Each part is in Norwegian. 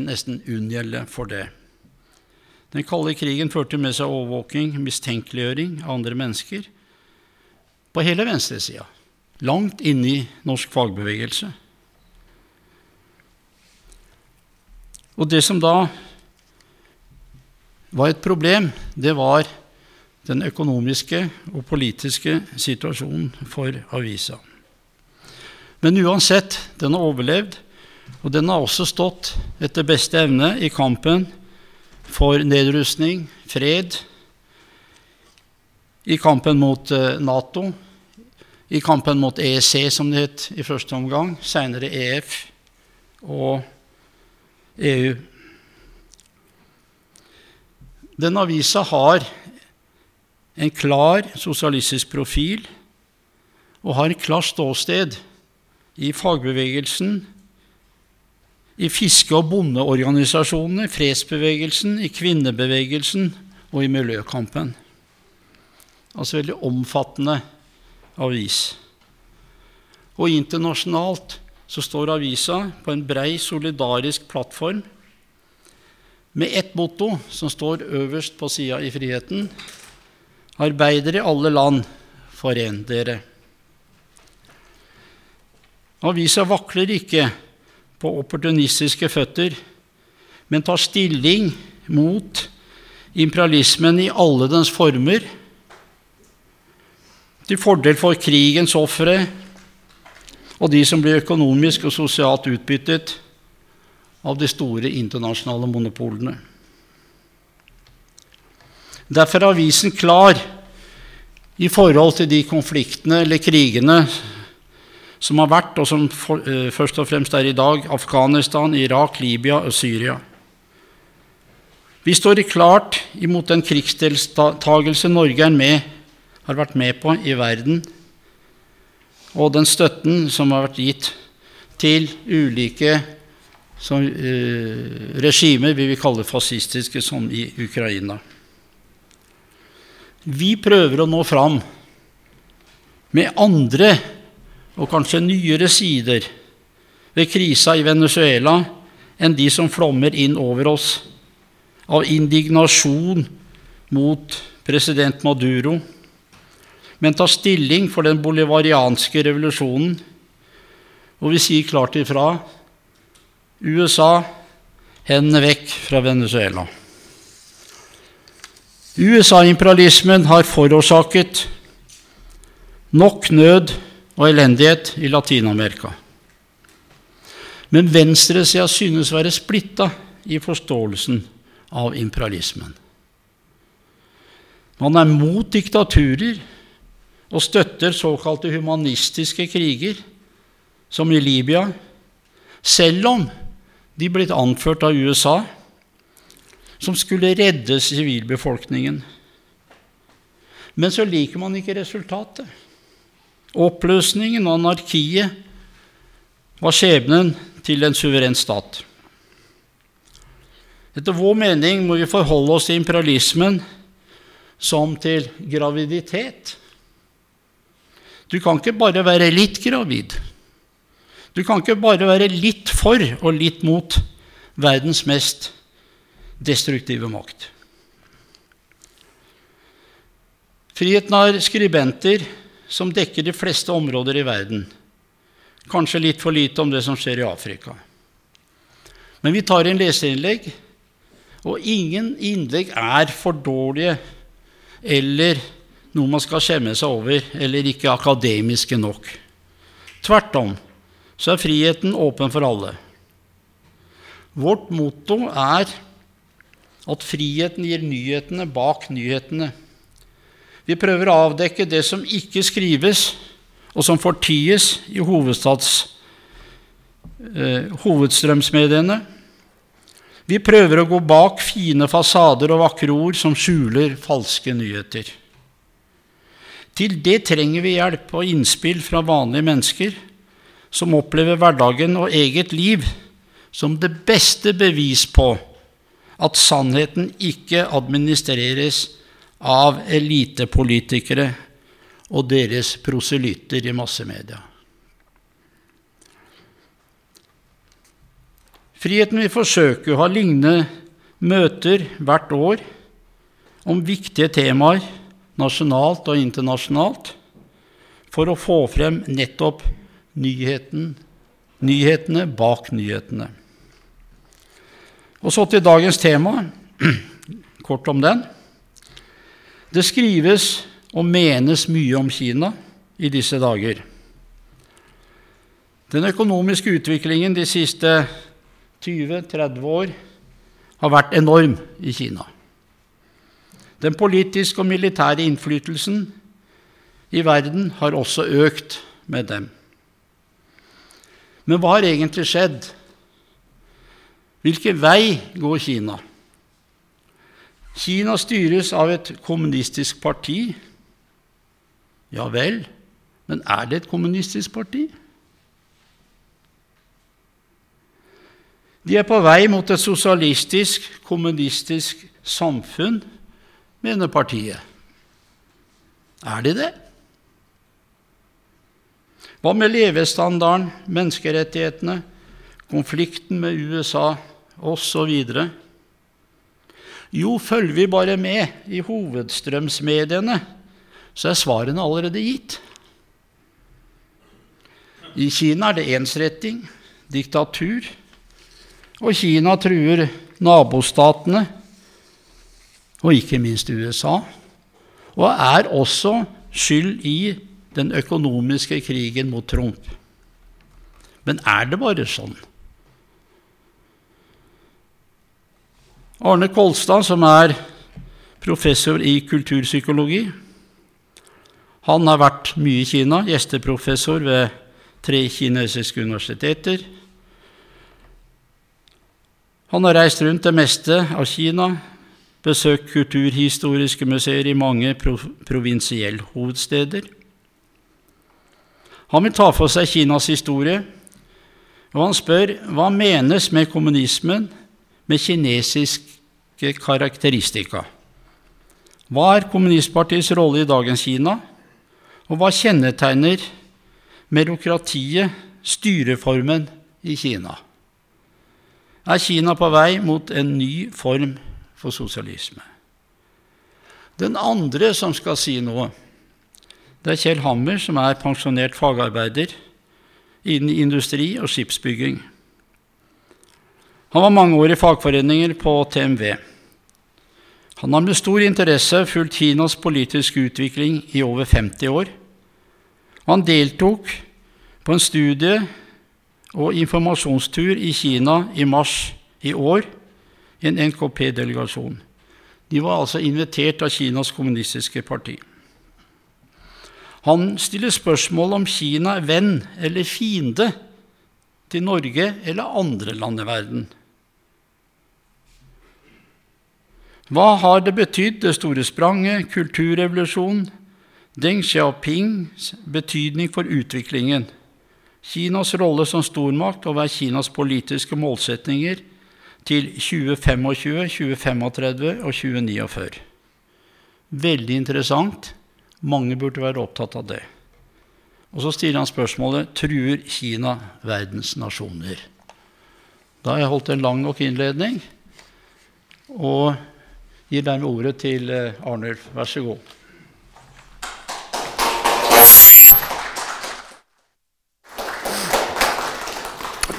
nesten unngjelde for det. Den kalde krigen førte med seg overvåking, mistenkeliggjøring av andre mennesker på hele venstresida, langt inne i norsk fagbevegelse. Og det som da var et problem, det var den økonomiske og politiske situasjonen for avisa. Men uansett, den har overlevd, og den har også stått etter beste evne i kampen for nedrustning, fred, i kampen mot eh, Nato, i kampen mot EEC, som det het i første omgang, seinere EF og EU. Den avisa har en klar sosialistisk profil og har et klart ståsted i fagbevegelsen, i fiske- og bondeorganisasjonene, fredsbevegelsen, i kvinnebevegelsen og i miljøkampen. Altså veldig omfattende avis. Og internasjonalt så står avisa på en brei, solidarisk plattform med ett motto som står øverst på sida i Friheten Arbeidere i alle land, foren dere. Avisa vakler ikke på opportunistiske føtter, men tar stilling mot imperialismen i alle dens former, til fordel for krigens ofre og de som blir økonomisk og sosialt utbyttet av de store internasjonale monopolene. Derfor er avisen klar i forhold til de konfliktene eller krigene som har vært, og som for, uh, først og fremst er i dag, Afghanistan, Irak, Libya og Syria. Vi står klart imot den krigsdeltagelse Norge med, har vært med på i verden, og den støtten som har vært gitt til ulike som, eh, regimer vi vil kalle fascistiske, som i Ukraina. Vi prøver å nå fram med andre og kanskje nyere sider ved krisa i Venezuela enn de som flommer inn over oss av indignasjon mot president Maduro, men tar stilling for den bolivarianske revolusjonen. Og vi sier klart ifra USA hendene vekk fra Venezuela. USA-imperialismen har forårsaket nok nød og elendighet i Latin-Amerika. Men venstresida synes å være splitta i forståelsen av imperialismen. Man er mot diktaturer og støtter såkalte humanistiske kriger, som i Libya, selv om de blitt anført av USA, som skulle redde sivilbefolkningen. Men så liker man ikke resultatet. Oppløsningen og anarkiet var skjebnen til en suveren stat. Etter vår mening må vi forholde oss til imperialismen som til graviditet. Du kan ikke bare være litt gravid. Du kan ikke bare være litt for og litt mot verdens mest destruktive makt. Friheten har skribenter som dekker de fleste områder i verden. Kanskje litt for lite om det som skjer i Afrika. Men vi tar inn leserinnlegg, og ingen innlegg er for dårlige eller noe man skal skjemme seg over, eller ikke akademiske nok. Tvert om så er friheten åpen for alle. Vårt motto er at friheten gir nyhetene bak nyhetene. Vi prøver å avdekke det som ikke skrives, og som forties i eh, hovedstrømsmediene. Vi prøver å gå bak fine fasader og vakre ord som skjuler falske nyheter. Til det trenger vi hjelp og innspill fra vanlige mennesker som opplever hverdagen og eget liv som det beste bevis på at sannheten ikke administreres av elitepolitikere og deres proselytter i massemedia. Friheten vil forsøke å ha lignende møter hvert år om viktige temaer nasjonalt og internasjonalt for å få frem nettopp nyheten, nyhetene bak nyhetene. Og så til dagens tema, kort om den. Det skrives og menes mye om Kina i disse dager. Den økonomiske utviklingen de siste 20-30 år har vært enorm i Kina. Den politiske og militære innflytelsen i verden har også økt med dem. Men hva har egentlig skjedd? Hvilken vei går Kina? Kina styres av et kommunistisk parti. Ja vel, men er det et kommunistisk parti? De er på vei mot et sosialistisk, kommunistisk samfunn mener partiet. Er de det? Hva med levestandarden, menneskerettighetene, konflikten med USA osv.? Jo, følger vi bare med i hovedstrømsmediene, så er svarene allerede gitt. I Kina er det ensretting, diktatur, og Kina truer nabostatene og ikke minst USA, og er også skyld i den økonomiske krigen mot Trump. Men er det bare sånn? Arne Kolstad, som er professor i kulturpsykologi, han har vært mye i Kina, gjesteprofessor ved tre kinesiske universiteter. Han har reist rundt det meste av Kina, besøkt kulturhistoriske museer i mange provinsiellhovedsteder. Han vil ta for seg Kinas historie, og han spør hva menes med kommunismen med kinesiske karakteristika. Hva er kommunistpartiets rolle i dagens Kina, og hva kjennetegner merokratiet, styreformen, i Kina? Er Kina på vei mot en ny form for sosialisme. Den andre som skal si noe, det er Kjell Hammer, som er pensjonert fagarbeider innen industri og skipsbygging. Han var mange år i fagforeninger på TMV. Han har med stor interesse fulgt Kinas politiske utvikling i over 50 år. Han deltok på en studie og informasjonstur i Kina i mars i år i en NKP-delegasjon. De var altså invitert av Kinas kommunistiske parti. Han stiller spørsmål om Kina er venn eller fiende til Norge eller andre land i verden. Hva har det betydd, det store spranget, kulturrevolusjonen, Deng Xiaopings betydning for utviklingen, Kinas rolle som stormakt og hva er Kinas politiske målsetninger til 2025, 2035 og 2049. Veldig interessant. Mange burde være opptatt av det. Og så stiller han spørsmålet truer Kina verdens nasjoner. Da har jeg holdt en lang nok innledning og gir dermed ordet til eh, Arnulf. Vær så god.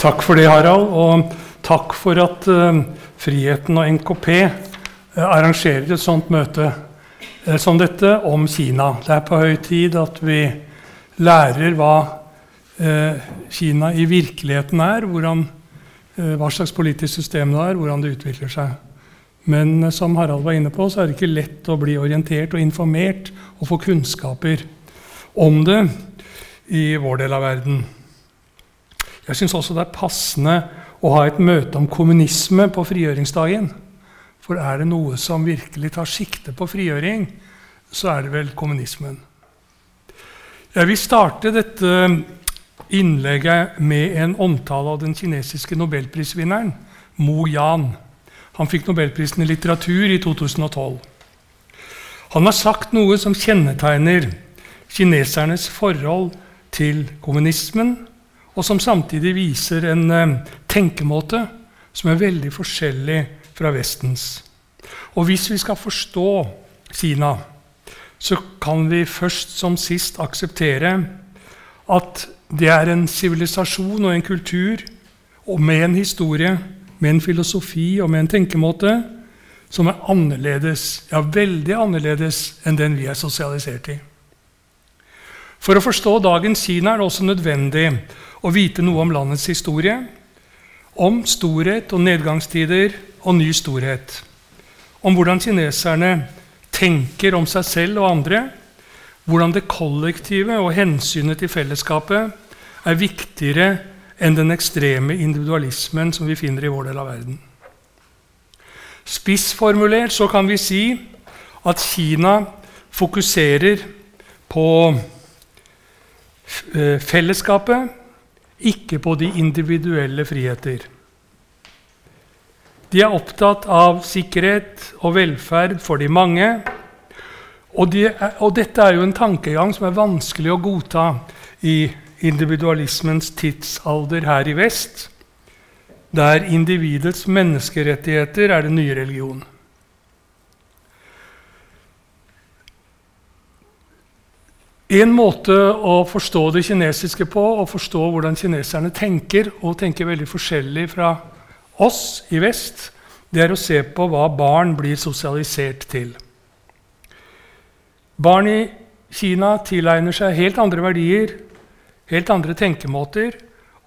Takk for det, Harald. Og Takk for at uh, Friheten og NKP uh, eh, arrangerer et sånt møte uh, som dette om Kina. Det er på høy tid at vi lærer hva Kina i virkeligheten er, hvordan, hva slags politisk system det er, hvordan det utvikler seg. Men som Harald var inne på, så er det ikke lett å bli orientert og informert og få kunnskaper om det i vår del av verden. Jeg syns også det er passende å ha et møte om kommunisme på frigjøringsdagen. For er det noe som virkelig tar sikte på frigjøring, så er det vel kommunismen. Jeg vil starte dette innlegget med en omtale av den kinesiske nobelprisvinneren Mo Yan. Han fikk nobelprisen i litteratur i 2012. Han har sagt noe som kjennetegner kinesernes forhold til kommunismen og som samtidig viser en eh, tenkemåte som er veldig forskjellig fra Vestens. Og hvis vi skal forstå Kina, så kan vi først som sist akseptere at det er en sivilisasjon og en kultur og med en historie, med en filosofi og med en tenkemåte som er annerledes, ja, veldig annerledes enn den vi er sosialisert i. For å forstå dagens Kina er det også nødvendig å vite noe om landets historie, om storhet og nedgangstider og ny storhet, om hvordan kineserne tenker om seg selv og andre, hvordan det kollektive og hensynet til fellesskapet er viktigere enn den ekstreme individualismen som vi finner i vår del av verden. Spissformulert så kan vi si at Kina fokuserer på eh, fellesskapet, ikke på de individuelle friheter. De er opptatt av sikkerhet og velferd for de mange. Og, de er, og dette er jo en tankegang som er vanskelig å godta i individualismens tidsalder her i vest, der individets menneskerettigheter er den nye religionen. En måte å forstå det kinesiske på, og forstå hvordan kineserne tenker, og tenker veldig forskjellig fra oss i vest, det er å se på hva barn blir sosialisert til. Barn i Kina tilegner seg helt andre verdier helt andre tenkemåter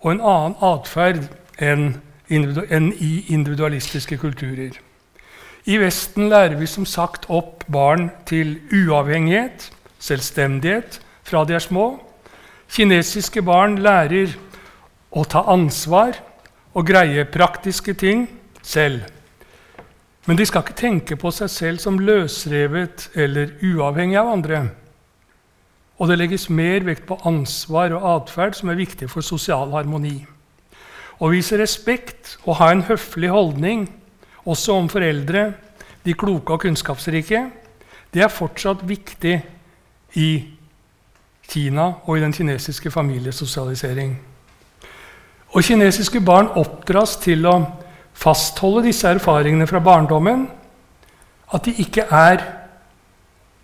og en annen atferd enn, i individualistiske kulturer. I Vesten lærer vi som sagt opp barn til uavhengighet, selvstendighet, fra de er små. Kinesiske barn lærer å ta ansvar og greie praktiske ting selv. Men de skal ikke tenke på seg selv som løsrevet eller uavhengig av andre. Og det legges mer vekt på ansvar og atferd som er viktig for sosial harmoni. Å vise respekt og ha en høflig holdning, også om foreldre, de kloke og kunnskapsrike, det er fortsatt viktig i Kina og i den kinesiske familiesosialisering. Og kinesiske barn oppdras til å fastholde disse erfaringene fra barndommen. At de ikke er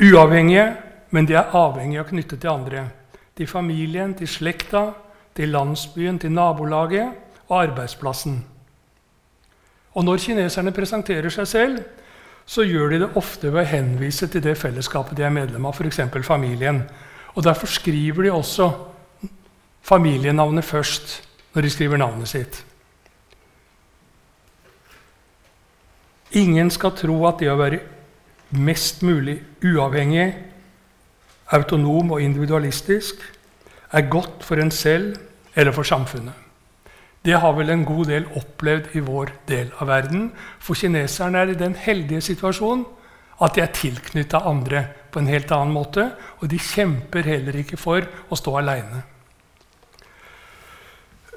uavhengige, men de er avhengige av å knytte til andre. Til familien, til slekta, til landsbyen, til nabolaget og arbeidsplassen. Og når kineserne presenterer seg selv, så gjør de det ofte ved å henvise til det fellesskapet de er medlem av, f.eks. familien. Og Derfor skriver de også familienavnet først når de skriver navnet sitt. Ingen skal tro at det å være mest mulig uavhengig autonom og individualistisk, er godt for en selv eller for samfunnet. Det har vel en god del opplevd i vår del av verden. For kineserne er i den heldige situasjonen at de er tilknytta andre på en helt annen måte. Og de kjemper heller ikke for å stå aleine.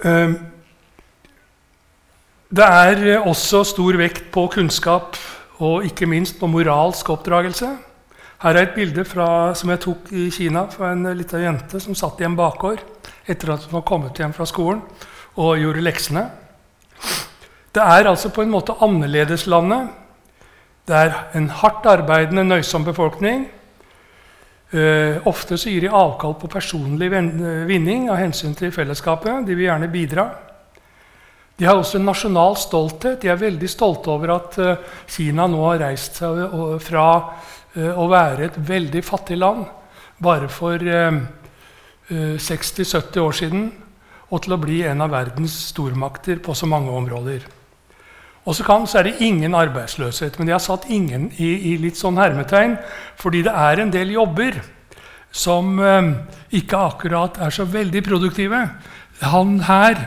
Ehm, det er også stor vekt på kunnskap og ikke minst på moralsk oppdragelse. Her er et bilde fra, som jeg tok i Kina fra en lita jente som satt i en bakgård etter at hun var kommet hjem fra skolen og gjorde leksene. Det er altså på en måte annerledeslandet. Det er en hardt arbeidende, nøysom befolkning. Uh, ofte så gir de avkall på personlig vinning av hensyn til fellesskapet. De vil gjerne bidra. De har også en nasjonal stolthet. De er veldig stolte over at Kina nå har reist seg fra Eh, å være et veldig fattig land bare for 60-70 eh, eh, år siden og til å bli en av verdens stormakter på så mange områder. Og så, kan, så er det ingen arbeidsløshet, men de har satt 'ingen' i, i, litt sånn hermetegn, fordi det er en del jobber som eh, ikke akkurat er så veldig produktive. Han her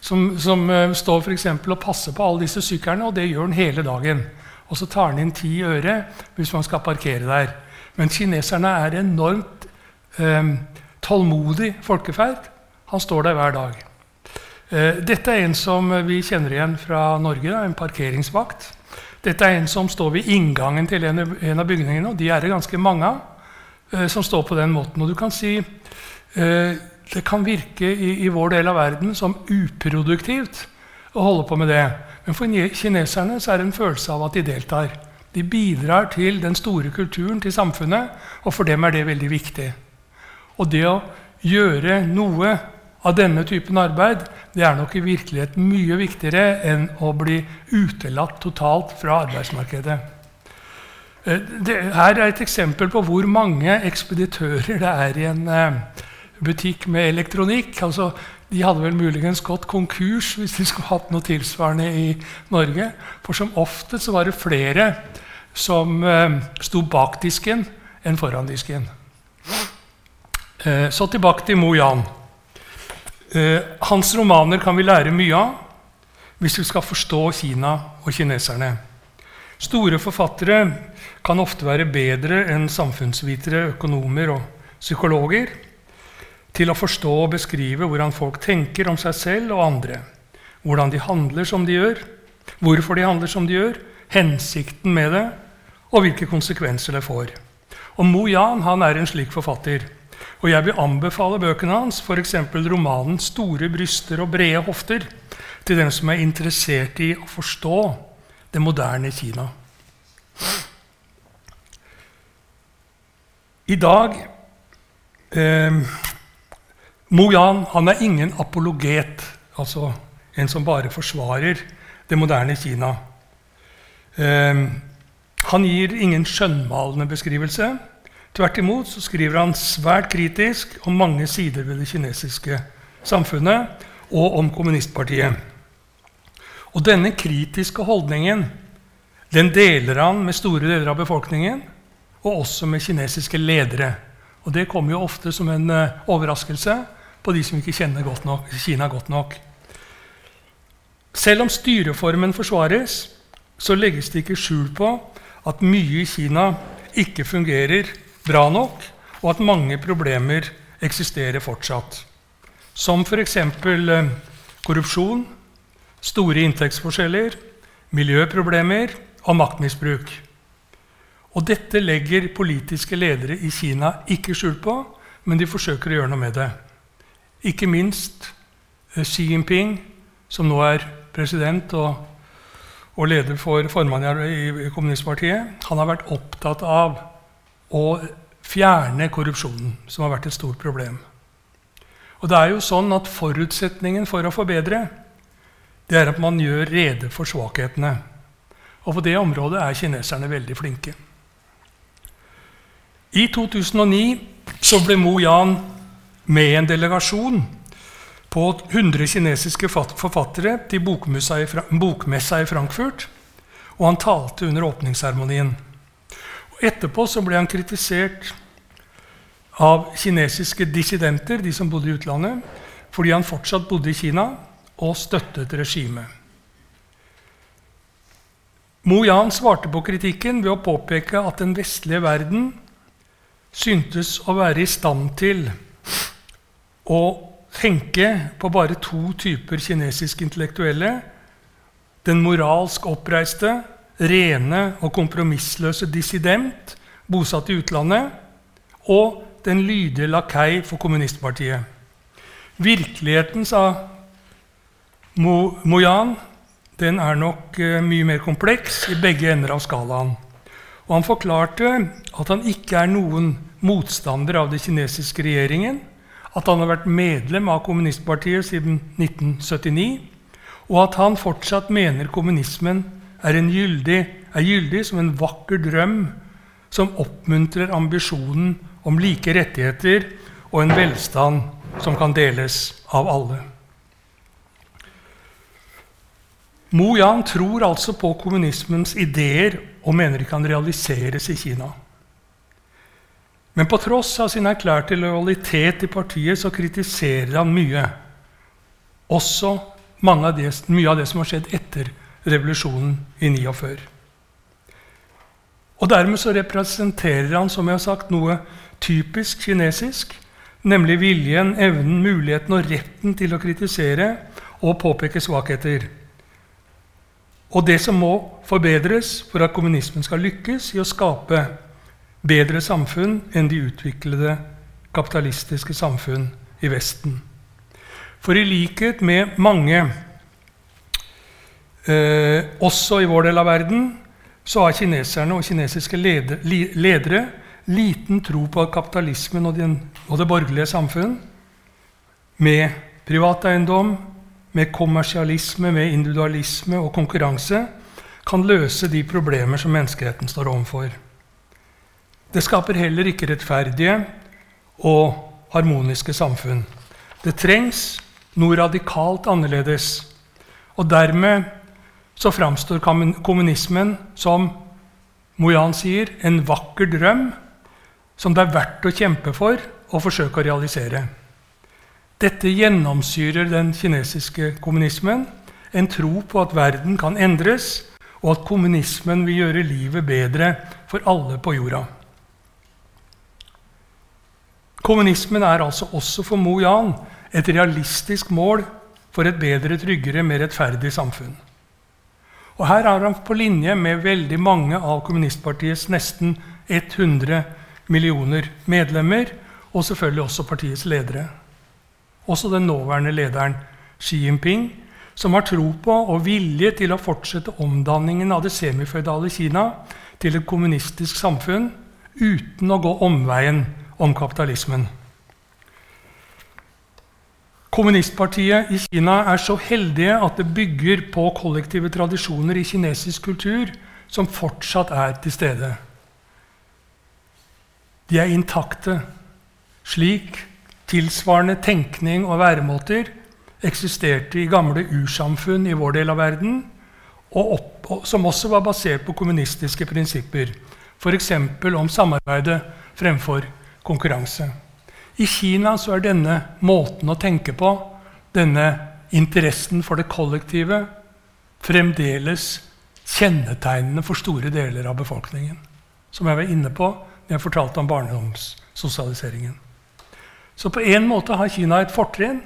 som, som eh, står for og passer på alle disse syklene, og det gjør han hele dagen. Og så tar han inn ti øre hvis man skal parkere der. Men kineserne er enormt eh, tålmodig folkeferd. Han står der hver dag. Eh, dette er en som vi kjenner igjen fra Norge, en parkeringsvakt. Dette er en som står ved inngangen til en, en av bygningene, og de er det ganske mange av. Eh, som står på den måten. Og du kan si eh, det kan virke i, i, vår del av verden som uproduktivt å holde på med det. Men for kineserne så er det en følelse av at de deltar. De bidrar til den store kulturen, til samfunnet, og for dem er det veldig viktig. Og det å gjøre noe av denne typen arbeid det er nok i virkeligheten mye viktigere enn å bli utelatt totalt fra arbeidsmarkedet. Eh, det her er et eksempel på hvor mange ekspeditører det er i en eh, butikk med elektronikk. Altså, de hadde vel muligens gått konkurs hvis de skulle hatt noe tilsvarende i Norge. For som ofte så var det flere som eh, sto bak disken enn foran disken. Eh, så tilbake til Mo Jan. Eh, hans romaner kan vi lære mye av hvis vi skal forstå Kina og kineserne. Store forfattere kan ofte være bedre enn samfunnsvitere, økonomer og psykologer til å forstå og beskrive hvordan folk tenker om seg selv og andre. Hvordan de handler som de gjør, hvorfor de handler som de gjør, hensikten med det, og hvilke konsekvenser det får. Og Mo Yan han er en slik forfatter. Og jeg vil anbefale bøkene hans, f.eks. romanen 'Store bryster og brede hofter', til dem som er interessert i å forstå det moderne Kina. I dag eh, Mo Yan han er ingen apologet, altså en som bare forsvarer det moderne Kina. Eh, han gir ingen skjønnmalende beskrivelse. Tvert imot så skriver han svært kritisk om mange sider ved det kinesiske samfunnet og om kommunistpartiet. Og denne kritiske holdningen den deler han med store deler av befolkningen, og også med kinesiske ledere. Og Det kommer jo ofte som en uh, overraskelse på de som ikke kjenner godt nok, Kina godt nok. Selv om styreformen forsvares, så legges det ikke skjul på at mye i Kina ikke fungerer bra nok, og at mange problemer eksisterer fortsatt. Som f.eks. Eh, korrupsjon, store inntektsforskjeller, miljøproblemer og maktmisbruk. Og dette legger politiske ledere i Kina ikke skjul på, men de forsøker å gjøre noe med det. Ikke minst eh, Xi Jinping, som nå er president og, og leder for formann i kommunistpartiet, han har vært opptatt av å fjerne korrupsjonen, som har vært et stort problem. Og det er jo sånn at Forutsetningen for å forbedre det er at man gjør rede for svakhetene. Og på det området er kineserne veldig flinke. I 2009 så ble Mo Yan med en delegasjon på 100 kinesiske forfattere til bokmessa i Frankfurt. Og han talte under åpningsseremonien. Etterpå så ble han kritisert av kinesiske dissidenter, de som bodde i utlandet, fordi han fortsatt bodde i Kina og støttet regimet. Mo Yan svarte på kritikken ved å påpeke at den vestlige verden syntes å være i stand til å tenke på bare to typer kinesiske intellektuelle. Den moralsk oppreiste rene og kompromissløse dissident bosatt i utlandet, og den lydige lakei for kommunistpartiet. Virkeligheten, sa Mo Moyan, den er nok uh, mye mer kompleks i begge ender av skalaen. Og han forklarte at han ikke er noen motstander av den kinesiske regjeringen, at han har vært medlem av kommunistpartiet siden 1979, og at han fortsatt mener kommunismen er, gyldig, er gyldig som en vakker drøm som oppmuntrer ambisjonen om like rettigheter og en velstand som kan deles av alle. Mo Yan tror altså på kommunismens ideer og mener de kan realiseres i Kina. Men på tross av sin erklærte lojalitet til partiet så kritiserer han mye. Også av det, mye av det som har skjedd etter revolusjonen i 49. Og Dermed så representerer han som jeg har sagt, noe typisk kinesisk, nemlig viljen, evnen, muligheten og retten til å kritisere og påpeke svakheter. Og det som må forbedres for at kommunismen skal lykkes i å skape bedre samfunn enn de utviklede kapitalistiske samfunn i Vesten. For i likhet med mange Eh, også i vår del av verden så har kineserne og kinesiske ledere, ledere liten tro på at kapitalismen og, den, og det borgerlige samfunn med privateiendom, med kommersialisme, med individualisme og konkurranse kan løse de problemer som menneskeheten står overfor. Det skaper heller ikke rettferdige og harmoniske samfunn. Det trengs noe radikalt annerledes. Og dermed så framstår kommunismen som Mojan sier, en vakker drøm som det er verdt å kjempe for og forsøke å realisere. Dette gjennomsyrer den kinesiske kommunismen, en tro på at verden kan endres, og at kommunismen vil gjøre livet bedre for alle på jorda. Kommunismen er altså også for Mo Yan et realistisk mål for et bedre, tryggere, mer rettferdig samfunn. Og Her er han på linje med veldig mange av kommunistpartiets nesten 100 millioner medlemmer, og selvfølgelig også partiets ledere. Også den nåværende lederen Xi Jinping, som har tro på og vilje til å fortsette omdanningen av det semiføydale Kina til et kommunistisk samfunn uten å gå omveien om kapitalismen. Kommunistpartiet i Kina er så heldige at det bygger på kollektive tradisjoner i kinesisk kultur som fortsatt er til stede. De er intakte, slik tilsvarende tenkning og væremåter eksisterte i gamle ursamfunn i vår del av verden, og opp, som også var basert på kommunistiske prinsipper, f.eks. om samarbeidet fremfor konkurranse. I Kina så er denne måten å tenke på, denne interessen for det kollektive, fremdeles kjennetegnende for store deler av befolkningen. Som jeg var inne på da jeg fortalte om barndomssosialiseringen. Så på en måte har Kina et fortrinn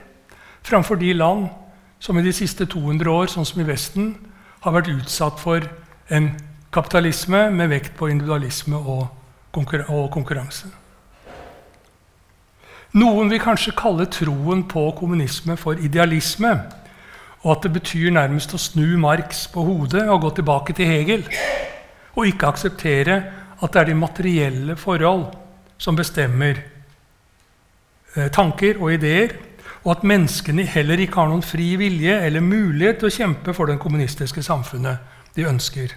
framfor de land som i de siste 200 år, sånn som i Vesten, har vært utsatt for en kapitalisme med vekt på individualisme og konkurranse. Noen vil kanskje kalle troen på kommunisme for idealisme, og at det betyr nærmest å snu Marx på hodet og gå tilbake til Hegel, og ikke akseptere at det er de materielle forhold som bestemmer eh, tanker og ideer, og at menneskene heller ikke har noen fri vilje eller mulighet til å kjempe for det kommunistiske samfunnet de ønsker.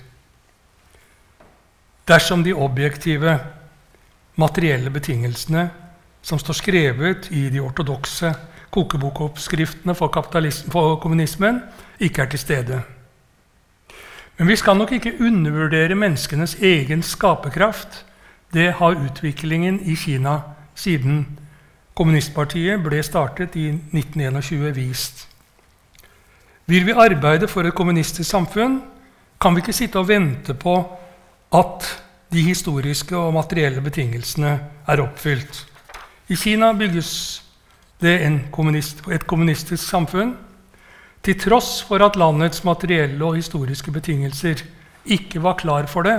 Dersom de objektive, materielle betingelsene som står skrevet i de ortodokse kokebokoppskriftene for, for kommunismen, ikke er til stede. Men vi skal nok ikke undervurdere menneskenes egen skaperkraft. Det har utviklingen i Kina siden kommunistpartiet ble startet i 1921, vist. Vil vi arbeide for et kommunistisk samfunn, kan vi ikke sitte og vente på at de historiske og materielle betingelsene er oppfylt. I Kina bygges det kommunist, et kommunistisk samfunn til tross for at landets materielle og historiske betingelser ikke var klar for det,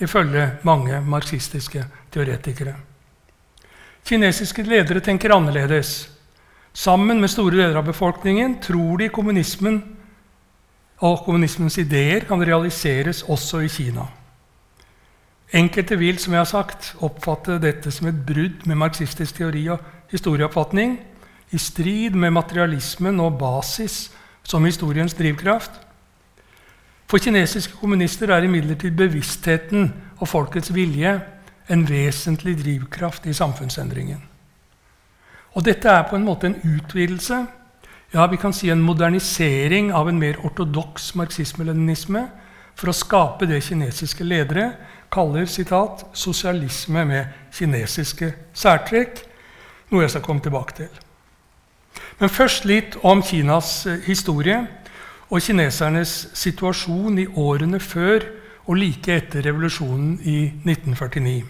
ifølge mange marxistiske teoretikere. Kinesiske ledere tenker annerledes. Sammen med store deler av befolkningen tror de kommunismen og kommunismens ideer kan realiseres også i Kina. Enkelte vil som jeg har sagt, oppfatte dette som et brudd med marxistisk teori og historieoppfatning, i strid med materialismen og basis som historiens drivkraft. For kinesiske kommunister er imidlertid bevisstheten og folkets vilje en vesentlig drivkraft i samfunnsendringen. Og dette er på en måte en utvidelse, ja, vi kan si en modernisering av en mer ortodoks marxisme-leninisme for å skape det kinesiske ledere kaller citat, 'sosialisme med kinesiske særtrekk', noe jeg skal komme tilbake til. Men først litt om Kinas eh, historie og kinesernes situasjon i årene før og like etter revolusjonen i 1949.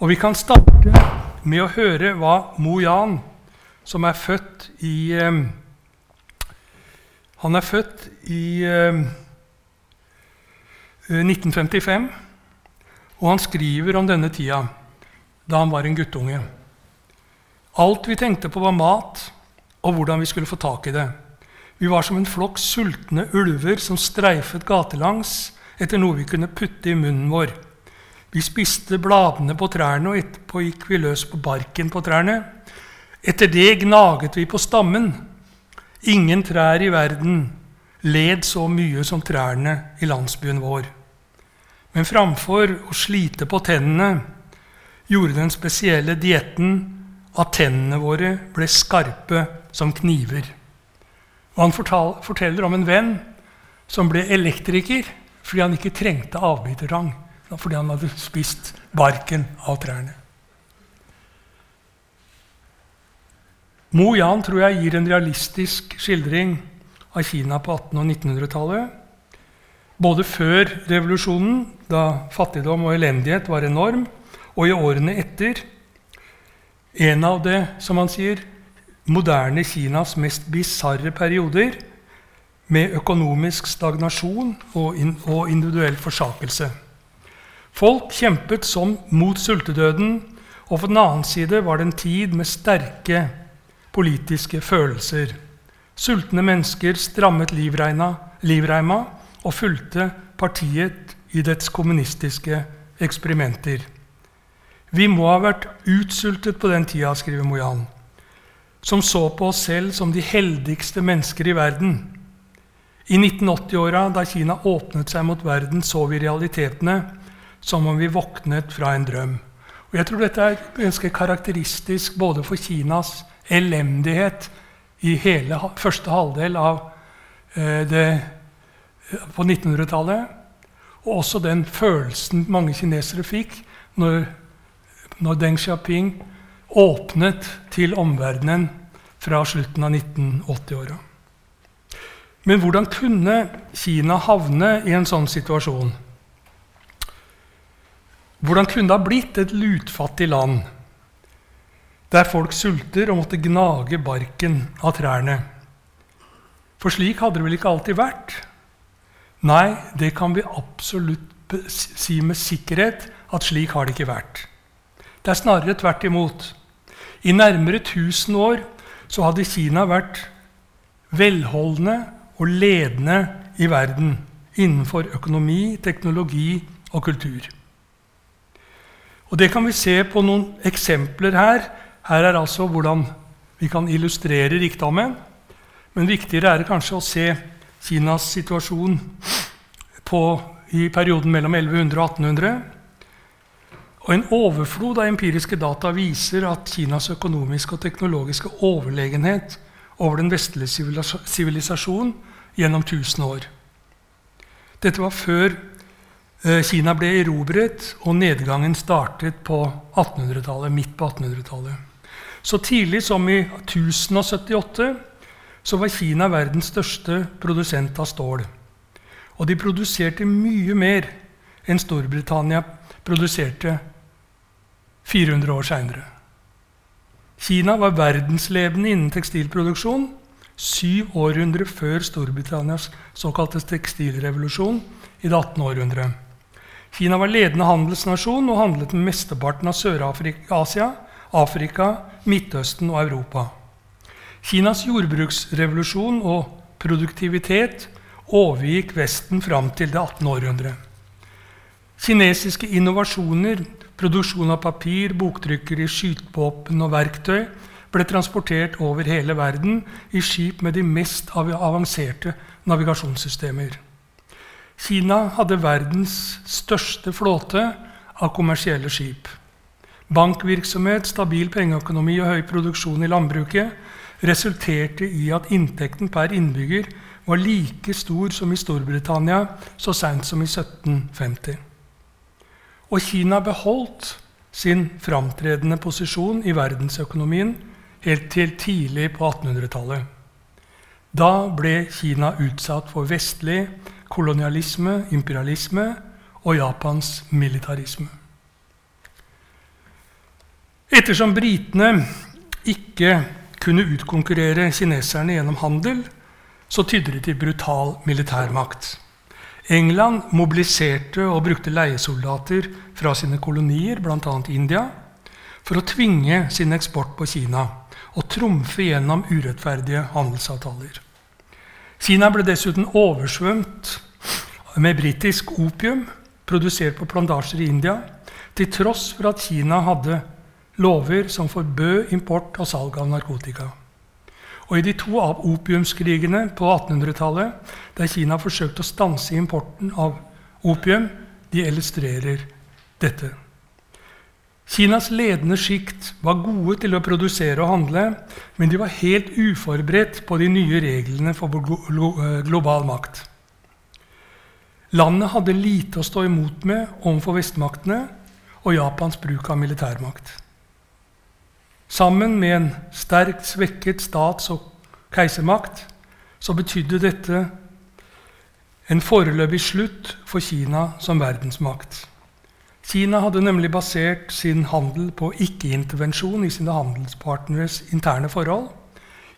Og vi kan starte med å høre hva Mo Yan, som er født i eh, Han er født i eh, 1955. Og han skriver om denne tida da han var en guttunge. Alt vi tenkte på, var mat og hvordan vi skulle få tak i det. Vi var som en flokk sultne ulver som streifet gatelangs etter noe vi kunne putte i munnen vår. Vi spiste bladene på trærne, og etterpå gikk vi løs på barken på trærne. Etter det gnaget vi på stammen. Ingen trær i verden led så mye som trærne i landsbyen vår. Men framfor å slite på tennene gjorde den spesielle dietten at tennene våre ble skarpe som kniver. Og han forteller om en venn som ble elektriker fordi han ikke trengte avbitertang. Fordi han hadde spist barken av trærne. Mo Jan tror jeg gir en realistisk skildring av Kina på 1800- og 1900-tallet. Både før revolusjonen, da fattigdom og elendighet var enorm, og i årene etter. En av det, som han sier, moderne Kinas mest bisarre perioder med økonomisk stagnasjon og, og individuell forsakelse. Folk kjempet som mot sultedøden, og på den annen side var det en tid med sterke politiske følelser. Sultne mennesker strammet livreina, livreima og fulgte partiet i dets kommunistiske eksperimenter. Vi må ha vært utsultet på den tida, skriver Mojan, som så på oss selv som de heldigste mennesker i verden. I 1980-åra, da Kina åpnet seg mot verden, så vi realitetene som om vi våknet fra en drøm. Og jeg tror dette er ganske karakteristisk både for Kinas elendighet i hele første halvdel av eh, det, på 1900-tallet, og også den følelsen mange kinesere fikk når, når Deng Xiaoping åpnet til omverdenen fra slutten av 1980-åra. Men hvordan kunne Kina havne i en sånn situasjon? Hvordan kunne det ha blitt et lutfattig land der folk sulter og måtte gnage barken av trærne? For slik hadde det vel ikke alltid vært? Nei, det kan vi absolutt si med sikkerhet at slik har det ikke vært. Det er snarere tvert imot. I nærmere 1000 år så hadde Kina vært velholdende og ledende i verden innenfor økonomi, teknologi og kultur. Og Det kan vi se på noen eksempler her. Her er altså hvordan vi kan illustrere rikdommen. Men viktigere er det kanskje å se Kinas situasjon på, i perioden mellom 1100 og 1800. Og En overflod av empiriske data viser at Kinas økonomiske og teknologiske overlegenhet over den vestlige sivilisasjon gjennom 1000 år. Dette var før Eh, Kina ble erobret, og nedgangen startet på 1800-tallet, midt på 1800-tallet. Så tidlig som i 1078 så var Kina verdens største produsent av stål. Og de produserte mye mer enn Storbritannia produserte 400 år seinere. Kina var verdensledende innen tekstilproduksjon syv århundre før Storbritannias såkalte tekstilrevolusjon i det 18. århundret. Kina var ledende handelsnasjon og handlet med mesteparten av Sør-Asia, Afrika, Midtøsten og Europa. Kinas jordbruksrevolusjon og produktivitet overgikk Vesten fram til det 18. århundre. Kinesiske innovasjoner, produksjon av papir, boktrykkeri, skytevåpen og verktøy ble transportert over hele verden i skip med de mest avanserte navigasjonssystemer. Kina hadde verdens største flåte av kommersielle skip. Bankvirksomhet, stabil pengeøkonomi og høy produksjon i landbruket resulterte i at inntekten per innbygger var like stor som i Storbritannia så seint som i 1750. Og Kina beholdt sin framtredende posisjon i verdensøkonomien helt til tidlig på 1800-tallet. Da ble Kina utsatt for vestlig kolonialisme, imperialisme og Japans militarisme. Ettersom britene ikke kunne utkonkurrere kineserne gjennom handel, så tydde det til brutal militærmakt. England mobiliserte og brukte leiesoldater fra sine kolonier, bl.a. India, for å tvinge sin eksport på Kina og trumfe gjennom urettferdige handelsavtaler. Kina ble dessuten oversvømt med britisk opium produsert på plantasjer i India, til tross for at Kina hadde lover som forbød import og salg av narkotika. Og I de to opiumskrigene på 1800-tallet, der Kina forsøkte å stanse importen av opium, de illustrerer dette. Kinas ledende sjikt var gode til å produsere og handle, men de var helt uforberedt på de nye reglene for eh, global makt. Landet hadde lite å stå imot med overfor vestmaktene og Japans bruk av militærmakt. Sammen med en sterkt svekket stats- og keisermakt så betydde dette en foreløpig slutt for Kina som verdensmakt. Kina hadde nemlig basert sin handel på ikke-intervensjon i sine handelspartneres interne forhold,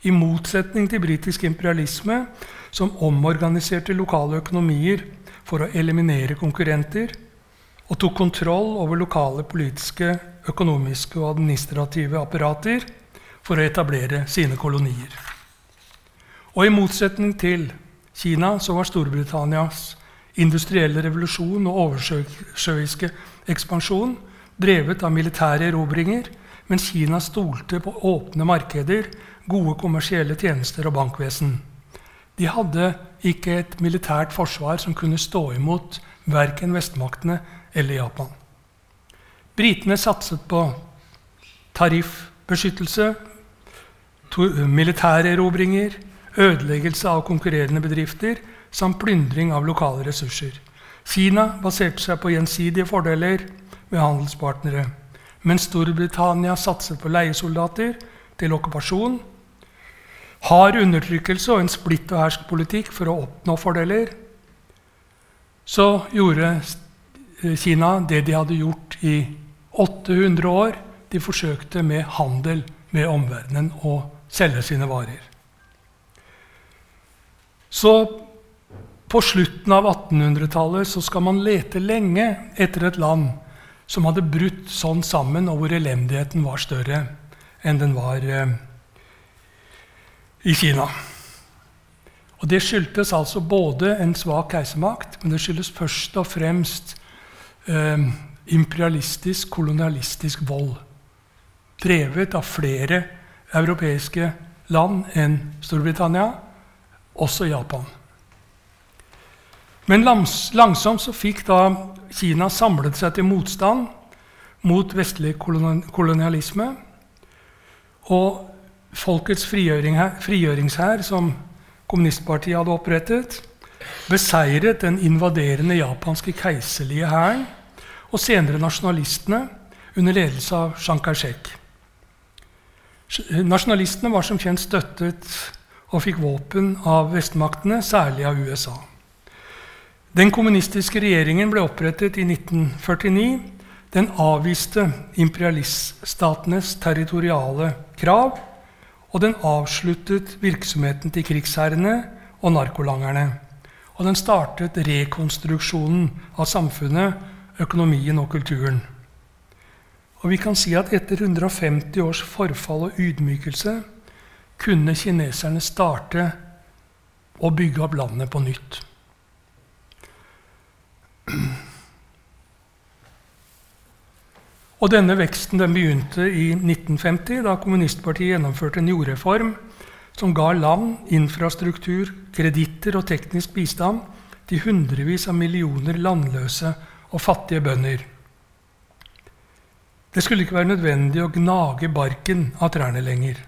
i motsetning til britisk imperialisme, som omorganiserte lokale økonomier for å eliminere konkurrenter og tok kontroll over lokale politiske, økonomiske og administrative apparater for å etablere sine kolonier. Og i motsetning til Kina så var Storbritannias industrielle revolusjon og oversjøiske ekspansjon drevet av militære erobringer, mens Kina stolte på åpne markeder, gode kommersielle tjenester og bankvesen. De hadde ikke et militært forsvar som kunne stå imot verken vestmaktene eller Japan. Britene satset på tariffbeskyttelse, militære erobringer, ødeleggelse av konkurrerende bedrifter samt plyndring av lokale ressurser. Kina baserte seg på gjensidige fordeler med handelspartnere, mens Storbritannia satset på leiesoldater til okkupasjon, hard undertrykkelse og en splitt og hersk-politikk for å oppnå fordeler, så gjorde Kina det de hadde gjort i 800 år. De forsøkte med handel med omverdenen å selge sine varer. Så på slutten av 1800-tallet skal man lete lenge etter et land som hadde brutt sånn sammen, og hvor elendigheten var større enn den var eh, i Kina. Og Det skyldtes altså både en svak keisermakt, men det skyldes først og fremst eh, imperialistisk, kolonialistisk vold. Drevet av flere europeiske land enn Storbritannia, også Japan. Men langsomt så fikk da Kina samlet seg til motstand mot vestlig kolonialisme. Og Folkets frigjøringshær, som kommunistpartiet hadde opprettet, beseiret den invaderende japanske keiserlige hæren og senere nasjonalistene under ledelse av Chiang Kai-shek. Nasjonalistene var som kjent støttet og fikk våpen av vestmaktene, særlig av USA. Den kommunistiske regjeringen ble opprettet i 1949. Den avviste imperialiststatenes territoriale krav og den avsluttet virksomheten til krigsherrene og narkolangerne. Og den startet rekonstruksjonen av samfunnet, økonomien og kulturen. Og vi kan si at etter 150 års forfall og ydmykelse kunne kineserne starte å bygge opp landet på nytt. Og denne veksten den begynte i 1950, da kommunistpartiet gjennomførte en jordreform som ga land, infrastruktur, kreditter og teknisk bistand til hundrevis av millioner landløse og fattige bønder. Det skulle ikke være nødvendig å gnage barken av trærne lenger.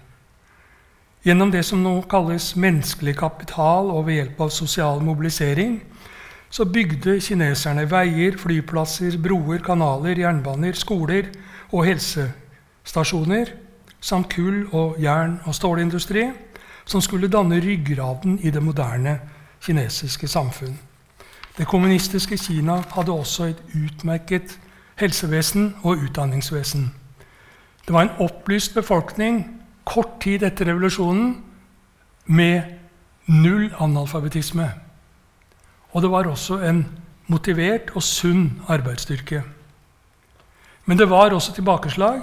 Gjennom det som nå kalles menneskelig kapital og ved hjelp av sosial mobilisering så bygde kineserne veier, flyplasser, broer, kanaler, jernbaner, skoler og helsestasjoner samt kull- og jern- og stålindustri, som skulle danne ryggraden i det moderne kinesiske samfunn. Det kommunistiske Kina hadde også et utmerket helsevesen og utdanningsvesen. Det var en opplyst befolkning kort tid etter revolusjonen med null analfabetisme. Og det var også en motivert og sunn arbeidsstyrke. Men det var også tilbakeslag.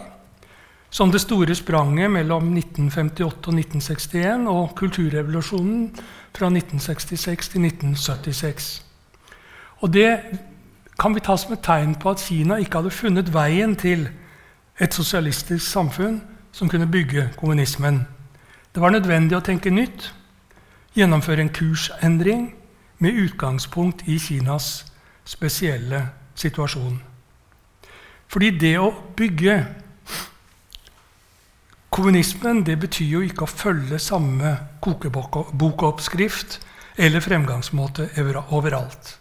som det store spranget mellom 1958 og 1961 og kulturrevolusjonen fra 1966 til 1976. Og det kan vi ta som et tegn på at Kina ikke hadde funnet veien til et sosialistisk samfunn som kunne bygge kommunismen. Det var nødvendig å tenke nytt, gjennomføre en kursendring med utgangspunkt i Kinas spesielle situasjon. Fordi det å bygge kommunismen det betyr jo ikke å følge samme kokebokoppskrift eller fremgangsmåte overalt.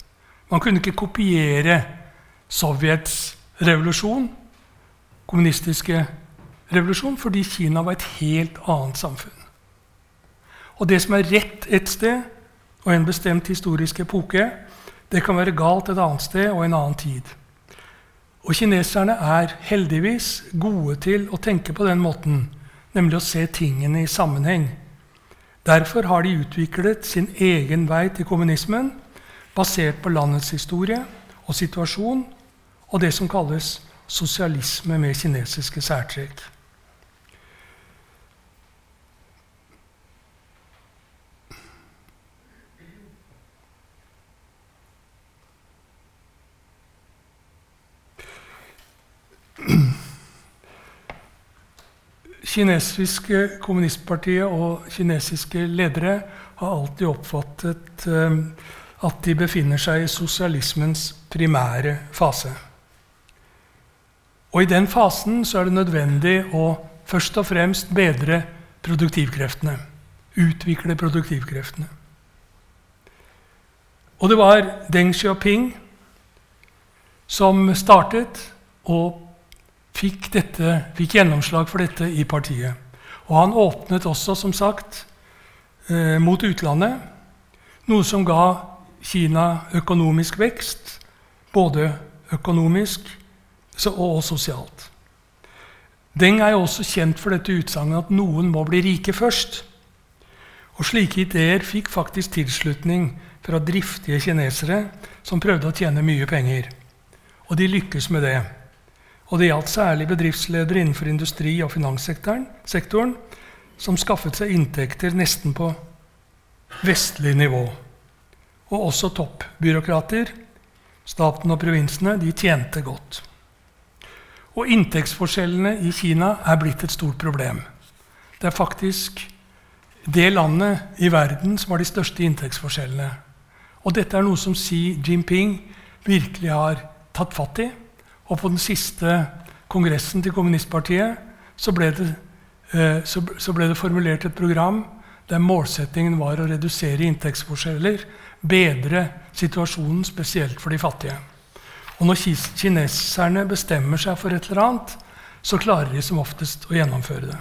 Man kunne ikke kopiere Sovjets revolusjon, kommunistiske revolusjon, fordi Kina var et helt annet samfunn. Og det som er rett et sted og en bestemt historisk epoke, det kan være galt et annet sted og en annen tid. Og kineserne er heldigvis gode til å tenke på den måten, nemlig å se tingene i sammenheng. Derfor har de utviklet sin egen vei til kommunismen, basert på landets historie og situasjon og det som kalles sosialisme med kinesiske særtrekk. kinesiske kommunistpartiet og kinesiske ledere har alltid oppfattet eh, at de befinner seg i sosialismens primære fase. Og I den fasen så er det nødvendig å først og fremst bedre produktivkreftene. Utvikle produktivkreftene. Og det var Deng Xiaoping som startet og fikk, dette, fikk, gjennomslag for dette i partiet. Og han åpnet også, som sagt, eh, mot utlandet, noe som ga Kina økonomisk vekst, både økonomisk og sosialt. Deng er jo også kjent for dette utsagnet at noen må bli rike først. Og Slike ideer fikk faktisk tilslutning fra driftige kinesere som prøvde å tjene mye penger. Og de lykkes med det. Og det gjaldt særlig bedriftsledere innenfor industri- og finanssektoren som skaffet seg inntekter nesten på vestlig nivå. Og også toppbyråkrater, staten og provinsene, de tjente godt. Og inntektsforskjellene i Kina er blitt et stort problem. Det er faktisk det landet i verden som har de største inntektsforskjellene. Og dette er noe som Xi Jinping virkelig har tatt fatt i. Og på den siste kongressen til kommunistpartiet så ble, det, eh, så ble det formulert et program der målsettingen var å redusere inntektsforskjeller, bedre situasjonen spesielt for de fattige. Og når kineserne bestemmer seg for et eller annet, så klarer de som oftest å gjennomføre det.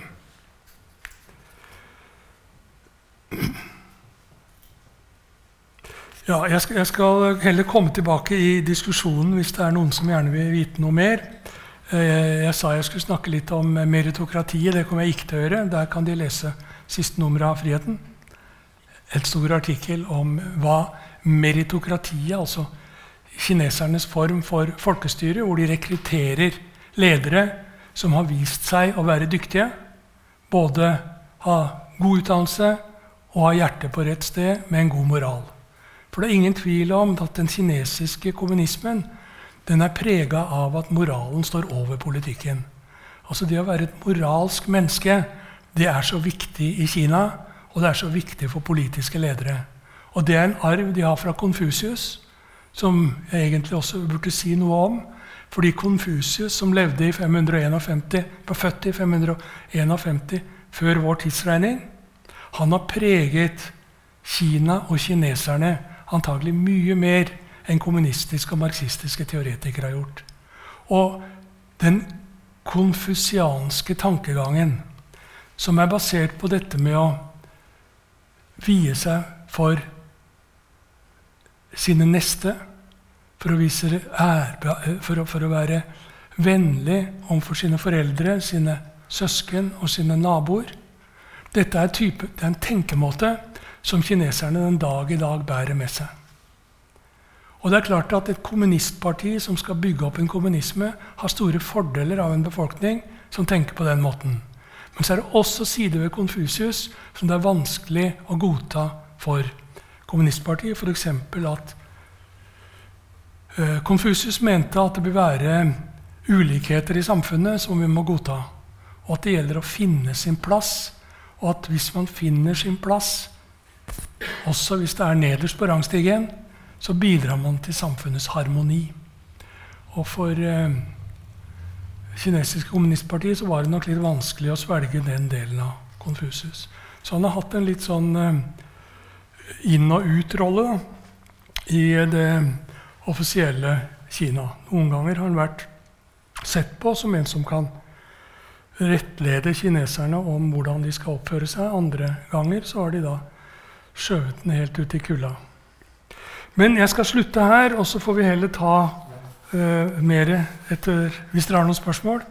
Ja, jeg skal, jeg skal, heller komme tilbake i diskusjonen hvis det er noen som gjerne vil vite noe mer. Jeg, jeg sa jeg skulle snakke litt om meritokratiet. Det kommer jeg ikke til å gjøre. Der kan de lese siste nummer av Friheten. Et stor artikkel om hva meritokratiet, altså kinesernes form for folkestyre, hvor de rekrutterer ledere som har vist seg å være dyktige, både ha god utdannelse og ha hjertet på rett sted med en god moral. For det er ingen tvil om at den kinesiske kommunismen den er prega av at moralen står over politikken. Altså Det å være et moralsk menneske det er så viktig i Kina, og det er så viktig for politiske ledere. Og det er en arv de har fra Konfusius, som jeg egentlig også burde si noe om. Fordi Konfusius, som levde i 551, var født i 551 før vår tidsregning, han har preget Kina og kineserne antagelig mye mer enn kommunistiske og marxistiske teoretikere har gjort. Og den konfusianske tankegangen, som er basert på dette med å vie seg for sine neste, for å, ære, for å, for å være vennlig overfor sine foreldre, sine søsken og sine naboer. Dette er, type, det er en tenkemåte som kineserne den dag i dag bærer med seg. Og det er klart at Et kommunistparti som skal bygge opp en kommunisme, har store fordeler av en befolkning som tenker på den måten. Men så er det også sider ved Konfusius som det er vanskelig å godta for kommunistpartiet. F.eks. at Konfusius mente at det vil være ulikheter i samfunnet som vi må godta. Og at det gjelder å finne sin plass. Og at hvis man finner sin plass, også hvis det er nederst på rangstigen, så bidrar man til samfunnets harmoni. Og for eh, kinesiske kommunistpartiet så var det nok litt vanskelig å svelge den delen av Konfusius. Så han har hatt en litt sånn eh, inn- og ut-rolle i det offisielle Kina. Noen ganger har han vært sett på som en som kan rettlede kineserne om hvordan de skal oppføre seg. Andre ganger så har de da skjøvet den helt ut i kulda. Men jeg skal slutte her, og så får vi heller ta uh, mer etter, hvis dere har noen spørsmål,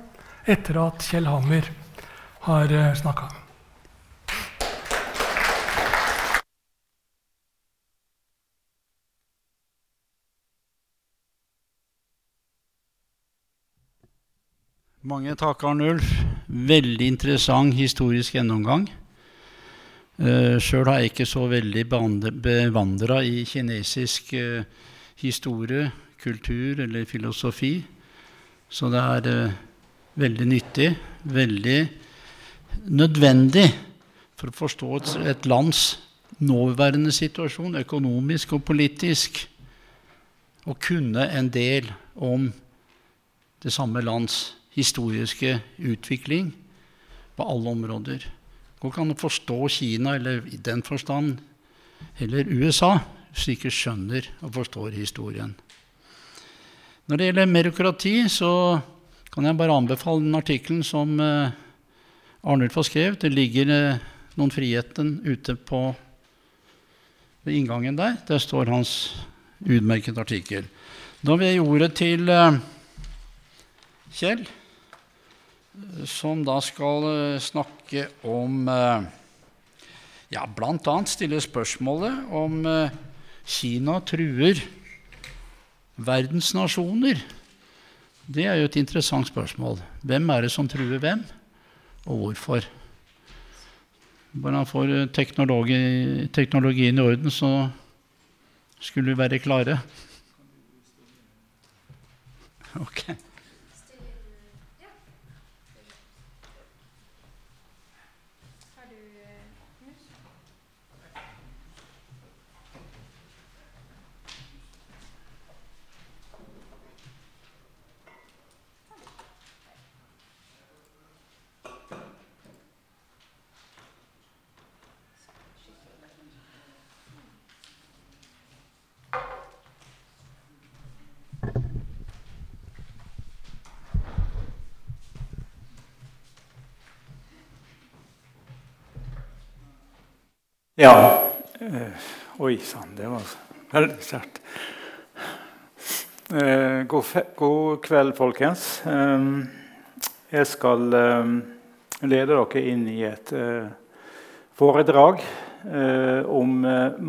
etter at Kjell Hammer har uh, eh, snakka. Mange takk, Arnulf. Veldig interessant historisk gjennomgang. Uh, Sjøl har jeg ikke så veldig bevandra i kinesisk uh, historie, kultur eller filosofi. Så det er eh, veldig nyttig, veldig nødvendig for å forstå et, et lands nåværende situasjon, økonomisk og politisk, å kunne en del om det samme lands historiske utvikling på alle områder. Går ikke an å forstå Kina eller i den forstand eller USA hvis du ikke skjønner og forstår historien. Når det gjelder merokrati, så kan jeg bare anbefale den artikkelen som eh, Arnulf har skrevet. Det ligger eh, noen friheten ute på ved inngangen der. Der står hans utmerket artikkel. Da vil jeg gi ordet til eh, Kjell som da skal snakke om Ja, bl.a. stille spørsmålet om Kina truer verdens nasjoner. Det er jo et interessant spørsmål. Hvem er det som truer hvem, og hvorfor? Bare han får teknologi, teknologien i orden, så skulle vi være klare. Okay. Ja. Eh, oi sann, det var veldig sterkt. Eh, god, god, kveld, folkens. Eh, jeg skal lede dere inn i et foredrag om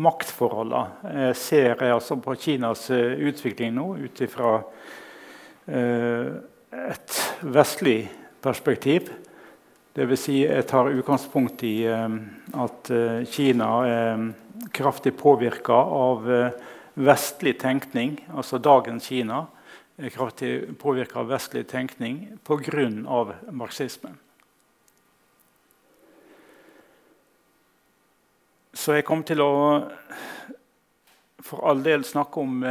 maktforholdene. Jeg ser altså på Kinas utvikling nå ut ifra et vestlig perspektiv. Dvs. Si jeg tar utgangspunkt i eh, at eh, Kina er kraftig påvirka av eh, vestlig tenkning, altså dagens Kina er kraftig påvirka av vestlig tenkning pga. marxismen. Så jeg kom til å for all del snakke om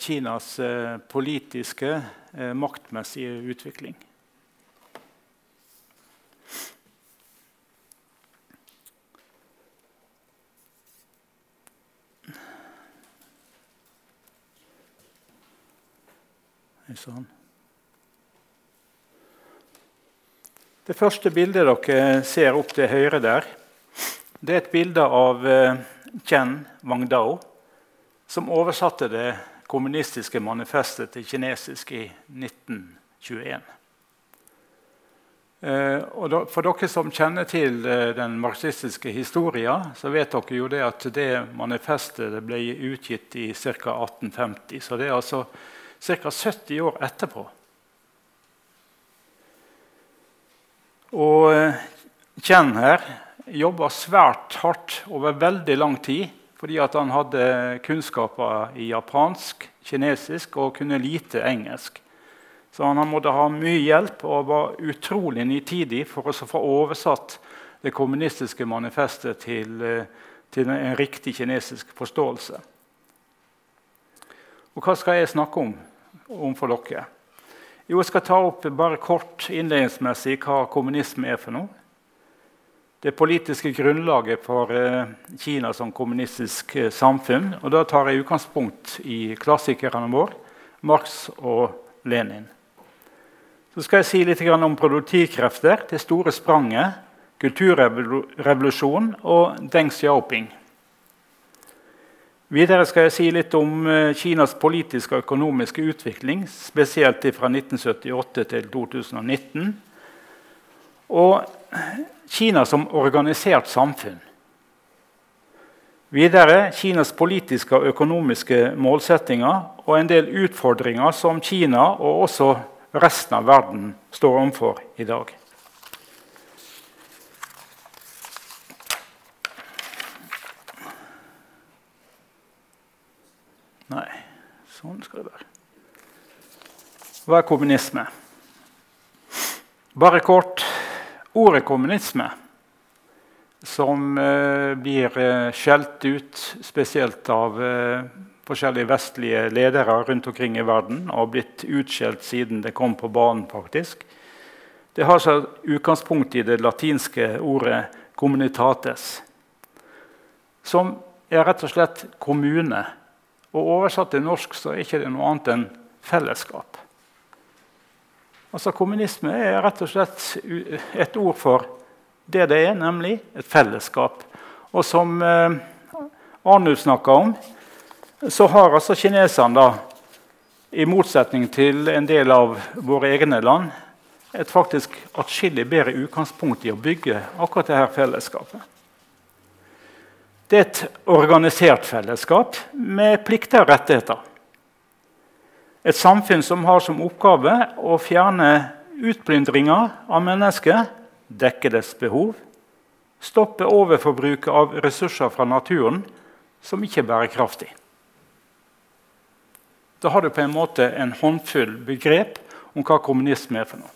Kinas politiske, maktmessige utvikling. Sånn. Det første bildet dere ser opp til høyre der, det er et bilde av eh, Chen Wangdao, som oversatte det kommunistiske manifestet til kinesisk i 1921. Og for dere som kjenner til eh, den marxistiske historien, så vet dere jo det at det manifestet ble utgitt i ca. 1850. Så det er altså ca. 70 år etterpå. Og eh, Chen her jobba svært hardt over veldig lang tid fordi han hadde kunnskaper i japansk, kinesisk og kunne lite engelsk. Så han måtte ha mye hjelp og var utrolig nitidig for å få oversatt det kommunistiske manifestet til, eh, til en riktig kinesisk forståelse. Og hva skal jeg snakke om, overfor for dere? Jo, jeg skal ta opp bare kort innledningsmessig hva kommunisme er for noe. Det politiske grunnlaget for eh, Kina som kommunistisk eh, samfunn. Og Da tar jeg utgangspunkt i klassikerne våre, Marx og Lenin. Så skal jeg si litt om produktivkrefter, det store spranget, kulturrevolusjonen og Deng Xiaoping. Videre skal jeg si litt om eh, Kinas politiske og økonomiske utvikling, spesielt fra 1978 til 2019. Og Kina som organisert samfunn. Videre Kinas politiske og økonomiske målsettinger og en del utfordringer som Kina og også resten av verden står overfor i dag. Nei, sånn skal det være. Hva er kommunisme? Bare kort. Ordet kommunisme, som eh, blir eh, skjelt ut spesielt av eh, forskjellige vestlige ledere rundt omkring i verden, og blitt utskjelt siden det kom på banen, faktisk. Det har seg utgangspunkt i det latinske ordet 'communitates', som er rett og slett kommune og Oversatt til norsk så er det ikke noe annet enn fellesskap. Altså Kommunisme er rett og slett et ord for det det er, nemlig et fellesskap. Og som eh, Arnulf snakka om, så har altså kineserne, da, i motsetning til en del av våre egne land, et faktisk atskillig bedre utgangspunkt i å bygge akkurat dette fellesskapet. Det er et organisert fellesskap med plikter og rettigheter. Et samfunn som har som oppgave å fjerne utplyndringer av mennesker, dekke dets behov, stoppe overforbruket av ressurser fra naturen som ikke er bærekraftig. Da har du på en måte en håndfull begrep om hva kommunisme er for noe.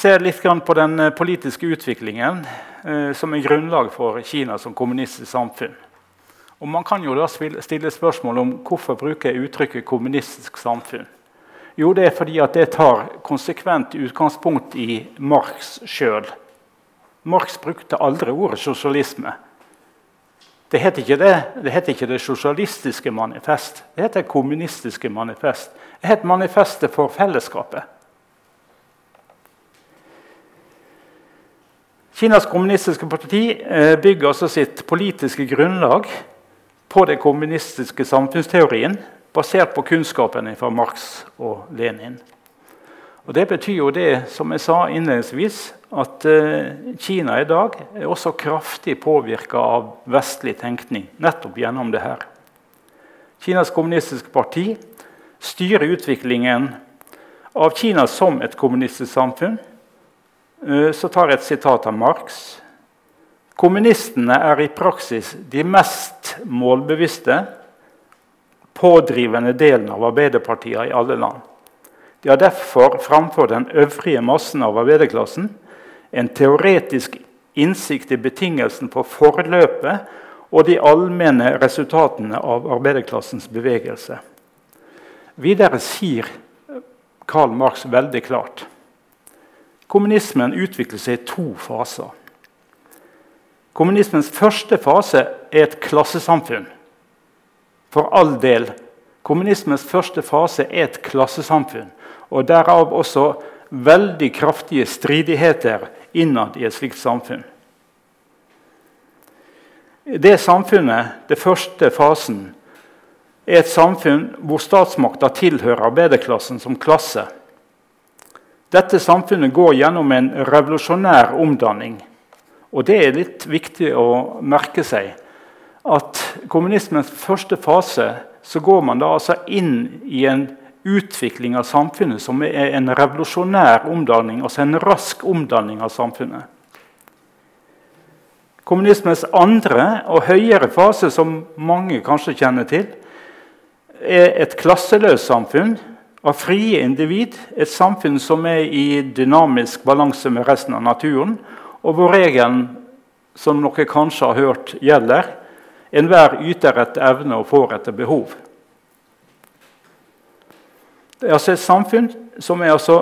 Ser litt på den eh, politiske utviklingen eh, som er grunnlag for Kina som kommunistisk samfunn. Og Man kan jo da stille spørsmål om hvorfor bruker jeg uttrykket 'kommunistisk samfunn'. Jo, det er fordi at det tar konsekvent utgangspunkt i Marx sjøl. Marx brukte aldri ordet sosialisme. Det heter ikke det, det heter ikke det sosialistiske manifest. Det heter kommunistiske manifest. Det heter manifestet for fellesskapet. Kinas kommunistiske parti eh, bygger også sitt politiske grunnlag på den kommunistiske samfunnsteorien, basert på kunnskapen fra Marx og Lenin. Og Det betyr jo det, som jeg sa innledningsvis, at eh, Kina i dag er også kraftig påvirka av vestlig tenkning nettopp gjennom det her. Kinas kommunistiske parti styrer utviklingen av Kina som et kommunistisk samfunn så tar jeg et sitat av Marx. Kommunistene er i praksis de mest målbevisste, pådrivende delen av Arbeiderpartiet i alle land. De har derfor framfor den øvrige massen av arbeiderklassen en teoretisk innsikt i betingelsen for forløpet og de allmenne resultatene av arbeiderklassens bevegelse. Videre sier Karl Marx veldig klart Kommunismen utvikler seg i to faser. Kommunismens første fase er et klassesamfunn. For all del. Kommunismens første fase er et klassesamfunn. Og derav også veldig kraftige stridigheter innad i et slikt samfunn. Det samfunnet, den første fasen, er et samfunn hvor statsmakta tilhører arbeiderklassen som klasse. Dette samfunnet går gjennom en revolusjonær omdanning. Og det er litt viktig å merke seg at kommunismens første fase så går man da altså inn i en utvikling av samfunnet som er en revolusjonær omdanning, altså en rask omdanning av samfunnet. Kommunismens andre og høyere fase, som mange kanskje kjenner til, er et klasseløst samfunn av frie individ. Et samfunn som er i dynamisk balanse med resten av naturen, og hvor regelen, som dere kanskje har hørt, gjelder. Enhver yter etter evne og får etter behov. Det er altså et samfunn som er altså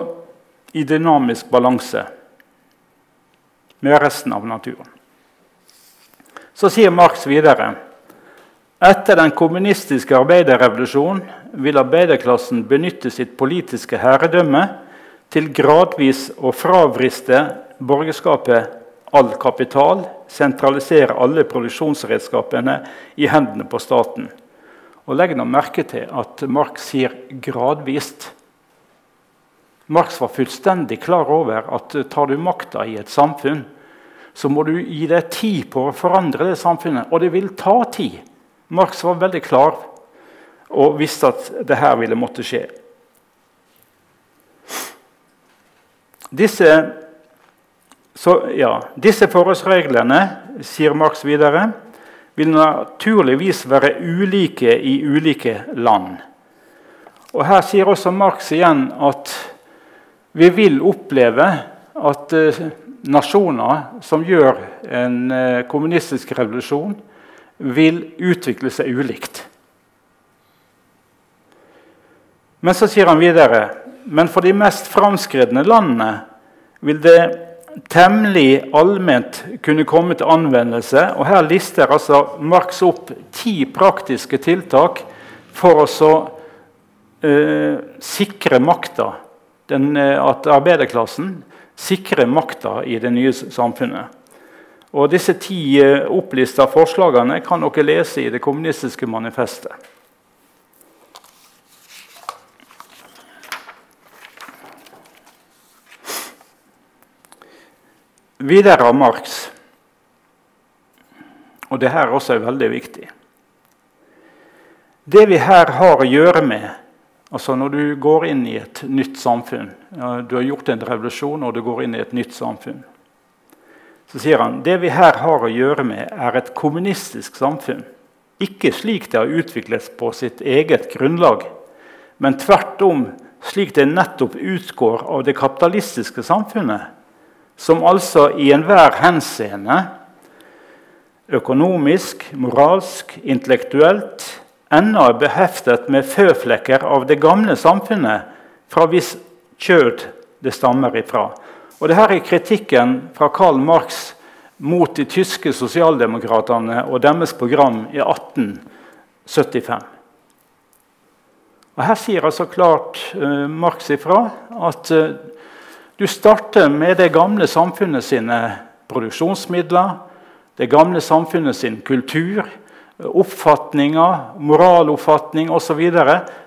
i dynamisk balanse med resten av naturen. Så sier Marx videre etter den kommunistiske arbeiderrevolusjonen vil arbeiderklassen benytte sitt politiske herredømme til gradvis å fravriste borgerskapet all kapital, sentralisere alle produksjonsredskapene i hendene på staten. Og Legg nå merke til at Marx sier 'gradvist'. Marx var fullstendig klar over at tar du makta i et samfunn, så må du gi deg tid på å forandre det samfunnet. Og det vil ta tid. Marx var veldig klar og visste at det her ville måtte skje. Disse, så, ja, disse forholdsreglene, sier Marx videre, vil naturligvis være ulike i ulike land. Og Her sier også Marx igjen at vi vil oppleve at uh, nasjoner som gjør en eh, kommunistisk revolusjon, vil utvikle seg ulikt. Men så sier han videre men for de mest framskredne landene vil det temmelig allment kunne komme til anvendelse. Og Her lister altså Marx opp ti praktiske tiltak for å eh, sikre makta. Eh, at arbeiderklassen sikrer makta i det nye samfunnet. Og Disse ti eh, opplista forslagene kan dere lese i det kommunistiske manifestet. Videre av Marx, og det her også er veldig viktig. Det vi her har å gjøre med, Altså Når du går inn i et nytt samfunn, du har gjort en revolusjon og du går inn i et nytt samfunn, så sier han det vi her har å gjøre med, er et kommunistisk samfunn. Ikke slik det har utviklet på sitt eget grunnlag, men tvert om slik det nettopp utgår av det kapitalistiske samfunnet, som altså i enhver henseende økonomisk, moralsk, intellektuelt ennå er beheftet med føflekker av det gamle samfunnet fra hvis kjød det stammer ifra. Og Dette er kritikken fra Karl Marx mot de tyske sosialdemokratene og deres program i 1875. Og Her sier altså klart uh, Marx ifra at uh, du starter med det gamle samfunnet sine produksjonsmidler, det gamle samfunnet sin kultur, oppfatninger, moraloppfatning osv.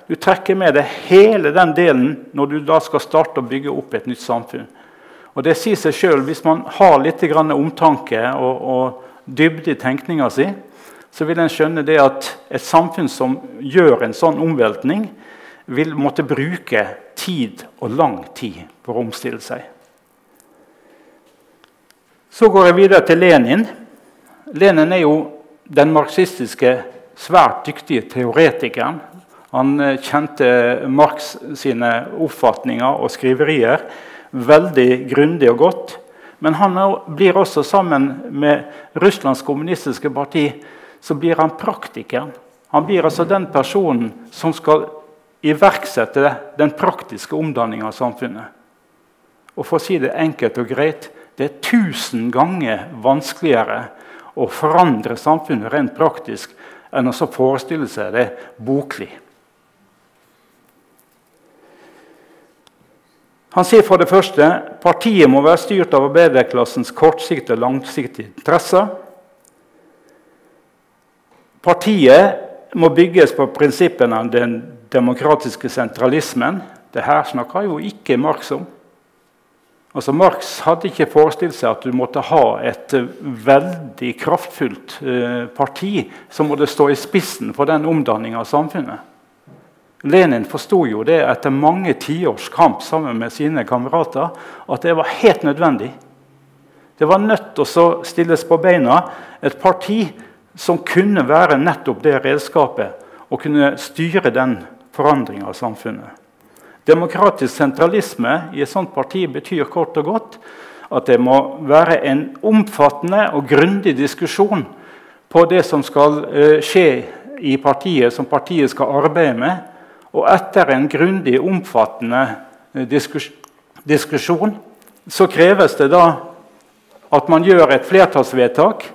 Du trekker med deg hele den delen når du da skal starte å bygge opp et nytt samfunn. Og Det sier seg sjøl hvis man har litt omtanke og, og dybde i tenkninga si, så vil en skjønne det at et samfunn som gjør en sånn omveltning, vil måtte bruke tid og lang tid for å omstille seg. Så går jeg videre til Lenin. Lenin er jo den marxistiske, svært dyktige teoretikeren. Han eh, kjente Marx sine oppfatninger og skriverier veldig grundig og godt. Men han blir også sammen med Russlands kommunistiske parti så blir han praktikeren. Han blir altså den personen som skal iverksette den praktiske omdanninga av samfunnet. Og for å si det enkelt og greit det er tusen ganger vanskeligere å forandre samfunnet rent praktisk enn å forestille seg det boklig. Han sier for det første partiet må være styrt av arbeiderklassens kortsiktige og langsiktige interesser. Partiet må bygges på prinsippene av den demokratiske sentralismen. Det her snakker jo ikke Marx om. Altså Marx hadde ikke forestilt seg at du måtte ha et veldig kraftfullt eh, parti som måtte stå i spissen for den omdanninga av samfunnet. Lenin forsto jo det etter mange tiårs kamp sammen med sine kamerater at det var helt nødvendig. Det var nødt til å stilles på beina et parti som kunne være nettopp det redskapet og kunne styre den forandringa av samfunnet. Demokratisk sentralisme i et sånt parti betyr kort og godt at det må være en omfattende og grundig diskusjon på det som skal uh, skje i partiet, som partiet skal arbeide med. Og etter en grundig, omfattende uh, diskus diskusjon så kreves det da at man gjør et flertallsvedtak.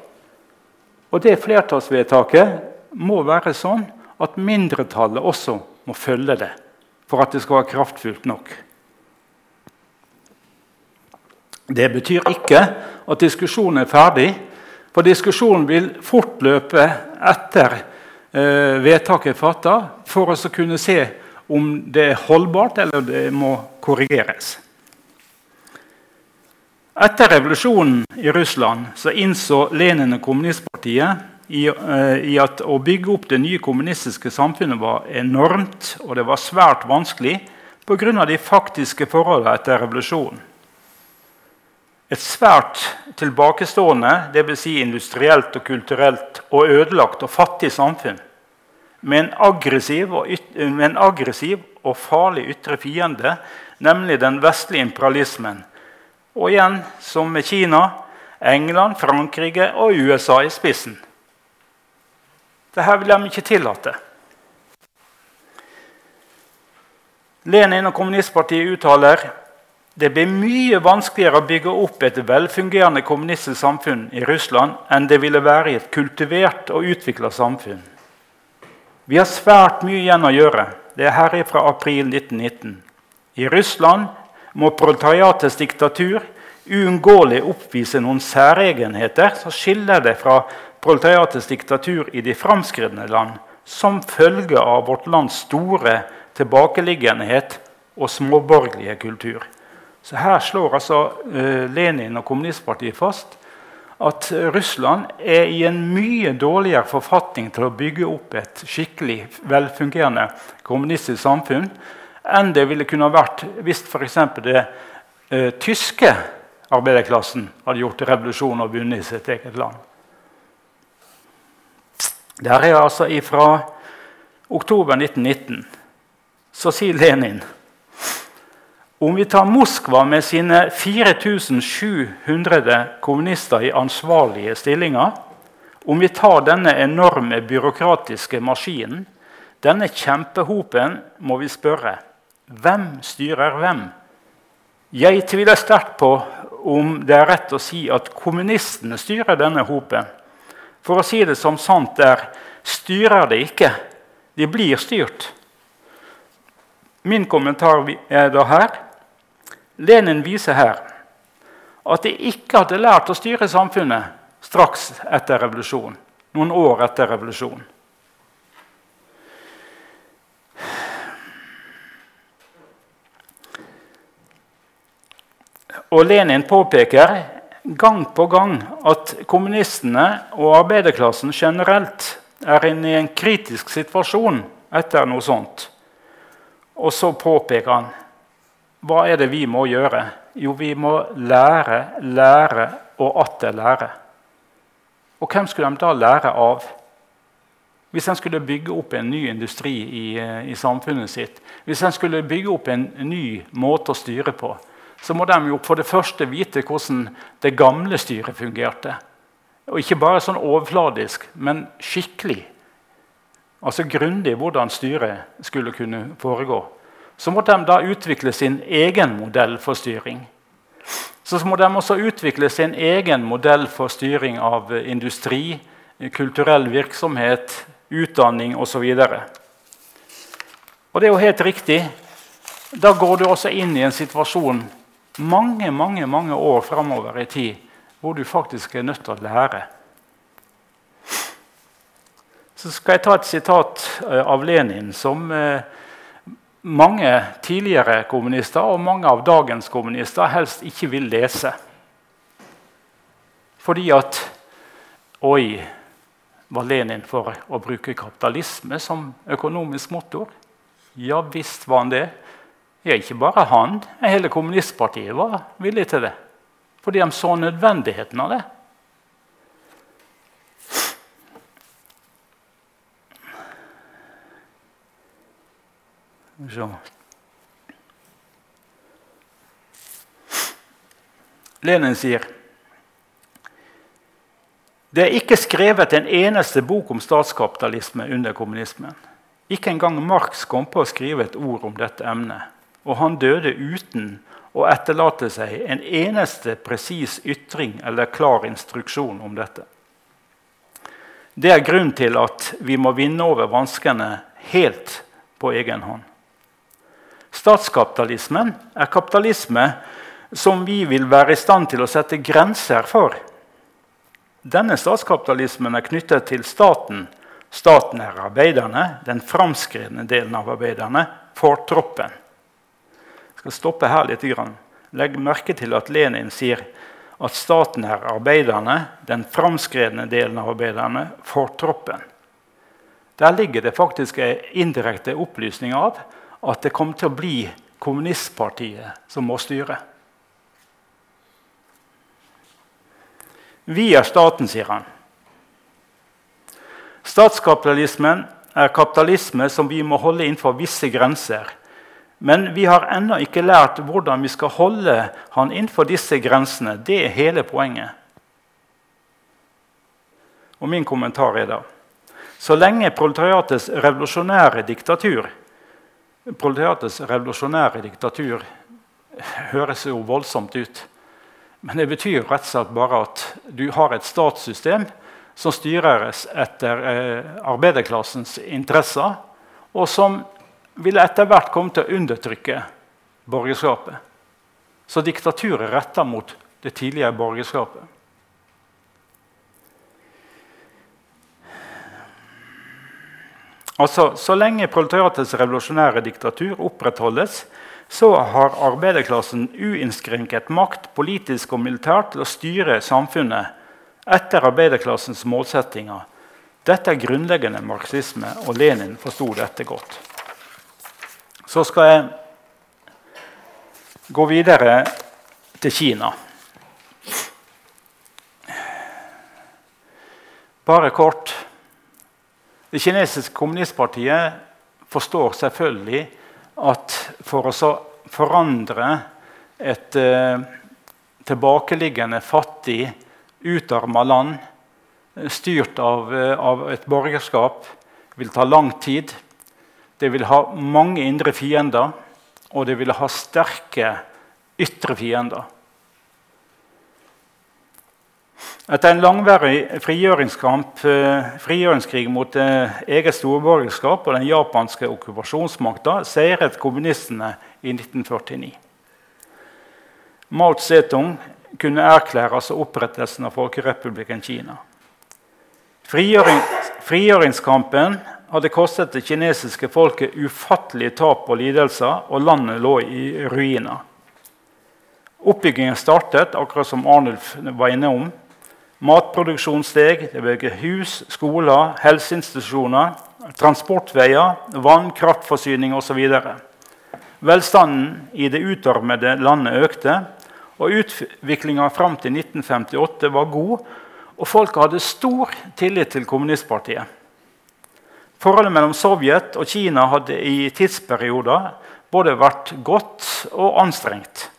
Og det flertallsvedtaket må være sånn at mindretallet også må følge det for at det skal være kraftfullt nok. Det betyr ikke at diskusjonen er ferdig, for diskusjonen vil fortløpe etter eh, vedtaket er fatta, for å kunne se om det er holdbart eller det må korrigeres. Etter revolusjonen i Russland så innså Lenin og kommunistpartiet i, eh, i, at å bygge opp det nye kommunistiske samfunnet var enormt, og det var svært vanskelig pga. de faktiske forholdene etter revolusjonen. Et svært tilbakestående, dvs. Si industrielt og kulturelt, og ødelagt og fattig samfunn med en aggressiv og, med en aggressiv og farlig ytre fiende, nemlig den vestlige imperialismen. Og igjen, som med Kina, England, Frankrike og USA i spissen. Dette vil de ikke tillate. Lenin og kommunistpartiet uttaler det blir mye vanskeligere å bygge opp et velfungerende kommunistisk samfunn i Russland enn det ville være i et kultivert og utvikla samfunn. Vi har svært mye igjen å gjøre. Det er her fra april 1919. I Russland må proletariatets diktatur uunngåelig oppvise noen særegenheter som skiller det fra proletariatets diktatur i de framskridne land som følge av vårt lands store tilbakeliggenhet og småborgerlige kultur. Så Her slår altså uh, Lenin og kommunistpartiet fast at Russland er i en mye dårligere forfatning til å bygge opp et skikkelig velfungerende kommunistisk samfunn enn det ville kunne vært hvis f.eks. det eh, tyske arbeiderklassen hadde gjort revolusjon og vunnet i sitt eget land. Der er altså fra oktober 1919. Så sier Lenin om vi tar Moskva med sine 4700 kommunister i ansvarlige stillinger, om vi tar denne enorme byråkratiske maskinen, denne kjempehopen, må vi spørre hvem styrer hvem? Jeg tviler sterkt på om det er rett å si at kommunistene styrer denne hopen. For å si det som sant er styrer det ikke. De blir styrt. Min kommentar er da her Lenin viser her at de ikke hadde lært å styre samfunnet straks etter revolusjonen. Noen år etter revolusjonen. Og Lenin påpeker gang på gang at kommunistene og arbeiderklassen generelt er inne i en kritisk situasjon etter noe sånt. Og så påpeker han hva er det vi må gjøre? Jo, vi må lære, lære og atter lære. Og hvem skulle de da lære av? Hvis en skulle bygge opp en ny industri i, i samfunnet sitt, hvis en skulle bygge opp en ny måte å styre på, så må de jo for det første vite hvordan det gamle styret fungerte. Og ikke bare sånn overfladisk, men skikkelig. Altså grundig hvordan styret skulle kunne foregå. Så må de da utvikle sin egen modell for styring. Så må de også utvikle sin egen modell for styring av industri, kulturell virksomhet, utdanning osv. Og, og det er jo helt riktig. Da går du også inn i en situasjon mange mange, mange år framover i tid hvor du faktisk er nødt til å lære. Så skal jeg ta et sitat eh, av Lenin som eh, mange tidligere kommunister og mange av dagens kommunister helst ikke vil lese. Fordi at Oi, var Lenin for å bruke kapitalisme som økonomisk motor? Ja visst var han det. Ja, ikke bare han, hele kommunistpartiet var villig til det. Fordi de så nødvendigheten av det. Så. Lenin sier det er ikke skrevet en eneste bok om statskapitalisme under kommunismen. Ikke engang Marx kom på å skrive et ord om dette emnet. Og han døde uten å etterlate seg en eneste presis ytring eller klar instruksjon om dette. Det er grunnen til at vi må vinne over vanskene helt på egen hånd. Statskapitalismen er kapitalisme som vi vil være i stand til å sette grenser for. Denne statskapitalismen er knyttet til staten. Staten er arbeiderne, den framskredne delen av arbeiderne, fortroppen. Jeg skal stoppe her litt. Legg merke til at Lenin sier at staten er arbeiderne, den framskredne delen av arbeiderne, fortroppen. Der ligger det faktisk en indirekte opplysning av at det kommer til å bli kommunistpartiet som må styre. Vi er staten, sier han. Statskapitalismen er kapitalisme som vi må holde innenfor visse grenser. Men vi har ennå ikke lært hvordan vi skal holde han innenfor disse grensene. Det er hele poenget. Og min kommentar er da så lenge proletariatets revolusjonære diktatur Proletariatets revolusjonære diktatur høres jo voldsomt ut. Men det betyr rett og slett bare at du har et statssystem som styres etter eh, arbeiderklassens interesser, og som vil etter hvert komme til å undertrykke borgerskapet. Så diktaturet retter mot det tidligere borgerskapet. Altså, Så lenge proletariatets revolusjonære diktatur opprettholdes, så har arbeiderklassen uinnskrenket makt politisk og militært til å styre samfunnet etter arbeiderklassens målsettinger. Dette er grunnleggende marxisme, og Lenin forsto dette godt. Så skal jeg gå videre til Kina. Bare kort. Det kinesiske kommunistpartiet forstår selvfølgelig at for å forandre et eh, tilbakeliggende, fattig, utarma land styrt av, eh, av, et borgerskap vil ta lang tid. Det vil ha mange indre fiender, og det vil ha sterke ytre fiender. Etter en langværig eh, frigjøringskrig mot eh, eget storborgerskap og den japanske okkupasjonsmakta seiret kommunistene i 1949. Mao Zedong kunne erklæres som opprettelsen av Folkerepublikken Kina. Frigjøring, frigjøringskampen hadde kostet det kinesiske folket ufattelige tap og lidelser, og landet lå i ruiner. Oppbyggingen startet, akkurat som Arnulf var inne om, Matproduksjon steg. Det ble hus, skoler, helseinstitusjoner, transportveier, vann, kraftforsyning osv. Velstanden i det utarmede landet økte, og utviklinga fram til 1958 var god, og folk hadde stor tillit til kommunistpartiet. Forholdet mellom Sovjet og Kina hadde i tidsperioder både vært godt og anstrengt.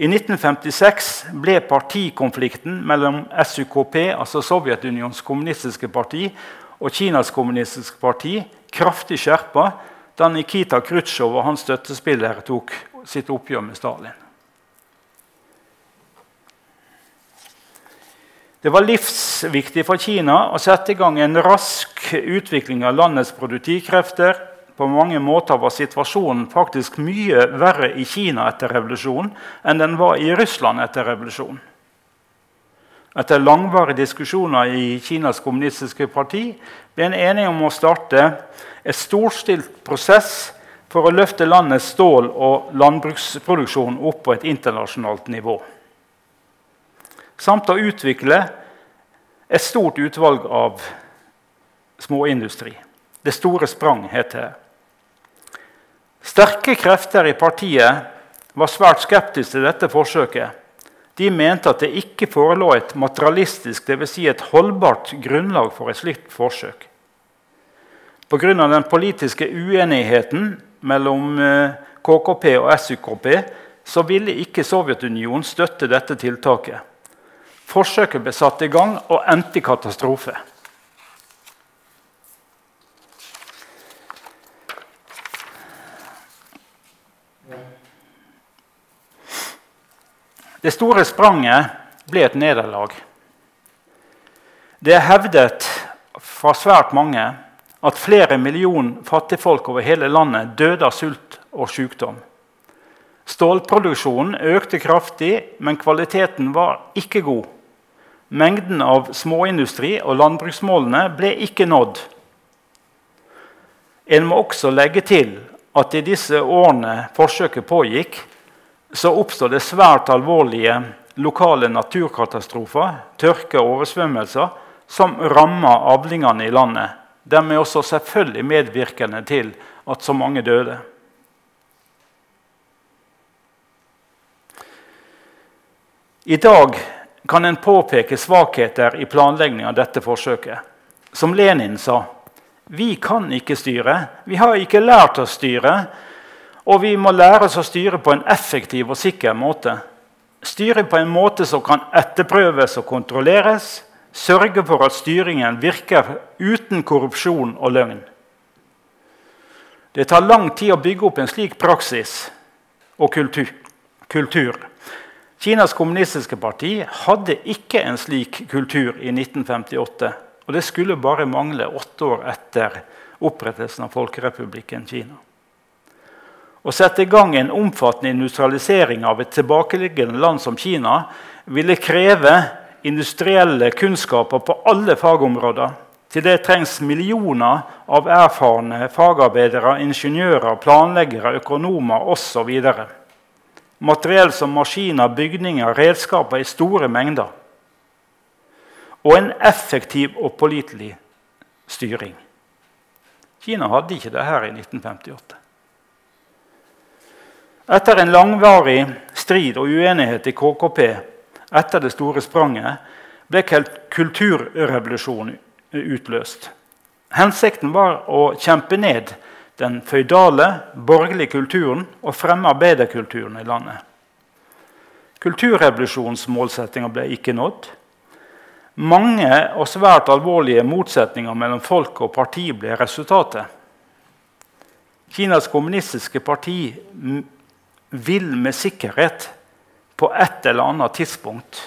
I 1956 ble partikonflikten mellom SUKP, altså Sovjetunionens kommunistiske parti, og Kinas kommunistiske parti kraftig skjerpa da Nikita Khrusjtsjov og hans støttespillere tok sitt oppgjør med Stalin. Det var livsviktig for Kina å sette i gang en rask utvikling av landets produktivkrefter på mange måter var situasjonen faktisk mye verre i Kina etter revolusjonen enn den var i Russland etter revolusjonen. Etter langvarige diskusjoner i Kinas kommunistiske parti ble en enige om å starte et storstilt prosess for å løfte landets stål- og landbruksproduksjon opp på et internasjonalt nivå. Samt å utvikle et stort utvalg av småindustri. Det store sprang heter det. Sterke krefter i partiet var svært skeptiske til dette forsøket. De mente at det ikke forelå et materialistisk, dvs. Si et holdbart grunnlag for et slikt forsøk. Pga. den politiske uenigheten mellom KKP eh, og SUKP så ville ikke Sovjetunionen støtte dette tiltaket. Forsøket ble satt i gang og endte i katastrofe. Det store spranget ble et nederlag. Det er hevdet fra svært mange at flere million fattigfolk over hele landet døde av sult og sykdom. Stålproduksjonen økte kraftig, men kvaliteten var ikke god. Mengden av småindustri og landbruksmålene ble ikke nådd. En må også legge til at i disse årene forsøket pågikk, så oppstår det svært alvorlige lokale naturkatastrofer, tørke og oversvømmelser, som rammer avlingene i landet. De er også selvfølgelig medvirkende til at så mange døde. I dag kan en påpeke svakheter i planleggingen av dette forsøket. Som Lenin sa vi kan ikke styre. Vi har ikke lært å styre. Og vi må lære oss å styre på en effektiv og sikker måte. Styre på en måte som kan etterprøves og kontrolleres. Sørge for at styringen virker uten korrupsjon og løgn. Det tar lang tid å bygge opp en slik praksis og kultur. kultur. Kinas kommunistiske parti hadde ikke en slik kultur i 1958. Og det skulle bare mangle åtte år etter opprettelsen av Folkerepublikken Kina. Å sette i gang en omfattende industrialisering av et tilbakeliggende land som Kina ville kreve industrielle kunnskaper på alle fagområder. Til det trengs millioner av erfarne fagarbeidere, ingeniører, planleggere, økonomer osv. Materiell som maskiner, bygninger, redskaper i store mengder. Og en effektiv og pålitelig styring. Kina hadde ikke det her i 1958. Etter en langvarig strid og uenighet i KKP etter det store spranget ble kulturrevolusjonen utløst. Hensikten var å kjempe ned den føydale, borgerlige kulturen og fremme arbeiderkulturen i landet. Kulturrevolusjonens målsettinger ble ikke nådd. Mange og svært alvorlige motsetninger mellom folk og parti ble resultatet. Kinas kommunistiske parti vil med sikkerhet på et eller annet tidspunkt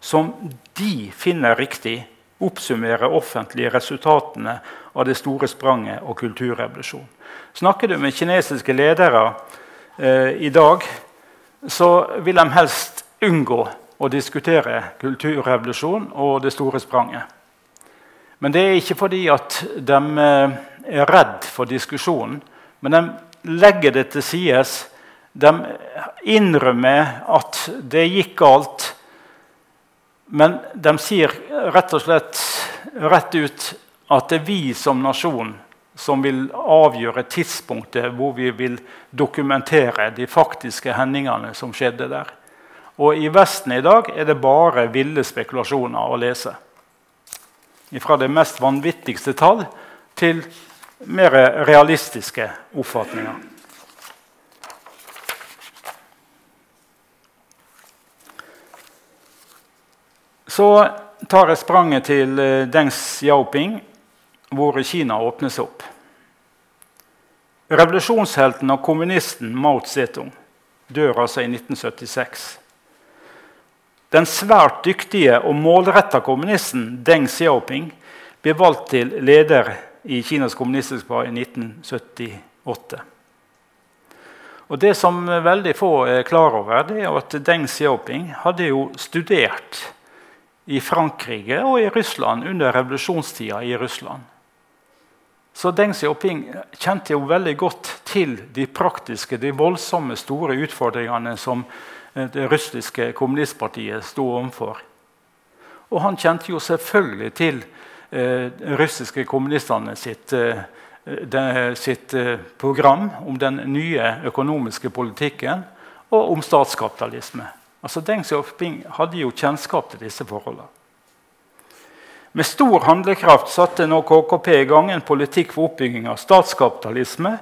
som de finner riktig, oppsummere offentlige resultatene av det store spranget og kulturrevolusjonen. Snakker du med kinesiske ledere eh, i dag, så vil de helst unngå å diskutere kulturrevolusjon og det store spranget. Men det er ikke fordi at de eh, er redd for diskusjonen, men de legger det til sides de innrømmer at det gikk galt, men de sier rett og slett rett ut at det er vi som nasjon som vil avgjøre tidspunktet hvor vi vil dokumentere de faktiske hendelsene som skjedde der. Og i Vesten i dag er det bare ville spekulasjoner å lese. Fra det mest vanvittigste tall til mer realistiske oppfatninger. Så tar jeg spranget til eh, Deng Xiaoping, hvor Kina åpnes opp. Revolusjonshelten og kommunisten Mao Zedong dør altså i 1976. Den svært dyktige og målretta kommunisten Deng Xiaoping ble valgt til leder i Kinas kommunistiske parti i 1978. Og Det som veldig få er klar over, det er at Deng Xiaoping hadde jo studert i Frankrike og i Russland under revolusjonstida i Russland. Så Deng Xiaoping kjente jo veldig godt til de praktiske, de voldsomme, store utfordringene som eh, det russiske kommunistpartiet sto overfor. Og han kjente jo selvfølgelig til eh, russiske kommunistene sitt, eh, de, sitt eh, program om den nye økonomiske politikken og om statskapitalisme. Altså Deng Xiaoping hadde jo kjennskap til disse forholdene. Med stor handlekraft satte nå KKP i gang en politikk for oppbygging av statskapitalisme,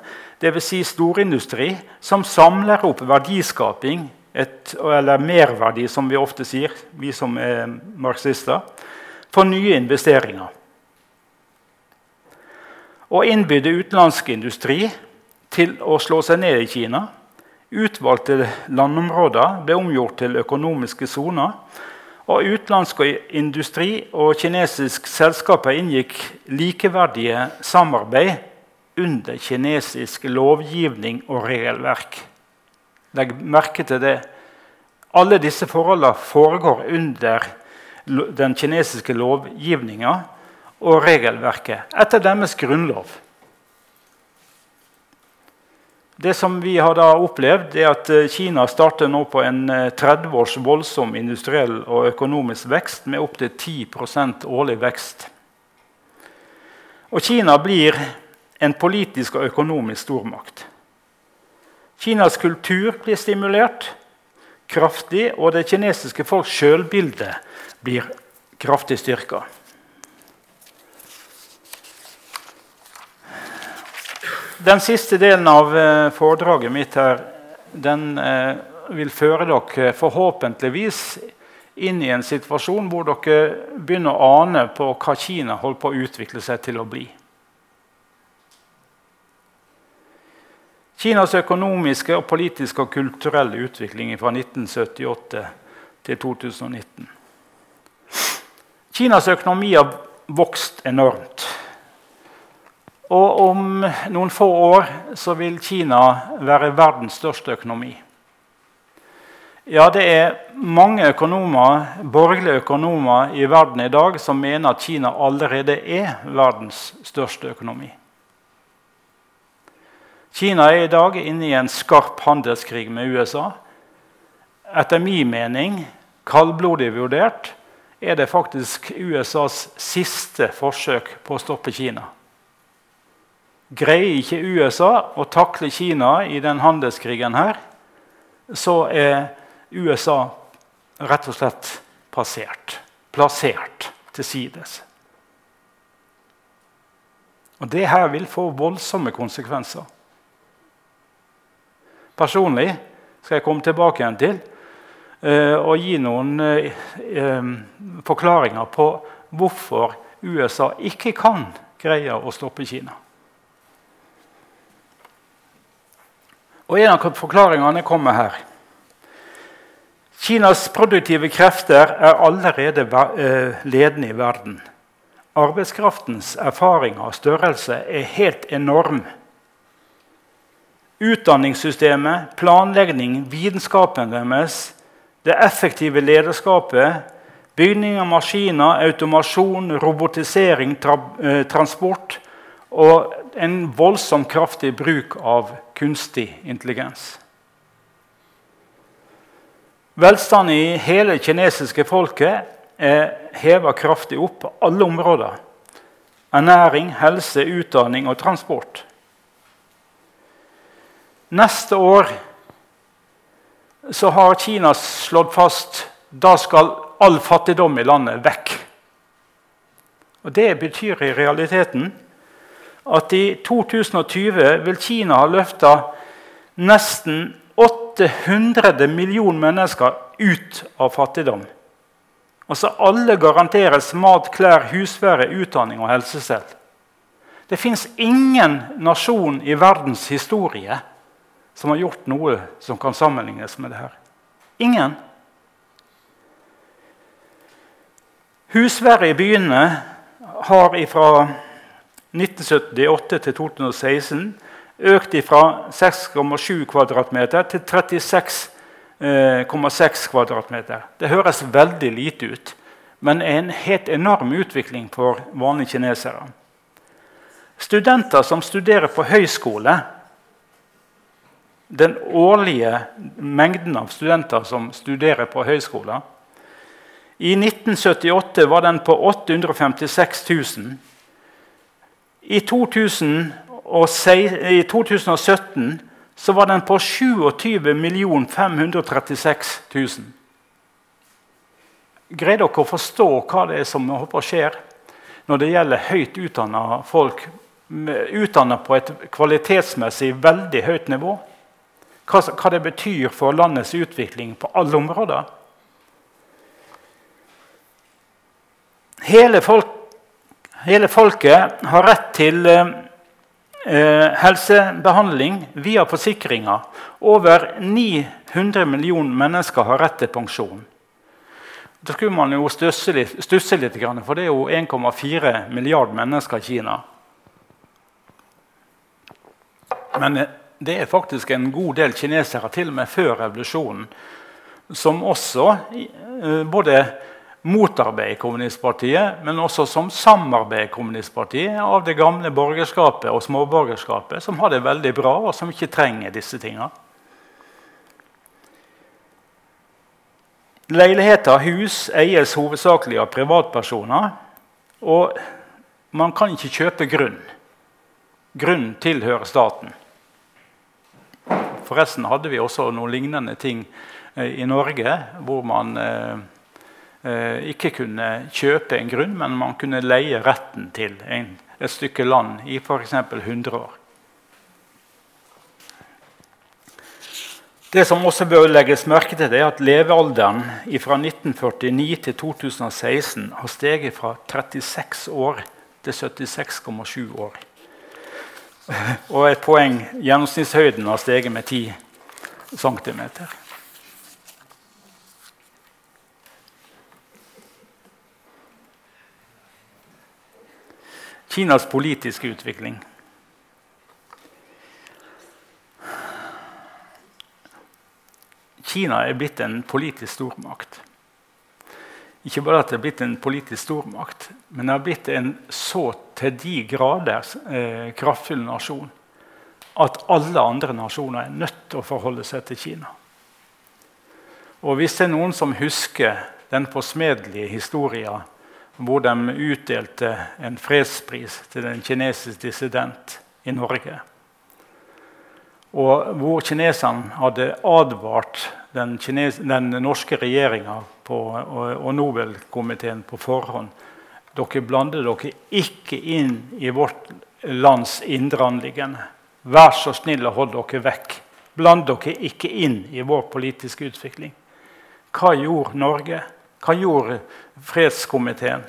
dvs. Si storindustri, som samler opp verdiskaping, et, eller merverdi, som vi ofte sier, vi som er marxister, for nye investeringer. Og innbydde utenlandsk industri til å slå seg ned i Kina. Utvalgte landområder ble omgjort til økonomiske soner og utenlandsk industri og kinesisk selskaper inngikk likeverdige samarbeid under kinesisk lovgivning og regelverk. Legg merke til det. Alle disse forholdene foregår under den kinesiske lovgivninga og regelverket etter deres grunnlov. Det som vi har da opplevd, er at eh, Kina starter nå på en 30 eh, års voldsom industriell og økonomisk vekst med opptil 10% årlig vekst. Og Kina blir en politisk og økonomisk stormakt. Kinas kultur blir stimulert kraftig, og det kinesiske folks sjølbilde blir kraftig styrka. Den siste delen av eh, foredraget mitt her, den eh, vil føre dere forhåpentligvis inn i en situasjon hvor dere begynner å ane på hva Kina holder på å utvikle seg til å bli. Kinas økonomiske, og politiske og kulturelle utvikling fra 1978 til 2019. Kinas økonomi har vokst enormt. Og om noen få år så vil Kina være verdens største økonomi. Ja, det er mange økonomer, borgerlige økonomer i verden i dag som mener at Kina allerede er verdens største økonomi. Kina er i dag inne i en skarp handelskrig med USA. Etter min mening, kaldblodig vurdert, er det faktisk USAs siste forsøk på å stoppe Kina. Greier ikke USA å takle Kina i den handelskrigen her, så er USA rett og slett passert, plassert til sides. Og det her vil få voldsomme konsekvenser. Personlig skal jeg komme tilbake igjen til uh, og gi noen uh, forklaringer på hvorfor USA ikke kan greie å stoppe Kina. Og En av forklaringene kommer her. Kinas produktive krefter er allerede eh, ledende i verden. Arbeidskraftens erfaring og størrelse er helt enorm. Utdanningssystemet, planlegging, vitenskapen deres, det effektive lederskapet, bygning av maskiner, automasjon, robotisering, eh, transport og en voldsomt kraftig bruk av kunstig intelligens. Velstanden i hele det kinesiske folket er heva kraftig opp på alle områder. Ernæring, helse, utdanning og transport. Neste år så har Kina slått fast da skal all fattigdom i landet vekk. Og Det betyr i realiteten at i 2020 vil Kina ha løfta nesten 800 millioner mennesker ut av fattigdom. Altså Alle garanteres mat, klær, husvære, utdanning og helsestell. Det fins ingen nasjon i verdens historie som har gjort noe som kan sammenlignes med det her. Ingen. Husvære i byene har ifra 1978 til 2016 økt fra 6,7 kvadratmeter til 36,6 kvadratmeter. Det høres veldig lite ut, men er en helt enorm utvikling for vanlige kinesere. studenter som studerer på høyskole Den årlige mengden av studenter som studerer på høyskole I 1978 var den på 856 000. I, 2000 I 2017 så var den på 27 536 000. Greier dere å forstå hva det er som håper skjer når det gjelder høyt utdanna folk? Utdanna på et kvalitetsmessig veldig høyt nivå? Hva det betyr for landets utvikling på alle områder? Hele, folk, hele folket har rett til eh, eh, helsebehandling via forsikringer. Over 900 millioner mennesker har rett til pensjon. Da skulle man jo stusse litt, litt for det er jo 1,4 milliard mennesker i Kina. Men eh, det er faktisk en god del kinesere, til og med før revolusjonen, som også både motarbeide kommunistpartiet, men også som samarbeider kommunistpartiet av det gamle borgerskapet og småborgerskapet, som har det veldig bra, og som ikke trenger disse tinga. Leiligheter hus eies hovedsakelig av privatpersoner. Og man kan ikke kjøpe grunn. Grunn tilhører staten. Forresten hadde vi også noen lignende ting eh, i Norge, hvor man Eh, ikke kunne kjøpe en grunn, men man kunne leie retten til en, et stykke land i f.eks. 100 år. Det som også bør legges merke til, er at levealderen fra 1949 til 2016 har steget fra 36 år til 76,7 år. Og et poeng gjennomsnittshøyden har steget med 10 cm. Kinas politiske utvikling. Kina er blitt en politisk stormakt. Ikke bare at det er blitt en politisk stormakt, men det har blitt en så til de grader eh, kraftfull nasjon at alle andre nasjoner er nødt til å forholde seg til Kina. Og Hvis det er noen som husker den forsmedelige historien hvor de utdelte en fredspris til en kinesisk dissident i Norge. Og hvor kineserne hadde advart den, kines den norske regjeringa og, Nobelkomiteen på forhånd. Dere blander dere ikke inn i vårt lands indre anliggende. Vær så snill å holde dere vekk. Bland dere ikke inn i vår politiske utvikling. Hva gjorde Norge? Hva gjorde fredskomiteen?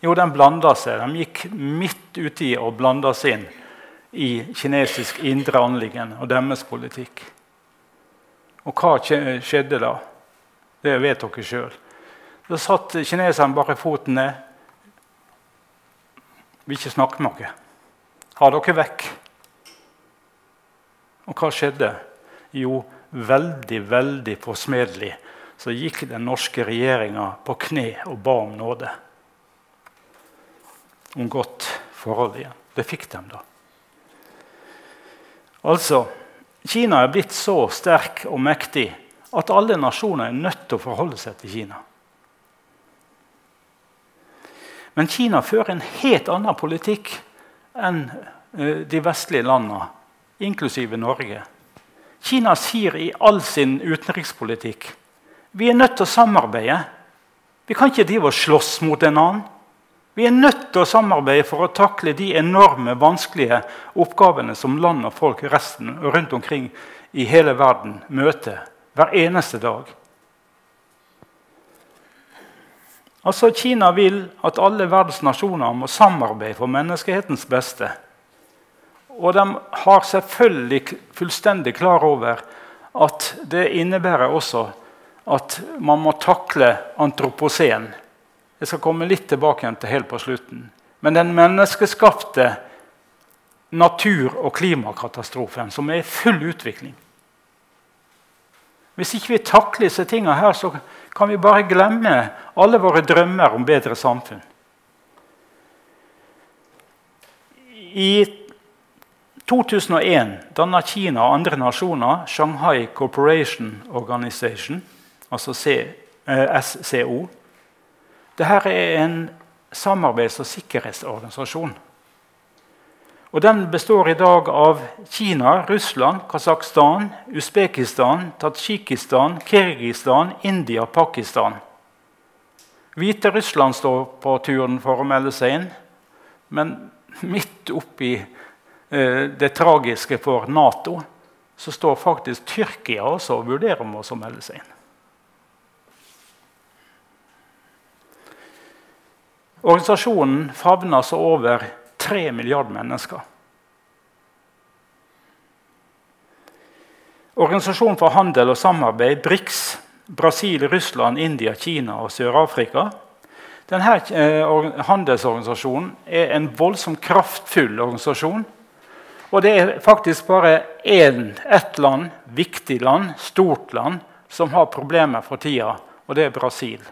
Jo, den blanda seg. De gikk midt uti og blanda seg inn i kinesisk indre anliggende og deres politikk. Og hva skjedde da? Det vet dere sjøl. Da satt kineserne bare foten ned. Vil ikke snakke med dere. Ha dere vekk. Og hva skjedde? Jo, veldig, veldig forsmedelig så gikk den norske regjeringa på kne og ba om nåde. Om godt forhold igjen. Det fikk de, da. Altså, Kina er blitt så sterk og mektig at alle nasjoner er nødt til å forholde seg til Kina. Men Kina fører en helt annen politikk enn eh, de vestlige landene, inklusive Norge. Kina sier i all sin utenrikspolitikk vi er nødt til å samarbeide. Vi kan ikke drive og slåss mot en annen. Vi er nødt til å samarbeide for å takle de enorme, vanskelige oppgavene som land og folk resten, rundt omkring i hele verden møter hver eneste dag. Altså, Kina vil at alle verdens nasjoner må samarbeide for menneskehetens beste. Og de har selvfølgelig fullstendig klar over at det innebærer også at man må takle antroposen. Jeg skal komme litt tilbake igjen til helt på slutten. Men den menneskeskapte natur- og klimakatastrofen som er i full utvikling Hvis ikke vi takler disse tingene her, så kan vi bare glemme alle våre drømmer om bedre samfunn. I 2001 dannet Kina og andre nasjoner Shanghai Corporation Organization, altså SCO. Dette er en samarbeids- og sikkerhetsorganisasjon. Og Den består i dag av Kina, Russland, Kasakhstan, Usbekistan, Tadsjikistan, Kirgistan, India Pakistan. Hviterussland står på turen for å melde seg inn. Men midt oppi eh, det tragiske for Nato så står faktisk Tyrkia også og vurderer om å melde seg inn. Organisasjonen favner så over 3 milliarder mennesker. Organisasjonen for handel og samarbeid, BRICS, Brasil, Russland, India, Kina og Sør-Afrika. Denne eh, handelsorganisasjonen er en voldsomt kraftfull organisasjon. Og det er faktisk bare ett land, viktig land, stort land, som har problemer for tida, og det er Brasil.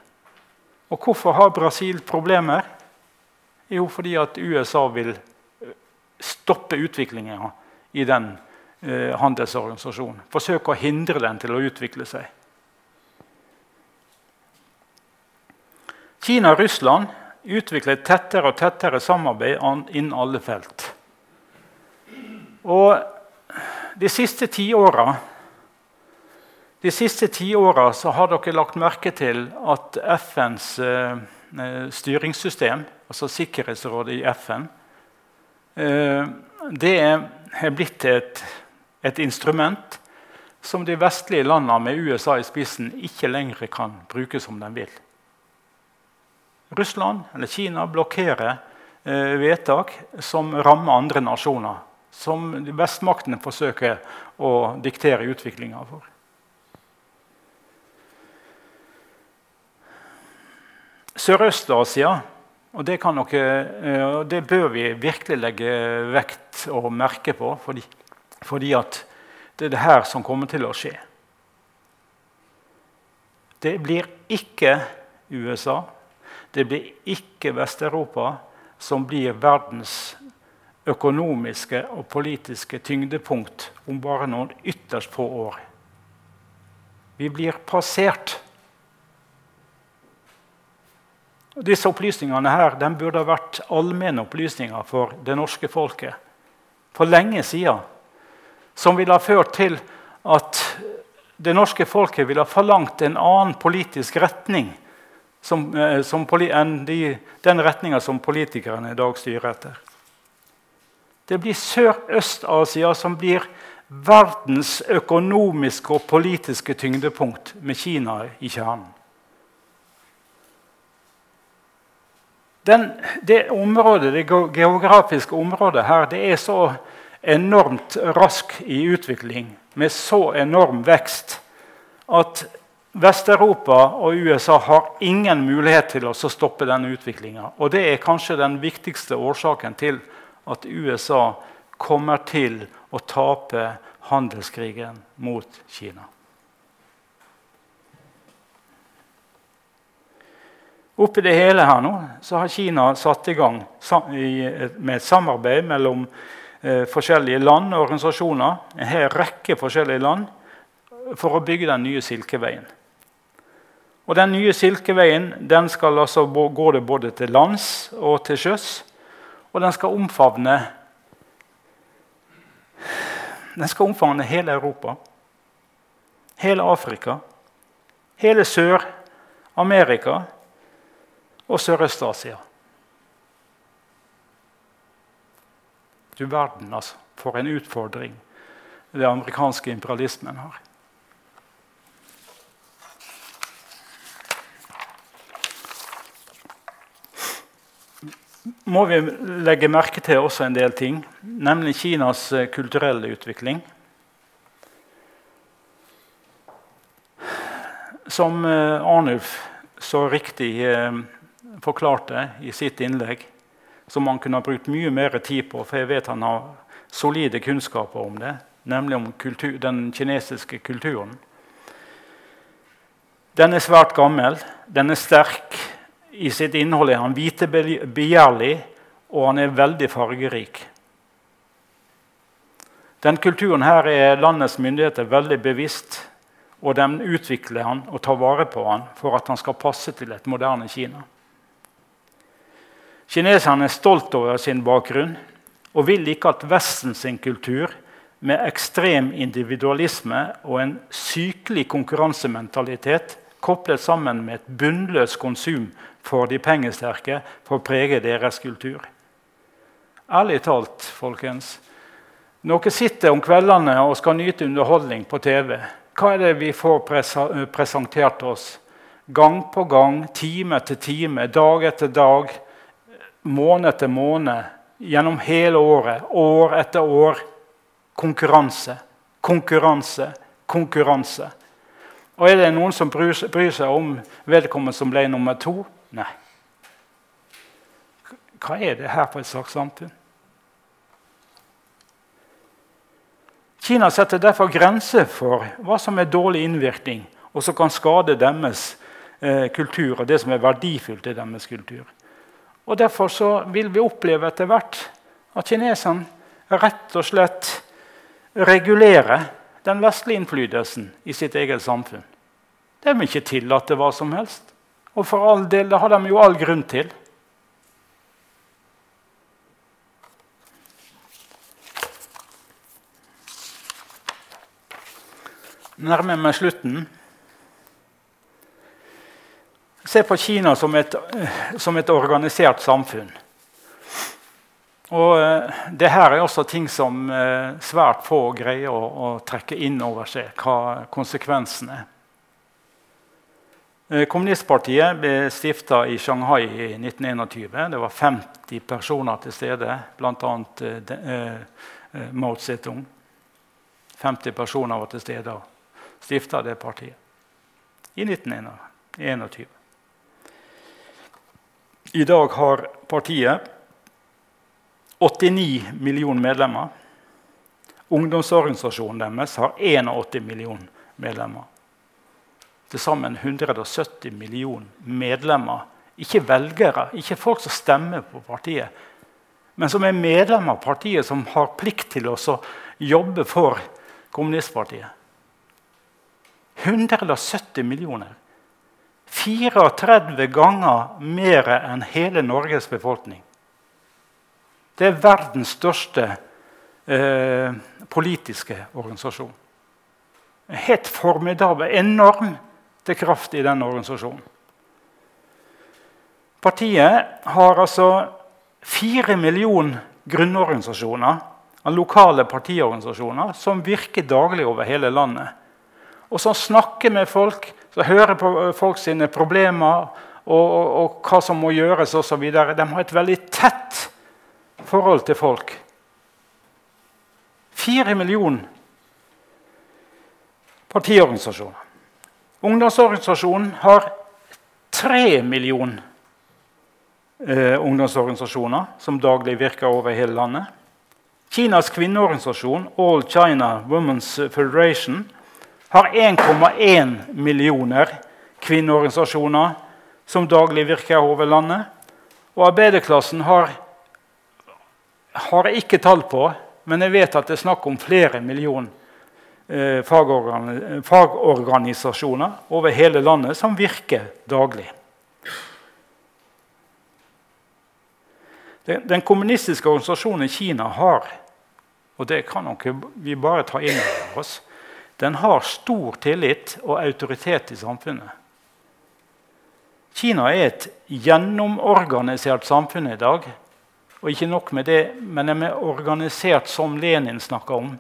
Og hvorfor har Brasil problemer? Jo, fordi at USA vil eh, stoppe utviklinga i den eh, handelsorganisasjonen. Forsøke å hindre den til å utvikle seg. Kina og Russland utvikler et tettere og tettere samarbeid innen alle felt. Og de siste tiåra de siste tiåra har dere lagt merke til at FNs eh, eh styringssystem altså Sikkerhetsrådet i FN, eh, det er blitt et, et instrument som de vestlige landene med USA i spissen ikke lenger kan bruke som de vil. Russland eller Kina blokkerer eh, vedtak som rammer andre nasjoner. Som vestmaktene forsøker å diktere utviklinga for. Sørøst-Asia og det, dere, eh, det, bør vi virkelig legge vekt og merke på, fordi, fordi det er det her som kommer til å skje. Det blir ikke USA, det blir ikke Vest-Europa som blir verdens økonomiske og politiske tyngdepunkt om bare noen ytterst få år. Vi blir passert Disse opplysningene her, den burde ha vært allmenne opplysninger for det norske folket for lenge siden. Som ville ha ført til at det norske folket ville ha forlangt en annen politisk retning som, eh, som, enn de, den retninga som politikerne i dag styrer etter. Det blir Sørøst-Asia som blir verdens økonomiske og politiske tyngdepunkt med Kina i kjernen. Den, det, området, det geografiske området her det er så enormt rask i utvikling, med så enorm vekst, at Vest-Europa og USA har ingen mulighet til å stoppe denne utviklinga. Og det er kanskje den viktigste årsaken til at USA kommer til å tape handelskrigen mot Kina. Oppi det hele her nå så har Kina satt i gang med et samarbeid mellom eh, forskjellige land og organisasjoner, en hel rekke forskjellige land, for å bygge den nye Silkeveien. Og Den nye Silkeveien den skal altså gå det både til lands og til sjøs. Og den skal omfavne Den skal omfavne hele Europa, hele Afrika, hele Sør-Amerika og Sørøst-Asia. Du verden, altså. For en utfordring den amerikanske imperialismen har. må vi legge merke til også en del ting, nemlig Kinas eh, kulturelle utvikling. Som eh, Arnulf så riktig eh, forklarte i sitt innlegg, som han kunne ha brukt mye mer tid på, for jeg vet han har solide kunnskaper om det, nemlig om kultur, den kinesiske kulturen. Den er svært gammel, den er sterk. I sitt innhold er han vitebegjærlig, og han er veldig fargerik. Den kulturen her er landets myndigheter veldig bevisst, og de utvikler han og tar vare på han for at han skal passe til et moderne Kina. Kineserne er stolt over sin bakgrunn og vil ikke at Vesten sin kultur med ekstrem individualisme og en sykelig konkurransementalitet koblet sammen med et bunnløst konsum for de pengesterke, får prege deres kultur. Ærlig talt, folkens. Dere sitter om kveldene og skal nyte underholdning på TV, hva er det vi får presentert oss? Gang på gang, time etter time, dag etter dag, måned etter måned, gjennom hele året, år etter år. Konkurranse, konkurranse, konkurranse. Og er det noen som bryr seg om vedkommende som ble nummer to? Nei. Hva er det her for et slags samfunn? Kina setter derfor grenser for hva som er dårlig innvirkning, og som kan skade deres eh, kultur og det som er verdifullt i deres kultur. Og Derfor så vil vi oppleve etter hvert at kineserne rett og slett regulerer den vestlige innflytelsen i sitt eget samfunn. De vil ikke tillate hva som helst. Og for all del, det har de jo all grunn til. Nærmer meg slutten. Se på Kina som et, som et organisert samfunn. Og eh, det her er også ting som eh, svært få greier å, å trekke inn over seg, hva konsekvensene er. Eh, kommunistpartiet ble stifta i Shanghai i 1921. Det var 50 personer til stede, bl.a. Eh, Mao Zedong. 50 personer var til stede og stifta det partiet i 1921. I dag har partiet 89 millioner medlemmer. Ungdomsorganisasjonen deres har 81 millioner medlemmer. Til sammen 170 millioner medlemmer. Ikke velgere, ikke folk som stemmer på partiet, men som er medlemmer av partiet, som har plikt til å jobbe for kommunistpartiet. 170 millioner. 34 ganger mer enn hele Norges befolkning. Det er verdens største eh, politiske organisasjon. Helt formidabel, enorm til kraft i den organisasjonen. Partiet har altså fire millioner grunnorganisasjoner, lokale partiorganisasjoner, som virker daglig over hele landet. Og som snakker med folk, som hører på eh, folk sine problemer og, og, og hva som må gjøres osv. De har et veldig tett forhold til folk. Fire millioner partiorganisasjoner. Ungdomsorganisasjonen har tre millioner eh, ungdomsorganisasjoner som daglig virker over hele landet. Kinas kvinneorganisasjon, All China Women's Federation, har 1,1 millioner kvinneorganisasjoner som daglig virker over landet. Og arbeiderklassen har har jeg ikke tall på, men jeg vet at det er snakk om flere millioner eh, fagorganisasjoner over hele landet som virker daglig. Den, den kommunistiske organisasjonen i Kina har og det kan vi bare ta inn over oss, den har stor tillit og autoritet i samfunnet. Kina er et gjennomorganisert samfunn i dag og ikke nok med det, men de er organisert som Lenin snakka om,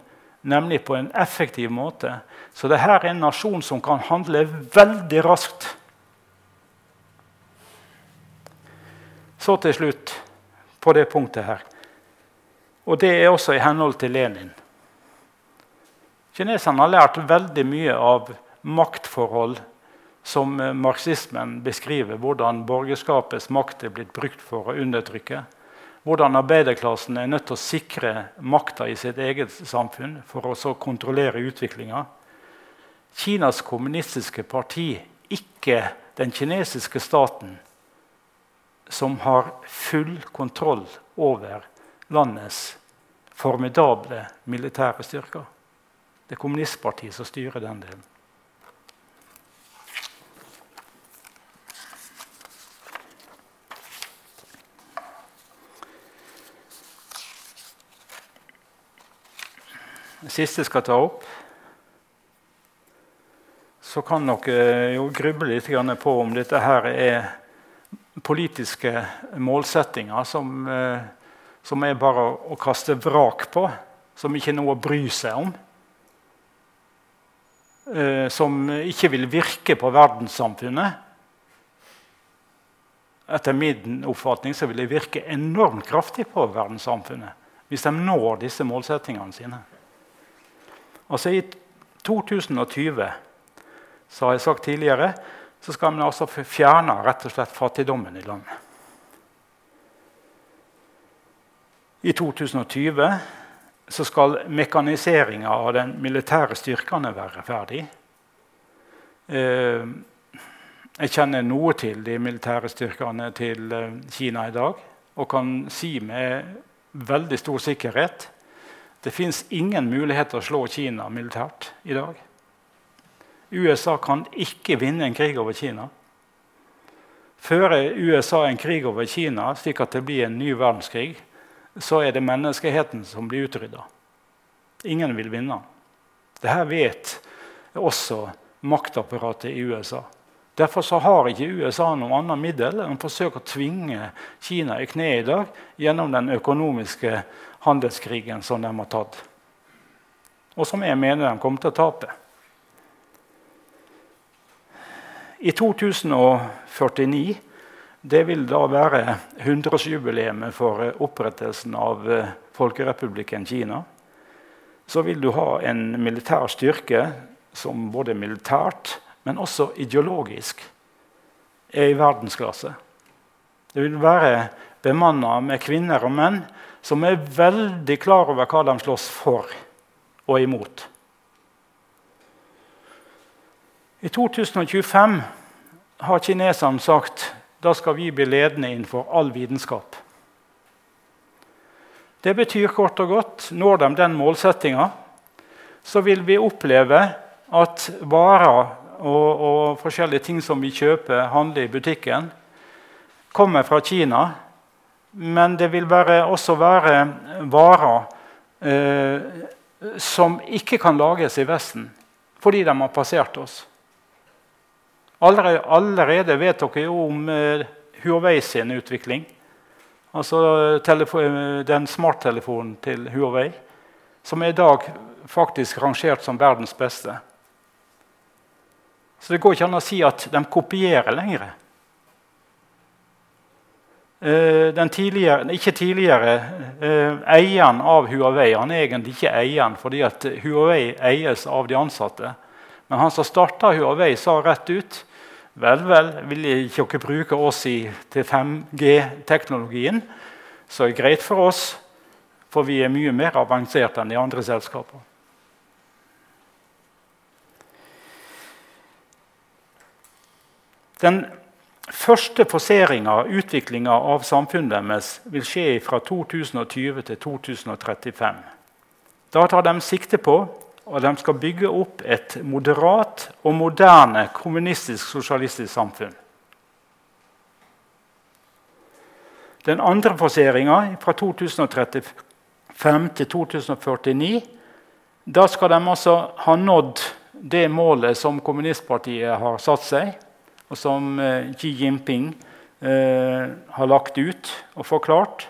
nemlig på en effektiv måte. Så dette er en nasjon som kan handle veldig raskt. Så til slutt på det punktet her. Og det er også i henhold til Lenin. Kineserne har lært veldig mye av maktforhold som marxismen beskriver, hvordan borgerskapets makt er blitt brukt for å undertrykke hvordan arbeiderklassen er nødt til å sikre makta i sitt eget samfunn for å kontrollere utviklinga. Kinas kommunistiske parti, ikke den kinesiske staten, som har full kontroll over landets formidable militære styrker. Det er kommunistpartiet som styrer den delen. Det siste jeg skal ta opp, så kan dere jo gruble litt på om dette her er politiske målsettinger som, eh, som er bare å kaste vrak på, som ikke er noe å bry seg om. Eh, som ikke vil virke på verdenssamfunnet. Etter min oppfatning så vil det virke enormt kraftig på verdenssamfunnet hvis de når disse målsettingene sine. Altså I 2020 så har jeg sagt tidligere, så skal man altså fjerne rett og slett fattigdommen i landet. I 2020 så skal mekaniseringa av den militære styrkene være ferdig. Eh, jeg kjenner noe til de militære styrkene til eh, Kina i dag og kan si med veldig stor sikkerhet det fins ingen mulighet til å slå Kina militært i dag. USA kan ikke vinne en krig over Kina. Fører USA en krig over Kina slik at det blir en ny verdenskrig, så er det menneskeheten som blir utrydda. Ingen vil vinne. Dette vet også maktapparatet i USA. Derfor har ikke USA noe annet middel enn å forsøke å tvinge Kina i kne i dag gjennom den økonomiske handelskrigen som de har tatt. Og som jeg mener de kommer til å tape. I 2049 det vil da være 100-årsjubileet for opprettelsen av eh, Folkerepublikken Kina. Så vil du ha en militær styrke som både militært, men også ideologisk er i verdensklasse. Det vil være bemanna med kvinner og menn som er veldig klar over hva de slåss for og imot. I 2025 har kineserne sagt da skal vi bli ledende innenfor all vitenskap. Det betyr kort og godt når de den målsettinga, så vil vi oppleve at varer og, og forskjellige ting som vi kjøper, handler i butikken, kommer fra Kina men det vil være, også være varer eh, som ikke kan lages i Vesten fordi de har passert oss. Allerede, allerede vet dere jo om eh, Huawei sin utvikling. Altså den smarttelefonen til Huawei, som er i dag faktisk rangert som verdens beste. Så det går ikke an å si at de kopierer lenger. Eh, tidligere, ikke tidligere eh, eieren av Huawei Han er egentlig ikke eieren fordi Huawei eies av de ansatte. Men han som starta Huawei, sa rett ut Vel, vel, vil ikke dere bruke oss i, til 5G-teknologien, så er det greit for oss, for vi er mye mer avansert enn de andre selskapene. Den første forseringa, utviklinga av samfunnet deres, vil skje fra 2020 til 2035. Da tar de sikte på at de skal bygge opp et moderat og moderne kommunistisk sosialistisk samfunn. Den andre forseringa, fra 2035 til 2049, da skal de altså ha nådd det målet som kommunistpartiet har satt seg og som eh, Xi Jinping eh, har lagt ut og forklart.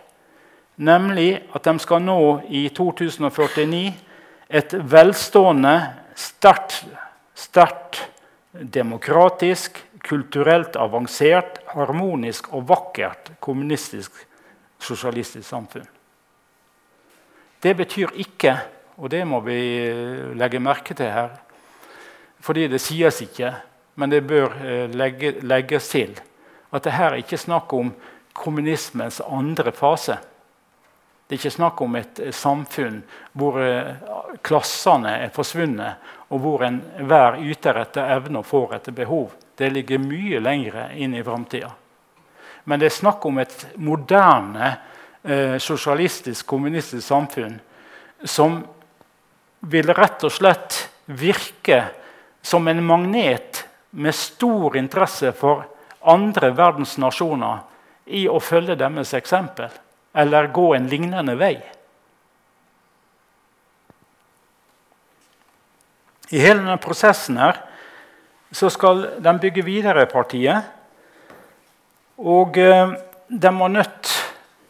Nemlig at de skal nå i 2049 et velstående, sterkt, sterkt demokratisk, kulturelt avansert, harmonisk og vakkert kommunistisk sosialistisk samfunn. Det betyr ikke, og det må vi legge merke til her, fordi det sies ikke men det bør eh, legge, legges til at det her er ikke snakk om kommunismens andre fase. Det er ikke snakk om et eh, samfunn hvor eh, klassene er forsvunnet, og hvor enhver yter etter evne og får etter behov. Det ligger mye lenger inn i framtida. Men det er snakk om et moderne eh, sosialistisk, kommunistisk samfunn som vil rett og slett virke som en magnet med stor interesse for andre verdens nasjoner i å følge deres eksempel eller gå en lignende vei. I hele denne prosessen her så skal de bygge videre partiet. Og eh, de var nødt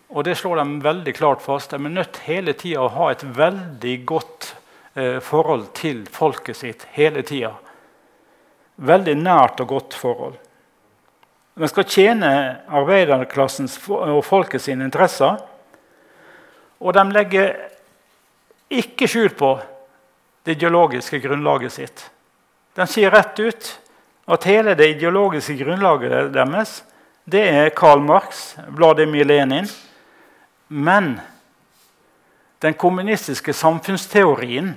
og det slår de veldig klart fast, de er nødt hele tida å ha et veldig godt eh, forhold til folket sitt. hele tida. Veldig nært og godt forhold. De skal tjene arbeiderklassens og folket sine interesser. Og de legger ikke skjul på det ideologiske grunnlaget sitt. De sier rett ut at hele det ideologiske grunnlaget deres det er Karl Marx, Vladimir Lenin. Men den kommunistiske samfunnsteorien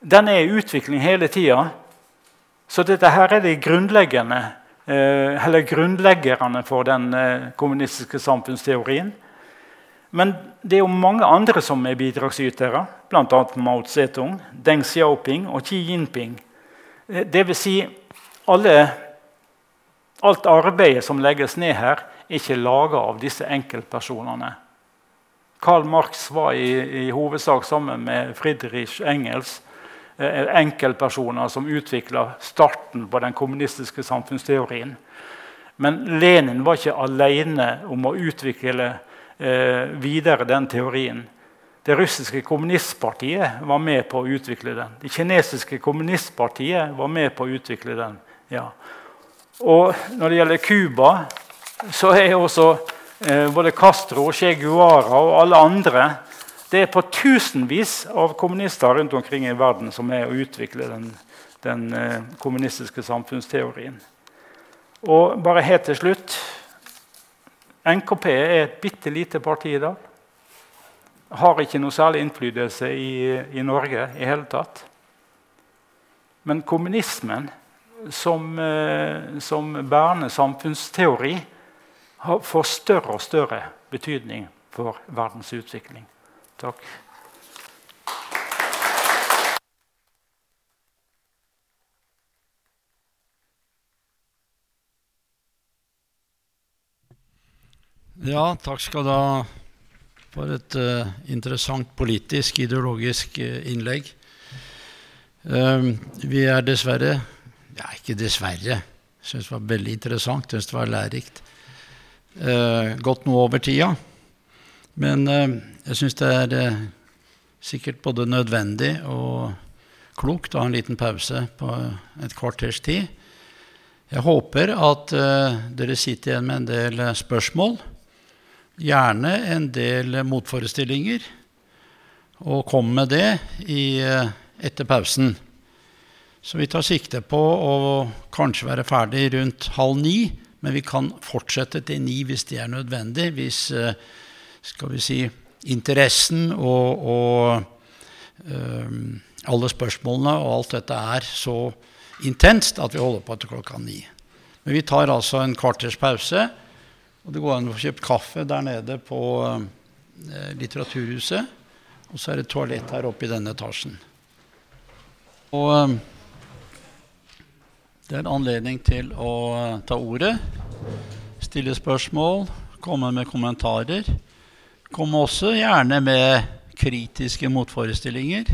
den er i utvikling hele tida. Så dette her er de grunnleggende, eller grunnleggerne for den eh, kommunistiske samfunnsteorien. Men det er jo mange andre som er bidragsytere, bl.a. Mao Zedong, Deng Xiaoping og Xi Jinping. Eh, Dvs. Si alle, alt arbeidet som legges ned her, er ikke laga av disse enkeltpersonene. Karl Marx var i, i hovedsak sammen med Friedrich Engels eh, enkeltpersoner som utvikla starten på den kommunistiske samfunnsteorien. Men Lenin var ikke alene om å utvikle eh, videre den teorien. Det russiske kommunistpartiet var med på å utvikle den. Det kinesiske kommunistpartiet var med på å utvikle den. Ja. Og når det gjelder Cuba, så er også eh, både Castro, Che Guara og alle andre Det er på tusenvis av kommunister rundt omkring i verden som er å utvikle den, den eh, kommunistiske samfunnsteorien. Og bare helt til slutt NKP er et bitte lite parti i dag. Har ikke noe særlig innflytelse i, i Norge i hele tatt. Men kommunismen som, eh, som bærende samfunnsteori får større og større betydning for verdens utvikling. Takk. Ja, takk skal du ha for et uh, interessant politisk, ideologisk uh, innlegg. Uh, vi er dessverre Ja, ikke dessverre. Jeg syns det var veldig interessant. Syns det var lærerikt eh, gått noe over tida. Men eh, jeg syns det er eh, sikkert både nødvendig og klokt å ha en liten pause på et kvarters tid. Jeg håper at eh, dere sitter igjen med en del spørsmål. Gjerne en del motforestillinger. Og kom med det i, eh, etter pausen. Så vi tar sikte på å kanskje være ferdig rundt halv ni. Men vi kan fortsette til ni hvis det er nødvendig. Hvis eh, skal vi si, interessen og, og um, alle spørsmålene og alt dette er så intenst at vi holder på til klokka ni. Men vi tar altså en kvarters pause. Og det går an å få kjøpt kaffe der nede på uh, Litteraturhuset. Og så er det toalett her oppe i denne etasjen. Og... Um, det er en anledning til å eh, ta ordet, stille spørsmål, komme med kommentarer. Kom også gjerne med kritiske motforestillinger.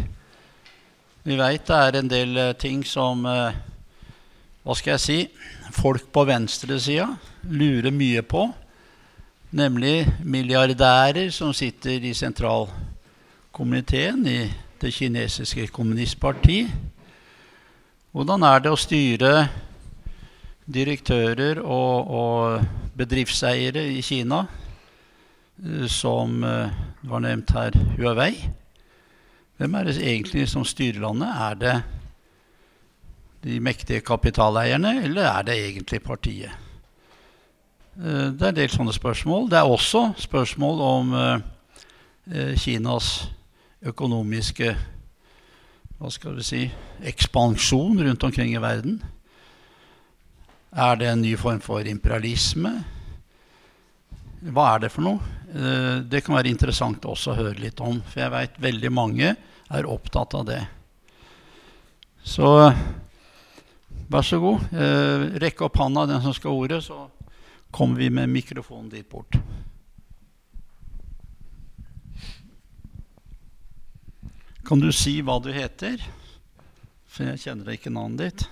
Vi veit det er en del eh, ting som eh, Hva skal jeg si folk på venstresida lurer mye på. Nemlig milliardærer som sitter i sentralkomiteen i det kinesiske kommunistpartiet hvordan er det å styre direktører og, og bedriftseiere i Kina, som uh, var nevnt her, Huawei? Hvem er det egentlig som styrer landet? Er det de mektige kapitaleierne, eller er det egentlig partiet? Uh, det er en del sånne spørsmål. Det er også spørsmål om Kinas økonomiske hva skal vi si, ekspansjon rundt omkring i verden? Er det en ny form for imperialisme? Hva er det for noe? Eh, det kan være interessant også å høre litt om, for jeg veit veldig mange er opptatt av det. Så vær så god. Eh, rekk opp handa, den som skal ha ordet, så kommer vi med mikrofonen dit bort. Kan du si hva du heter? For jeg kjenner ikke navnet ditt.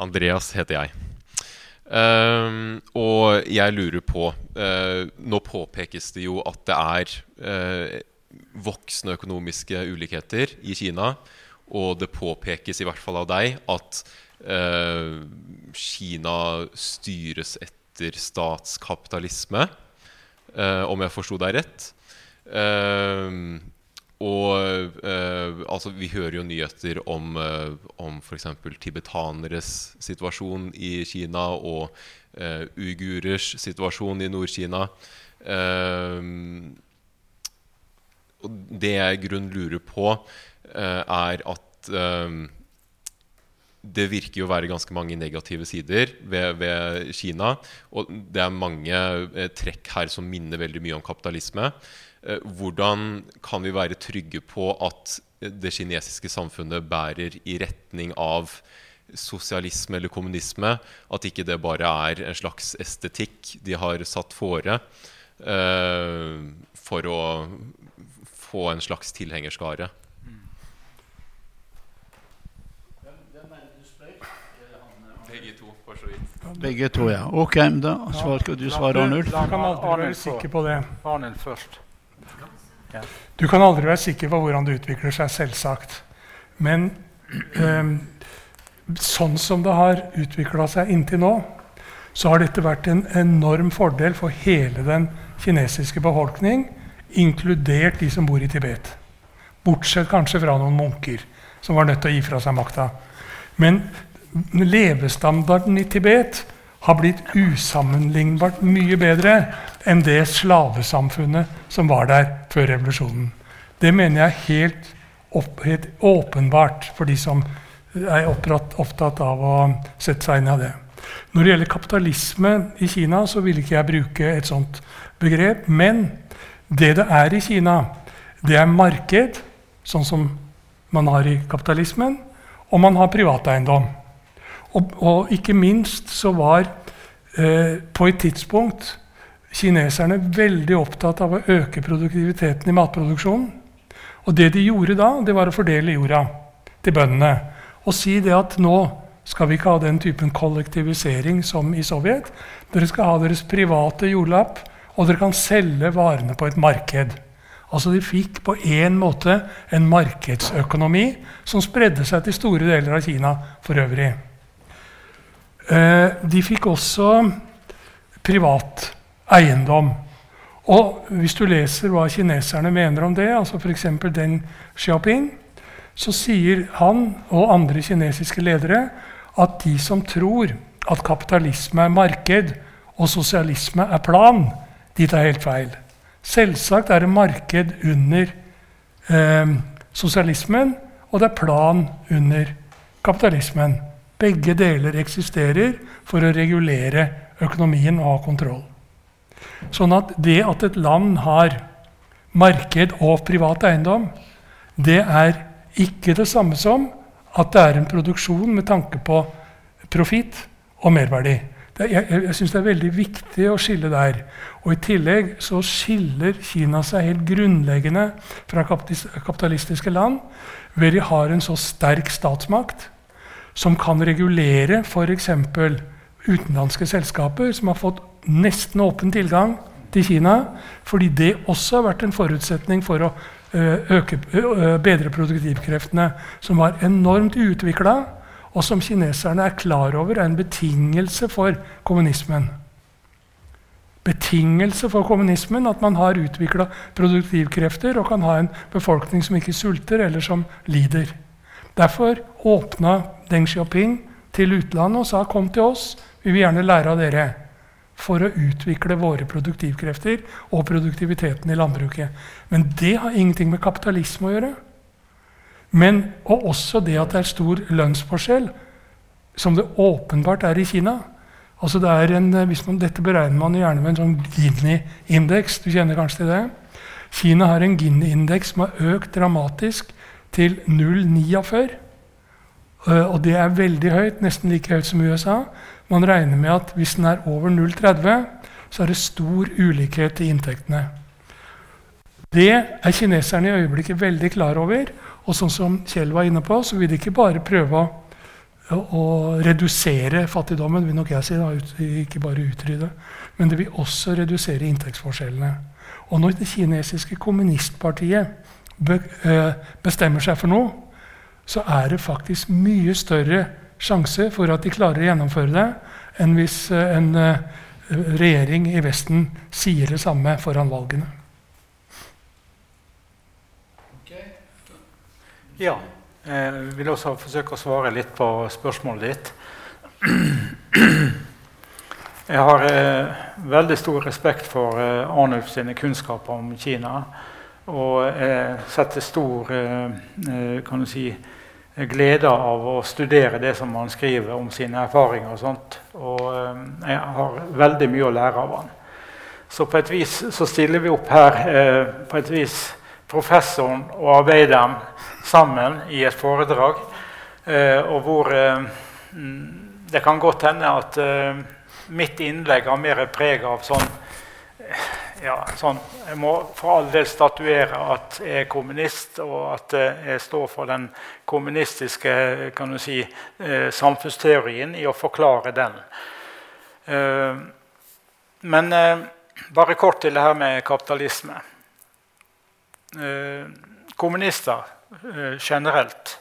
Andreas heter jeg. Uh, og jeg lurer på uh, Nå påpekes det jo at det er uh, voksende økonomiske ulikheter i Kina. Og det påpekes i hvert fall av deg at eh, Kina styres etter statskapitalisme, om jeg forsto deg rett. Uh, og eh, altså, vi hører jo nyheter om, eh, om f.eks. tibetaneres situasjon i Kina og eh, uigurers situasjon i Nord-Kina. Eh, det jeg i grunnen lurer på, eh, er at eh, det virker jo å være ganske mange negative sider ved, ved, Kina. Og det er mange eh, trekk her som minner veldig mye om kapitalisme. Eh, hvordan kan vi være trygge på at det kinesiske samfunnet bærer i retning av sosialisme eller kommunisme? At ikke det bare er en slags estetikk de har satt fore eh, for å få en slags tilhengerskare? Begge to, for så vidt. Begge to, ja. Ok, da skal du svare, Arnulf. Du kan aldri være sikker på det. Arnulf først. Du kan aldri være sikker på hvordan det utvikler seg, selvsagt. Men eh, sånn som det har utvikla seg inntil nå, så har dette vært en enorm fordel for hele den kinesiske befolkning, inkludert de som bor i Tibet. Bortsett kanskje fra noen munker som var nødt til å gi fra seg makta. Men levestandarden i Tibet har blitt usammenlignbart mye bedre enn det slavesamfunnet som var der før revolusjonen. Det mener jeg er helt, opp, helt åpenbart for de som er opptatt, opptatt av å sette seg inn i det. Når det gjelder kapitalisme i Kina, så vil ikke jeg bruke et sånt begrep. Men det det er i Kina, det er marked, sånn som man har i kapitalismen, og man har privateiendom. Og, og ikke minst så var eh, på et tidspunkt kineserne veldig opptatt av å øke produktiviteten i matproduksjonen. Og det de gjorde da, det var å fordele jorda til bøndene. Og si det at nå skal vi ikke ha den typen kollektivisering som i Sovjet. Dere skal ha deres private jordlapp, og dere kan selge varene på et marked. Altså De fikk på en måte en markedsøkonomi som spredde seg til store deler av Kina for øvrig. Eh, de fikk også privat eiendom. Og hvis du leser hva kineserne mener om det, altså f.eks. Deng Xiaoping, så sier han og andre kinesiske ledere at de som tror at kapitalisme er marked og sosialisme er plan, de tar helt feil. Selvsagt er det marked under eh, sosialismen, og det er plan under kapitalismen. Begge deler eksisterer for å regulere økonomien og ha kontroll. Sånn at det at et land har marked og privat eiendom, det er ikke det samme som at det er en produksjon med tanke på profitt og merverdi. Det, jeg jeg syns det er veldig viktig å skille der. Og I tillegg så skiller Kina seg helt grunnleggende fra kapitalistiske land ved de har en så sterk statsmakt som kan regulere f.eks. utenlandske selskaper som har fått nesten åpen tilgang til Kina, fordi det også har vært en forutsetning for å eh, øke, bedre produktivkreftene, som var enormt utvikla, og som kineserne er klar over er en betingelse for kommunismen. Betingelse for kommunismen at man har utvikla produktivkrefter og kan ha en befolkning som ikke sulter, eller som lider. Derfor åpna Deng Xiaoping til utlandet og sa kom til oss, vi vil gjerne lære av dere. For å utvikle våre produktivkrefter og produktiviteten i landbruket. Men det har ingenting med kapitalisme å gjøre. Men, og også det at det er stor lønnsforskjell, som det åpenbart er i Kina. Altså det er en, man, dette beregner man gjerne med en sånn Gini-indeks. Du kjenner kanskje til det? Kina har en Gini-indeks som har økt dramatisk til 0,49. Uh, og det er veldig høyt, nesten like høyt som USA. Man regner med at hvis den er over 0,30, så er det stor ulikhet i inntektene. Det er kineserne i øyeblikket veldig klar over. Og sånn som Kjell var inne på, så vil de ikke bare prøve å, å redusere fattigdommen, vil nok jeg si, da, ikke bare utrydde, men det vil også redusere inntektsforskjellene. Og når det kinesiske kommunistpartiet eh, bestemmer seg for noe, så er det faktisk mye større sjanse for at de klarer å gjennomføre det, enn hvis eh, en eh, regjering i Vesten sier det samme foran valgene. Ja. Jeg vil også forsøke å svare litt på spørsmålet ditt. Jeg har eh, veldig stor respekt for eh, Arnulf sine kunnskaper om Kina. Og jeg setter stor eh, eh kan du si, glede av å studere det som han skriver om sine erfaringer. Og sånt. Og eh, jeg har veldig mye å lære av han. Så på et vis så stiller vi opp her eh, på et vis professoren og arbeideren sammen i et foredrag. Eh, og hvor eh, det kan godt hende at mitt innlegg har mer preg av sånn ja, sånn, Jeg må for all del statuere at jeg er kommunist, og at jeg står for den kommunistiske kan du si, samfunnsteorien i å forklare den. Men bare kort til det her med kapitalisme. Kommunister Eh, generelt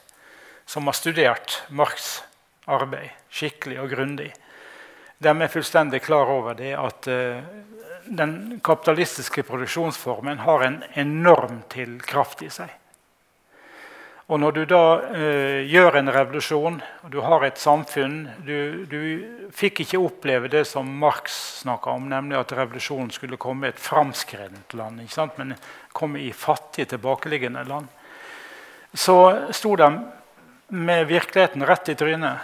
som har studert Marx' arbeid skikkelig og grundig, de er fullstendig klar over det at den kapitalistiske produksjonsformen har en enorm til kraft i seg. Og når du da eh, gjør en revolusjon, og du har et samfunn Du, du fikk ikke oppleve det som Marx snakka om, nemlig at revolusjonen skulle komme i et framskredent land, men komme i fattige, tilbakeliggende land så sto de med virkeligheten rett i trynet.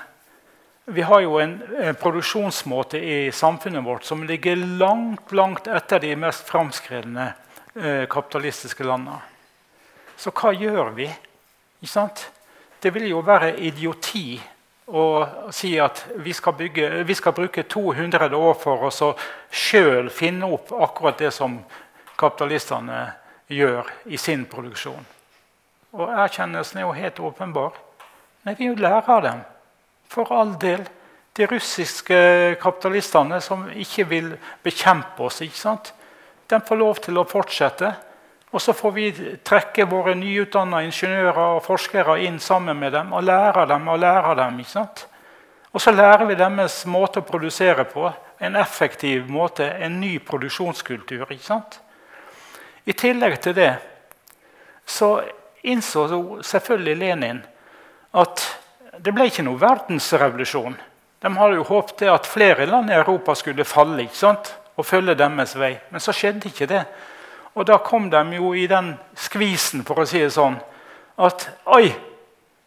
Vi har jo en, en, produksjonsmåte i samfunnet vårt som ligger langt langt etter de mest framskredne eh, kapitalistiske landene. Så hva gjør vi? Det vil jo være idioti å si at vi skal, bygge, vi skal bruke 200 år for oss å sjøl finne opp akkurat det som kapitalistene gjør i sin produksjon. Og erkjennelsen er jo helt åpenbar. Nei, vi lærer av dem. For all del. De russiske kapitalistene som ikke vil bekjempe oss, ikke sant? de får lov til å fortsette. Og så får vi trekke våre nyutdanna ingeniører og forskere inn sammen med dem og lære dem og lære dem. ikke sant? Og så lærer vi deres måte å produsere på. En effektiv måte, en ny produksjonskultur. ikke sant? I tillegg til det så innså selvfølgelig Lenin at det ble ikke noe verdensrevolusjon. De hadde jo håpet at flere land i Europa skulle falle og følge deres vei. Men så skjedde ikke det. Og da kom de jo i den skvisen, for å si det sånn, at oi,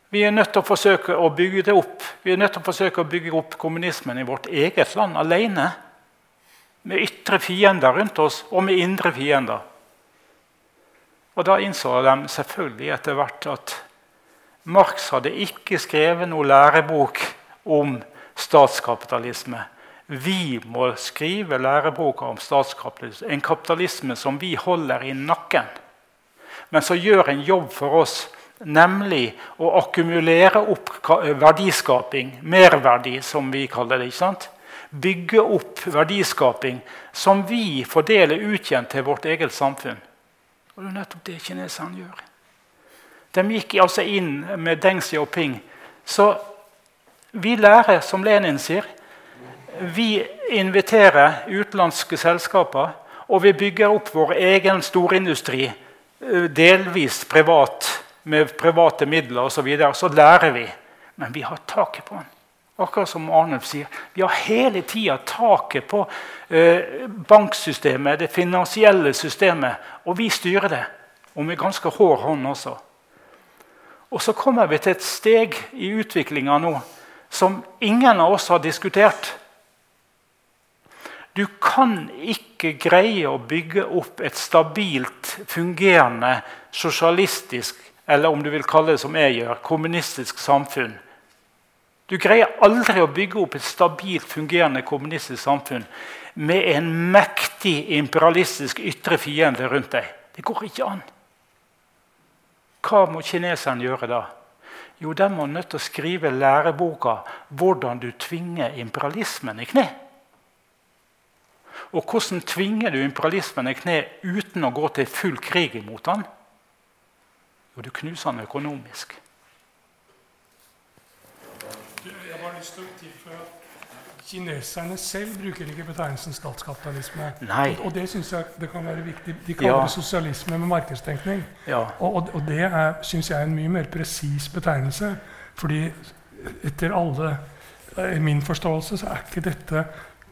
vi er nødt til å forsøke å bygge det opp. Vi er nødt til å forsøke å bygge opp kommunismen i vårt eget land alene. Med ytre fiender rundt oss og med indre fiender. Og Da innså de selvfølgelig etter hvert at Marx hadde ikke skrevet noen lærebok om statskapitalisme. Vi må skrive lærebok om statskapitalisme, en kapitalisme som vi holder i nakken. Men som gjør en jobb for oss, nemlig å akkumulere opp verdiskaping, merverdi, som vi kaller det. ikke sant? Bygge opp verdiskaping som vi fordeler ut igjen til vårt eget samfunn. Og det er nettopp det kineserne gjør. De gikk altså inn med Deng Xiaoping. Så vi lærer, som Lenin sier, vi inviterer utenlandske selskaper, og vi bygger opp vår egen storindustri, eh, delvis privat, med private midler osv. Så, videre. så lærer vi. Men vi har taket på den. Akkurat som Arnulf sier, vi har hele tida taket på eh, banksystemet, det finansielle systemet, og vi styrer det. Og med ganske hård hånd også. Og så kommer vi til et steg i utviklinga nå som ingen av oss har diskutert. Du kan ikke greie å bygge opp et stabilt, fungerende, sosialistisk, eller om du vil kalle det som jeg gjør, kommunistisk samfunn. Du greier aldri å bygge opp et stabilt, fungerende kommunistisk samfunn med en mektig imperialistisk ytre fiende rundt deg. Det går ikke an. Hva må kineserne gjøre da? Jo, de må nødt til å skrive læreboka 'Hvordan du tvinger imperialismen i kne'. Og hvordan tvinger du imperialismen i kne uten å gå til full krig imot den? Jo, du knuser han økonomisk. Jeg har lyst til Kineserne selv bruker ikke betegnelsen statskapitalisme. Nei. Og, og det synes jeg det kan være viktig. De kaller Ja. det sosialisme med markedstenkning. Ja. Og, og, det syns jeg er en mye mer presis betegnelse. Fordi etter alle i min forståelse så er ikke dette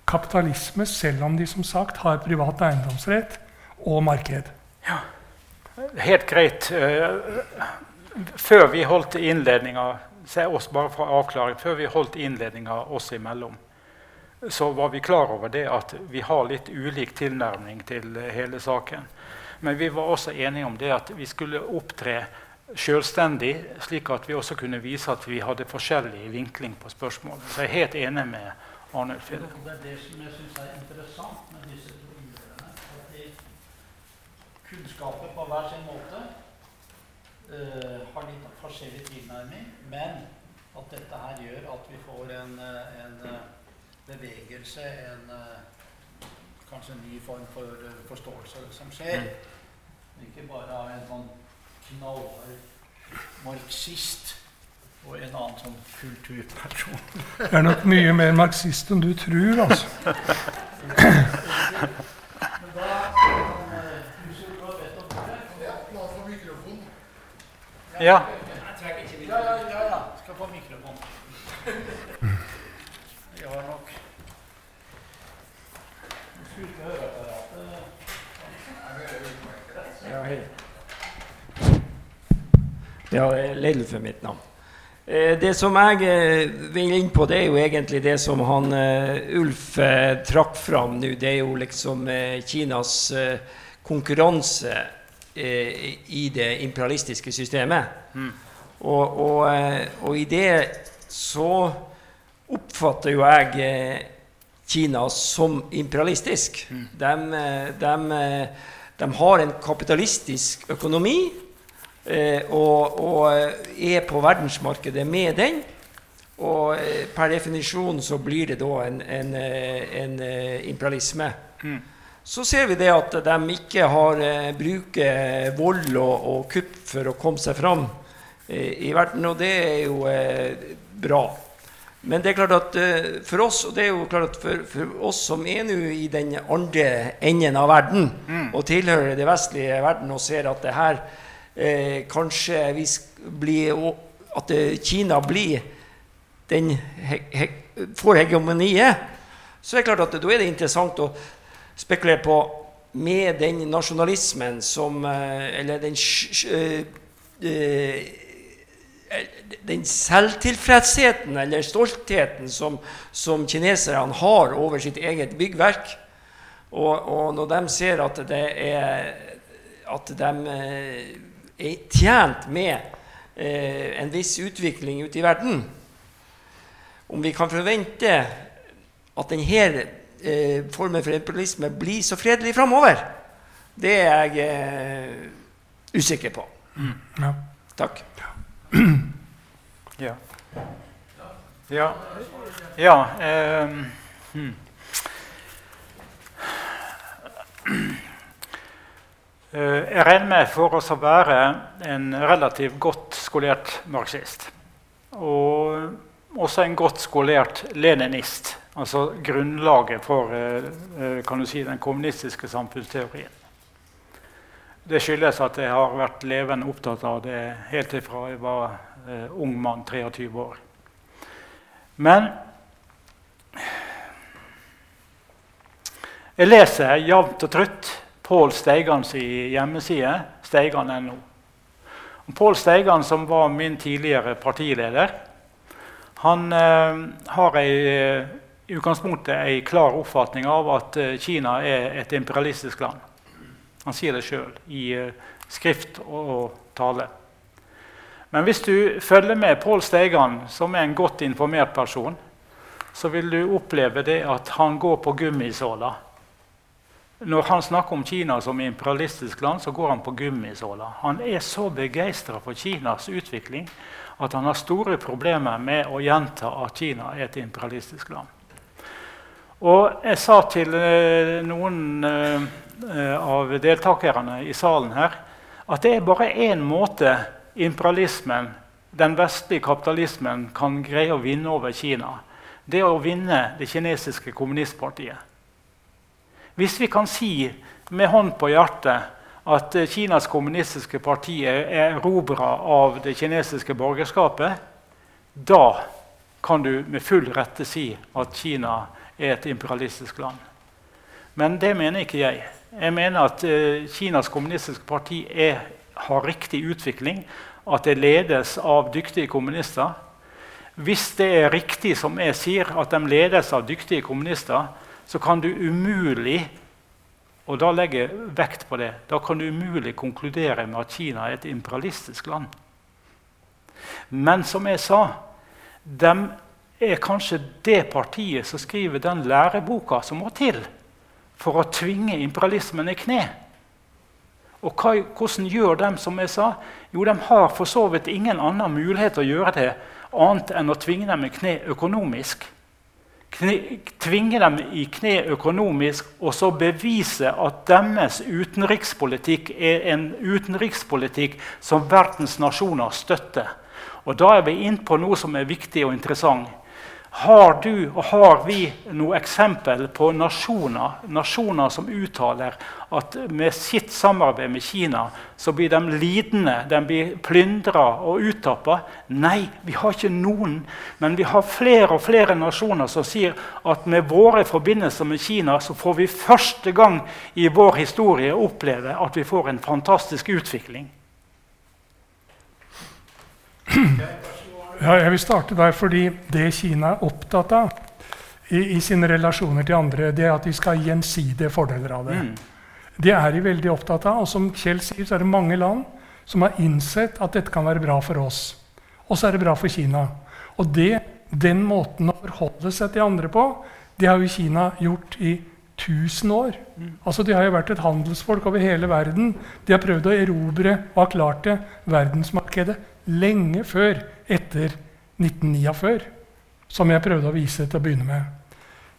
kapitalisme, selv om de som sagt har privat eiendomsrett og marked. Helt greit. Eh, Før vi holdt innledninga Se oss bare for avklaring. Før vi holdt innledninga oss imellom, så var vi klar over det at vi har litt ulik tilnærming til hele saken. Men vi var også enige om det at vi skulle opptre selvstendig, slik at vi også kunne vise at vi hadde forskjellig vinkling på spørsmålet. Så jeg er helt enig med Arnulf i det. Det er det som jeg syns er interessant med disse to innlederne. At de kunnskaper på hver sin måte uh, har litt forskjellig tilnærming, men at dette her gjør at vi får en, eh, en eh, bevegelse, en uh, kanskje en ny form for uh, forståelse som skjer. Ikke bare av en sånn knallhard marxist og en annen sånn kulturperson. Det er nok mye mer marxist enn du tror. altså. Men da ordet. Ja. Ja, ja, ja, ja. Skal få mikrofon. Jeg har nok Skjult høreapparatet. Ja, hei. Ja, Leidulf er mitt navn. Eh, Det som jeg eh, vil inn på, det er jo egentlig det som han eh, Ulf trakk fram nå. Det er jo liksom Kinas konkurranse i det imperialistiske systemet. Og, og, eh, og i det så oppfatter jo jeg Kina som imperialistisk. De, eh, de, eh, de har en kapitalistisk økonomi eh, og, og eh, er på verdensmarkedet med den. Og eh, per definisjon så blir det da en, en, en imperialisme. imperialisme. Så ser vi det at de ikke har bruker vold og, og kupp for å komme seg fram i verden, og det er jo bra. Men det er klart at eh, for oss og det er jo klart at for, for oss som er nå i den andre enden av verden, og tilhører det vestlige verden og ser at det her eh, kanskje vi blir, at eh, Kina blir den he, he, får hegemoniet, så er det klart at da er det interessant å spekulere på med den nasjonalismen som Eller den eh, den selvtilfredsheten eller stoltheten som, som kineserne har over sitt eget byggverk. Og, og når de ser at, det er, at de eh, er tjent med eh, en viss utvikling ute i verden Om vi kan forvente at denne eh, formen for imperialisme blir så fredelig framover, det er jeg eh, usikker på. Ja. Takk. Ja. Ja. ja ehm, hmm. Eh, Jeg regner med for å være en relativt godt skolert marxist. Og også en godt skolert leninist. Altså grunnlaget for eh, eh, si, den kommunistiske samfunnsteorien. Det skyldes at jeg har vært levende opptatt av det helt ifra jeg var eh, ung mann, 23 år. Men jeg leser jevnt og trutt Pål Steigans hjemmeside, steigan.no. Pål Steigan, som var min tidligere partileder, han eh, har ei, i utgangspunktet en klar oppfatning av at eh, Kina er et imperialistisk land. Han sier det sjøl i eh, skrift og tale. Men hvis du følger med Pål Steigan, som er en godt informert person, så vil du oppleve det at han går på gummisåler. Når han snakker om Kina som imperialistisk land, så går han på gummisåler. Han er så begeistra for Kinas utvikling at han har store problemer med å gjenta at Kina er et imperialistisk land. Og jeg sa til eh, noen eh, av deltakerne i salen her at det er bare én måte imperialismen, den vestlige kapitalismen, kan greie å vinne over Kina. Det er å vinne det kinesiske kommunistpartiet. Hvis vi kan si med hånd på hjertet at eh, Kinas kommunistiske parti er erobra av det kinesiske borgerskapet, da kan du med full rette si at Kina er et imperialistisk land. Men det mener ikke jeg. Jeg mener at uh, Kinas kommunistiske parti er, har riktig utvikling. At det ledes av dyktige kommunister. Hvis det er riktig som jeg sier, at de ledes av dyktige kommunister, så kan du umulig og da legger jeg vekt på det. Da kan du umulig konkludere med at Kina er et imperialistisk land. Men som jeg sa, de er kanskje det partiet som skriver den læreboka som må til for å tvinge imperialismen i kne. Og hva, hvordan gjør de som jeg sa? Jo, de har for så vidt ingen annen mulighet til å gjøre det annet enn å tvinge dem i kne økonomisk tvinge dem i kne økonomisk og så bevise at deres utenrikspolitikk er en utenrikspolitikk som verdens nasjoner støtter. Og Da er vi inne på noe som er viktig og interessant. Har du og har vi noe eksempel på nasjoner, nasjoner som uttaler at med sitt samarbeid med Kina så blir de lidende, de blir plyndra og uttappa? Nei, vi har ikke noen. Men vi har flere og flere nasjoner som sier at med våre forbindelser med Kina så får vi første gang i vår historie oppleve at vi får en fantastisk utvikling. Ja, jeg vil starte der fordi det Kina er opptatt av i, i sine relasjoner til andre, det er at de skal ha gjensidige fordeler av det. Mm. Det er de veldig opptatt av. Og som Kjell sier, så er det mange land som har innsett at dette kan være bra for oss. Og så er det bra for Kina. Og det, den måten å forholde seg til andre på, det har jo Kina gjort i 1000 år. Mm. Altså, De har jo vært et handelsfolk over hele verden. De har prøvd å erobre og har klart det verdensmarkedet lenge før etter 1949, som jeg prøvde å vise til å begynne med.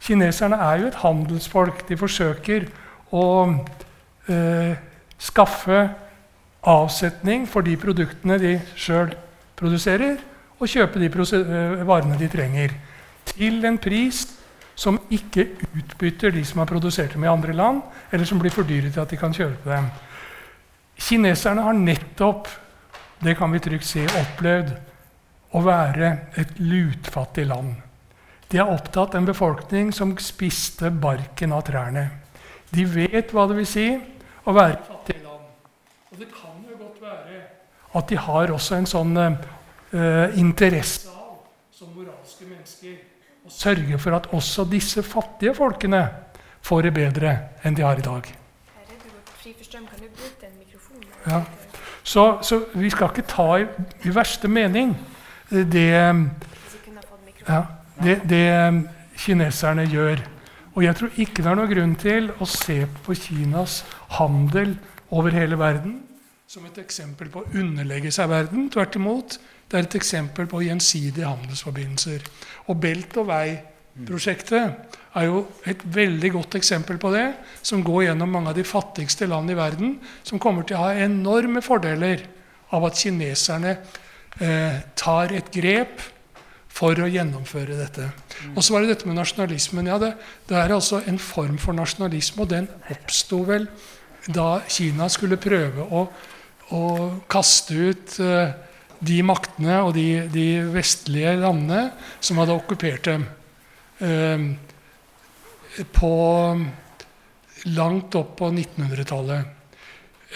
Kineserne er jo et handelsfolk. De forsøker å eh, skaffe avsetning for de produktene de sjøl produserer, og kjøpe de eh, varene de trenger, til en pris som ikke utbytter de som har produsert dem i andre land, eller som blir for dyre til at de kan kjøpe dem. Kineserne har nettopp det kan vi trygt si, opplevd å være et lutfattig land. De har opptatt en befolkning som spiste barken av trærne. De vet hva det vil si å være et fattig land. Og det kan jo godt være at de har også en sånn uh, interesse av, som moralske mennesker, å sørge for at også disse fattige folkene får det bedre enn de har i dag. Ja. Så, så, vi skal ikke ta i, i verste mening det, ja, det, det kineserne gjør. Og jeg tror ikke det er noen grunn til å se på Kinas handel over hele verden som et eksempel på å underlegge seg verden. Tvert imot. Det er et eksempel på gjensidige handelsforbindelser. Og Belt og vei-prosjektet er jo et veldig godt eksempel på det, som går gjennom mange av de fattigste land i verden, som kommer til å ha enorme fordeler av at kineserne eh, tar et grep for å gjennomføre dette. Og så var det dette med nasjonalismen. Ja, det, det er altså en form for nasjonalisme, og den oppsto vel da Kina skulle prøve å, å kaste ut eh, de maktene og de, de, vestlige landene som hadde okkupert dem. Eh, på langt opp på 1900-tallet.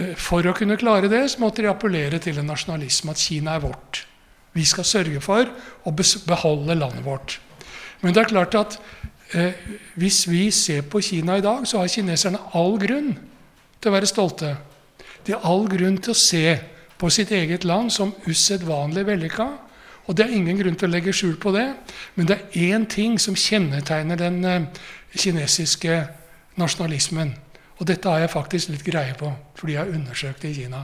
Eh, for å kunne klare det så måtte de appellere til en nasjonalisme, at Kina er vårt. Vi skal sørge for å beholde landet vårt. Men det er klart at eh, hvis vi ser på Kina i dag, så har kineserne all grunn til å være stolte. De har all grunn til å se på sitt eget land som usedvanlig vellykka. Og det er ingen grunn til å legge skjul på det. Men det er én ting som kjennetegner den eh, kinesiske nasjonalismen. Og dette har jeg faktisk litt greie på, fordi jeg har undersøkt det i Kina.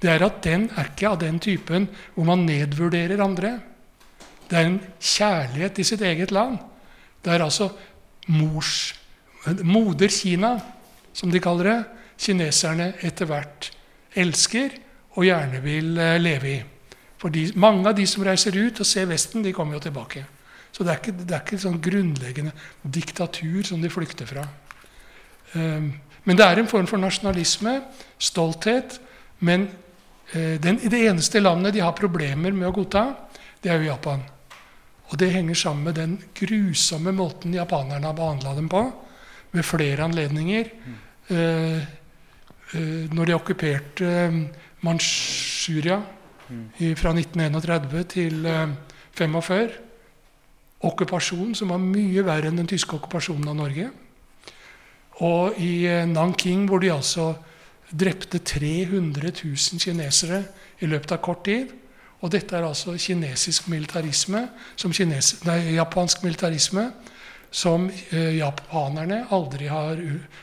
Det er at den er ikke av den typen hvor man nedvurderer andre. Det er en kjærlighet til sitt eget land. Det er altså mors, moder Kina, som de kaller det, kineserne etter hvert elsker og gjerne vil eh, leve i. For mange av de som reiser ut og ser Vesten, de kommer jo tilbake. Så det er ikke, det sånn grunnleggende diktatur som de flykter fra. Um, men det er en form for nasjonalisme, stolthet. Men uh, den, det eneste landet de har problemer med å godta, det er jo Japan. Og det henger sammen med den grusomme måten japanerne har behandla dem på, ved flere anledninger. Uh, eh, når de okkuperte Manchuria fra 1931 til 1945 okkupasjon som var mye verre enn den tyske okkupasjonen av Norge. Og i eh, Nanking, hvor de altså drepte 300 000 kinesere i løpet av kort tid. Og dette er altså kinesisk militarisme, kines, nei, japansk militarisme som eh, japanerne aldri har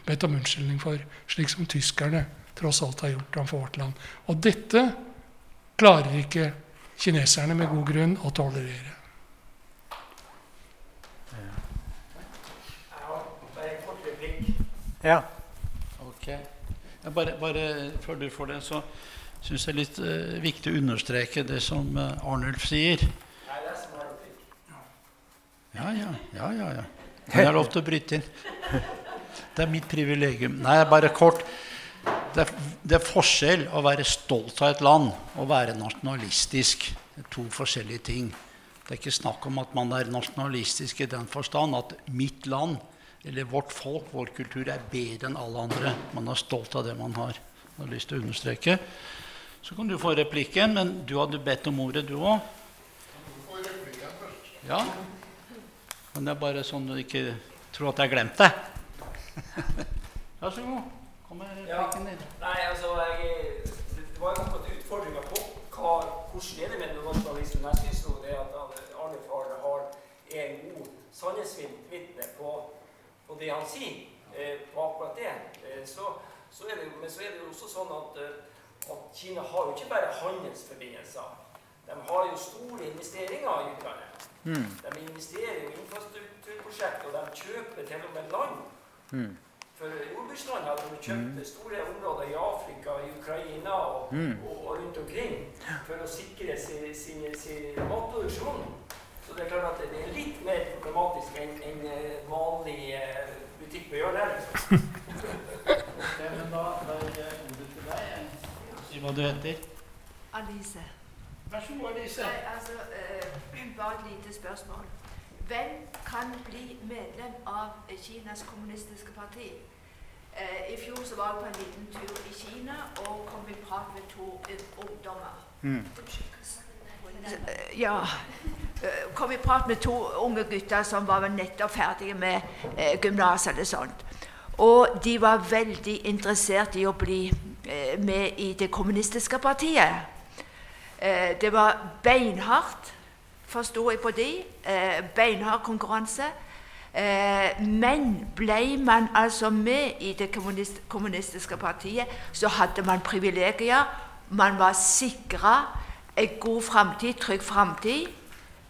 bedt om unnskyldning for, slik som tyskerne tross alt har gjort overfor vårt land. Og dette klarer ikke kineserne med god grunn å tolerere. Ja. Ok. Bare, bare, før du får det, så syns jeg det er litt uh, viktig å understreke det som uh, Arnulf sier. Ja, ja, ja, ja, ja. Jeg har lov til å bryte inn. Det er mitt privilegium. Nei, bare kort. Det er, det er, forskjell å være stolt av et land og være nasjonalistisk. Det er to forskjellige ting. Det er ikke snakk om at man er nasjonalistisk i den forstand at mitt land eller vårt folk, vår kultur, er bedre enn alle andre. Man er stolt av det man har. Jeg har lyst til å understreke. Så kan du få replikken, men du hadde bedt om ordet, du òg. Ja. Men det er bare sånn du ikke tror at jeg har glemt det. Vær så god. Kom med replikken din. Ja. Nei, altså, jeg, det var jo akkurat utfordringa på hva, hvordan er det med nasjonalismen. Jeg syns det at Arne Far har en god sannhetsvitne på på det han sier eh, på akkurat det, eh, så, så, det, men så er det jo også sånn at, eh, at Kina har jo ikke bare handelsforbindelser. De har jo store investeringer i utlandet. Mm. De investerer i infrastrukturprosjekter, og de kjøper til og med land. Mm. For jordbruksland har de kjøpt mm. store områder i Afrika, i Ukraina og, mm. og, og rundt omkring for å sikre sin, sin, sin matproduksjon. Så det er klart at det er litt mer problematisk enn en eh, vanlig eh, butikk på hjørnet. Liksom. okay, men da, gir jeg ordet til deg. Si hva du heter. Alice. Vær så god, Alice. Nei, altså, uh, bare et lite spørsmål. Hvem kan bli medlem av Kinas kommunistiske parti? Uh, I fjor så var jeg på en liten tur i Kina og kom i prat med to ungdommer. Mm. Ja. Kom i prat med to unge gutter som var nettopp ferdige med eh, gymnas eller sånt. Og de var veldig interessert i å bli eh, med i det kommunistiske partiet. Eh, det var beinhardt, forsto jeg på de. Eh, beinhard konkurranse. Eh, men ble man altså med i det kommunist kommunistiske partiet, så hadde man privilegier. Man var sikra en god framtid, trygg framtid.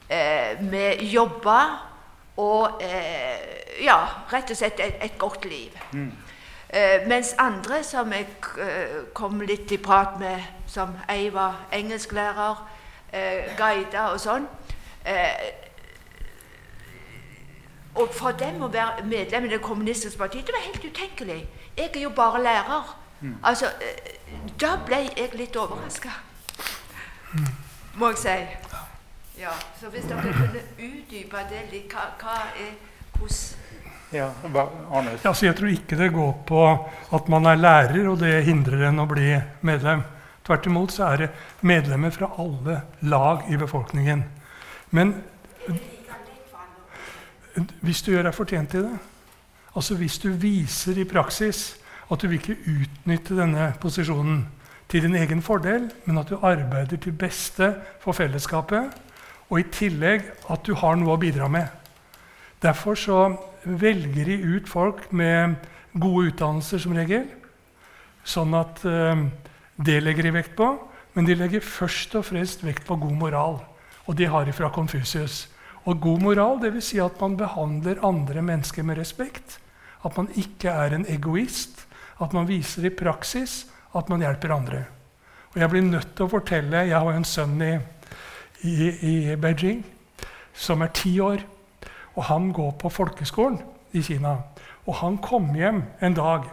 Eh, med jobber og eh, ja, rett og slett et, et godt liv. Mm. Eh, mens andre som jeg eh, kom litt i prat med, som ei var engelsklærer, eh, guider og sånn eh, Og for dem å være medlem i Det kommunistiske partiet, det var helt utenkelig. Jeg er jo bare lærer. Mm. Altså, da ble jeg litt overraska. Må jeg si. Ja, så Hvis dere kunne utdype det litt, hva, hva er hvordan Ja, ja, så jeg tror ikke det går på at man er lærer, og det hindrer en å bli medlem. Tvert imot så er det medlemmer fra alle lag i befolkningen. Men hvis du gjør deg fortjent til det, altså hvis du viser i praksis at du vil ikke utnytte denne posisjonen til din egen fordel, men at du arbeider til beste for fellesskapet, og i tillegg at du har noe å bidra med. Derfor så velger de ut folk med gode utdannelser som regel, sånn at eh, det legger de vekt på. Men de legger først og fremst vekt på god moral, og det har de fra Konfusius. Og god moral vil si at man behandler andre mennesker med respekt. At man ikke er en egoist. At man viser i praksis at man hjelper andre. Og Jeg blir nødt til å fortelle Jeg har en sønn i, i, i Beijing som er ti år. Og han går på folkeskolen i Kina. Og han kom hjem en dag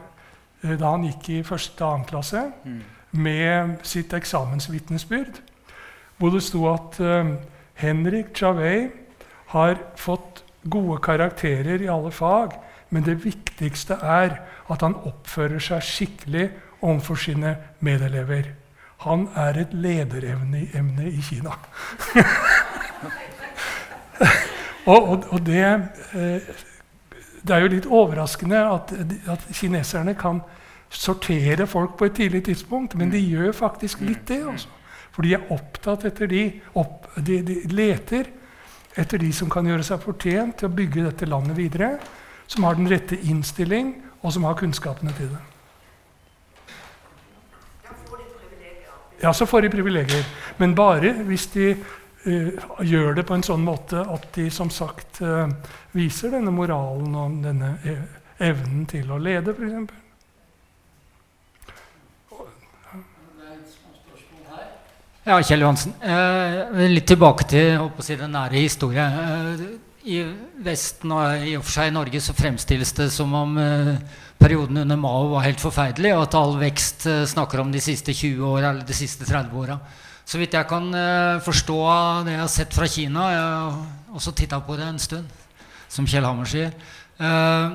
eh, da han gikk i første og annen klasse, mm. med sitt eksamensvitnesbyrd, hvor det sto at uh, Henrik Javey har fått gode karakterer i alle fag, men det viktigste er at han oppfører seg skikkelig overfor sine medelever. Han er et lederemne i Kina. og, og, og det, eh, det, er jo litt overraskende at, at, kineserne kan sortere folk på et tidlig tidspunkt, men de gjør faktisk litt det. Også. Altså. For de er opptatt etter de, opp, de, de leter etter de som kan gjøre seg fortjent til å bygge dette landet videre, som har den rette innstilling, og som har kunnskapene til det. Ja, så får de privilegier. Men bare hvis de uh, gjør det på en sånn måte at de som sagt uh, viser denne moralen og denne evnen til å lede, f.eks. Ja, Kjell Johansen. Eh, litt tilbake til si, den nære historie. Eh, I Vesten og i og for seg i Norge så fremstilles det som om eh, perioden under Mao var helt forferdelig, og at all vekst eh, snakker om de siste 20 åra eller de siste 30 åra. Så vidt jeg kan eh, forstå av det jeg har sett fra Kina Jeg har også titta på det en stund, som Kjell Hammer sier. Eh,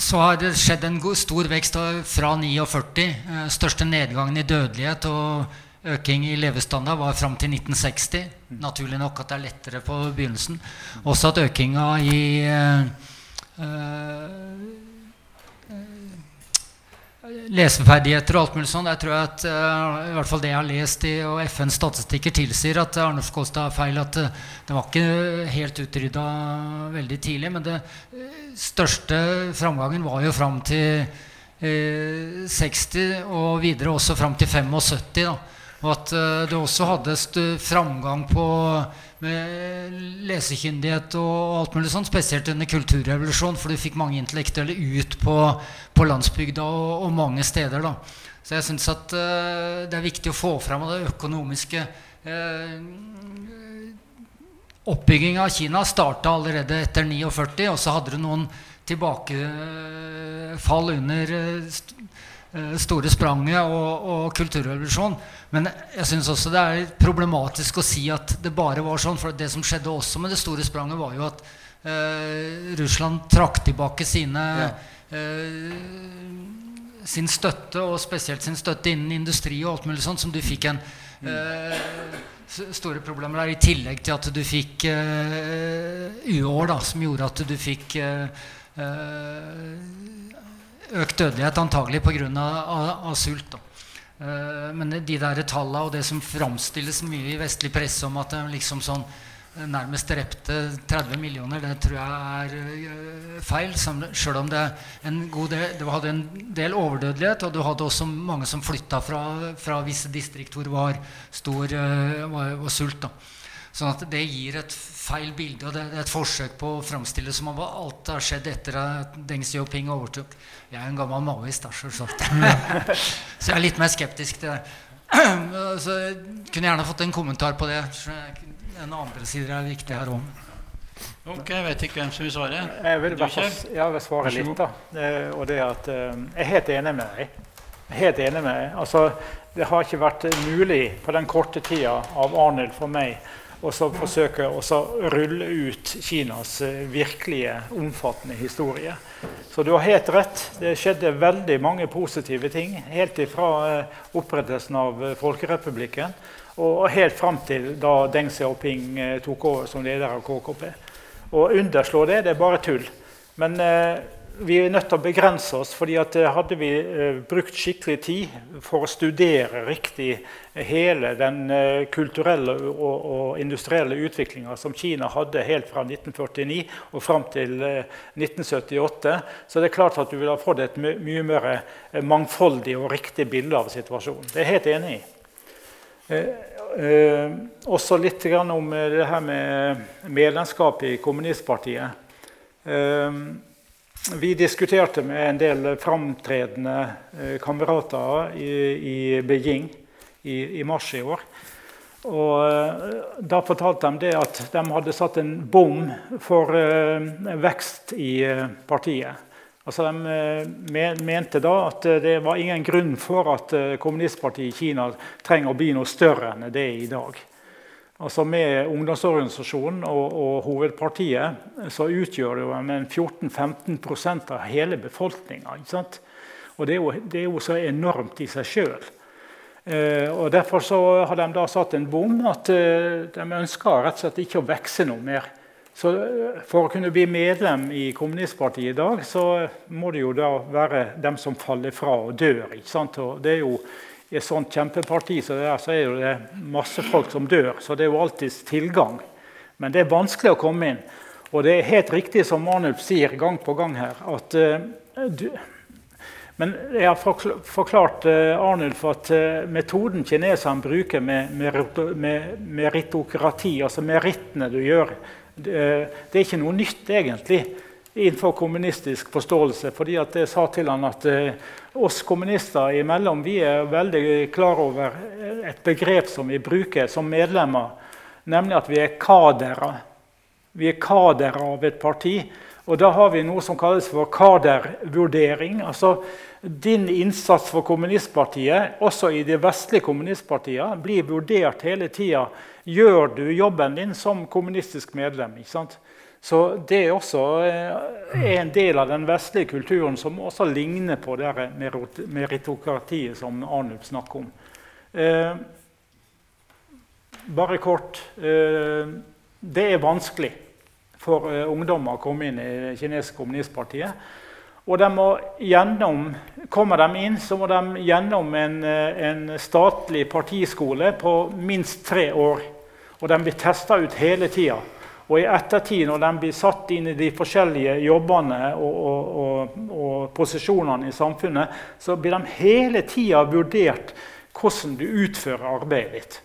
så har det skjedd en stor vekst fra 49. Eh, største nedgangen i dødelighet og øking i levestandard var fram til 1960. Naturlig nok at det er lettere på begynnelsen. Også at økinga i leseferdigheter og alt mulig sånn. Jeg tror at uh, i hvert fall det jeg har lest i og FNs statistikker, tilsier at Arnulf Kolstad har feil. At uh, det var ikke helt utrydda veldig tidlig. Men det største framgangen var jo fram til 60 og videre også fram til 75. da og at det også hadde framgang på med lesekyndighet og alt mulig sånt, spesielt under kulturrevolusjonen, for du fikk mange intellektuelle ut på, på landsbygda og, og, mange steder. da. Så jeg syns at uh, det er viktig å få fram det økonomiske uh, Oppbygginga av Kina starta allerede etter 49, og så hadde du noen tilbakefall under uh, store spranget og, og kulturrevolusjonen. Men jeg syns også det er problematisk å si at det bare var sånn. For det som skjedde også med det store spranget, var jo at eh, Russland trakk tilbake sine ja. eh, sin støtte, og spesielt sin støtte innen industri og alt mulig sånt, som du fikk en eh, store problemer der, i tillegg til at du fikk eh, uår, da, som gjorde at du fikk eh, eh, økt dødelighet, antagelig pga. Av, av sult. da. Uh, men de der tallene og det som framstilles mye i vestlig presse om at de liksom sånn eh, nærmest drepte 30 millioner, det tror jeg er uh, feil. Sjøl om det, del, det hadde en del overdødelighet, og du hadde også mange som flytta fra, fra visse distrikt hvor det var stor var, var sult. da. Sånn at det gir et feil bilde, og det er et forsøk på å framstille som om alt har skjedd etter at Deng Xiaoping overtok. Jeg er en gammel maoist, da, selvsagt. Så jeg er litt mer skeptisk til det. Så jeg kunne gjerne fått en kommentar på det. En andre sider er viktig her òg. Ok, Jeg vet ikke hvem som vil svare. Jeg vil, jeg vil svare litt. da. Eh, og det at eh, Jeg er helt enig med deg. Helt enig med deg. Altså, det har ikke vært mulig på den korte tida av Arnhild for meg og så forsøke å rulle ut Kinas eh, virkelige omfattende historie. Så du har helt rett. Det skjedde veldig mange positive ting helt ifra eh, opprettelsen av eh, Folkerepublikken og helt fram til da Deng Xiaoping tok over som leder av KKP. Å underslå det, det er bare tull. Men vi er nødt til å begrense oss. fordi eh, Hadde vi eh, brukt skikkelig tid for å studere riktig hele den eh, kulturelle og, og industrielle utviklinga som Kina hadde helt fra 1949 og fram til 1978, så det er klart at du ville ha fått et my mye mer mangfoldig og riktig bilde av situasjonen. Det er jeg helt enig i. Eh, også litt om det her med medlemskap i kommunistpartiet. Eh, vi diskuterte med en del framtredende eh, kamerater i, i Beijing i, i, mars i år. Og eh, Da fortalte de at de hadde satt en bom for eh, vekst i partiet. Altså De mente da at det var ingen grunn for at kommunistpartiet i Kina trenger å bli noe større enn det er i dag. Altså Med ungdomsorganisasjonen og, og hovedpartiet så utgjør det jo 14-15% av hele befolkninga. Og det er, jo, det er, jo, så enormt i seg sjøl. Eh, og Derfor så har de da satt en bom at eh, de ønsker rett og slett ikke å vokse noe mer. Så eh, For å kunne bli medlem i kommunistpartiet i dag, så må det jo da være dem som faller fra og dør. ikke sant? Og det er jo i et sånt kjempeparti så, der, så er det masse folk som dør. Så det er jo alltids tilgang. Men det er vanskelig å komme inn. Og det er helt riktig som Arnulf sier gang på gang her, at uh, du, Men jeg har forklart uh, Arnulf at uh, metoden kineserne bruker med, med, med, ritokrati, altså merittene du gjør, det, det er ikke noe nytt, egentlig innenfor kommunistisk forståelse. fordi Jeg sa til han at eh, oss kommunister imellom vi er veldig klar over et begrep som vi bruker som medlemmer, nemlig at vi er kadere. Vi er kadere av et parti. Og da har vi noe som kalles for kadervurdering. Altså Din innsats for kommunistpartiet, også i de vestlige kommunistpartiene, blir vurdert hele tida. Gjør du jobben din som kommunistisk medlem? ikke sant? Så det er også eh, en del av den vestlige kulturen som også ligner på det meritokratiet som Arnulf snakker om. Eh, bare kort eh, Det er vanskelig for eh, ungdommer å komme inn i det kinesiske kommunistpartiet. Og de gjennom, Kommer de inn, så må de gjennom en, eh, en statlig partiskole på minst tre år. Og de blir testa ut hele tida. Og i ettertid, når de blir satt inn i de forskjellige jobbene og, og, og, og posisjonene i samfunnet, så blir de hele tida vurdert hvordan du utfører arbeidet ditt.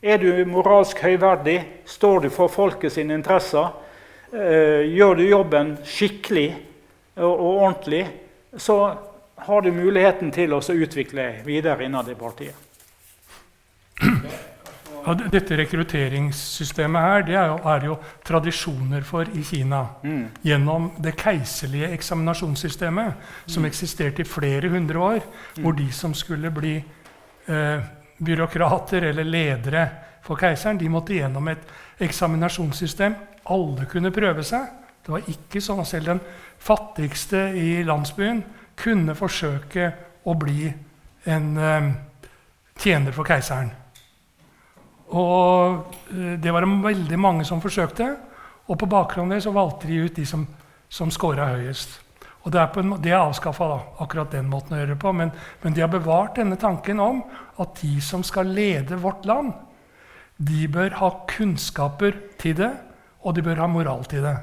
Er du moralsk høyverdig? Står du for folket sine interesser? Eh, gjør du jobben skikkelig og, ordentlig, så har du muligheten til å utvikle videre innad i partiet. Ja, dette rekrutteringssystemet her, det er, jo, er jo tradisjoner for i Kina. Mm. Gjennom det keiserlige eksaminasjonssystemet, som mm. eksisterte i flere hundre år. Mm. Hvor de som skulle bli eh, byråkrater eller ledere for keiseren, de måtte gjennom et eksaminasjonssystem. Alle kunne prøve seg. Det var ikke sånn at selv den fattigste i landsbyen kunne forsøke å bli en eh, tjener for keiseren. Og eh, det var det veldig mange som forsøkte. Og på bakgrunn av det så valgte de ut de som, som scora høyest. Og Det er, en, det er avskaffa, akkurat den måten å gjøre det på. Men, men, de har bevart denne tanken om at de som skal lede vårt land, de bør ha kunnskaper til det, og de bør ha moral til det.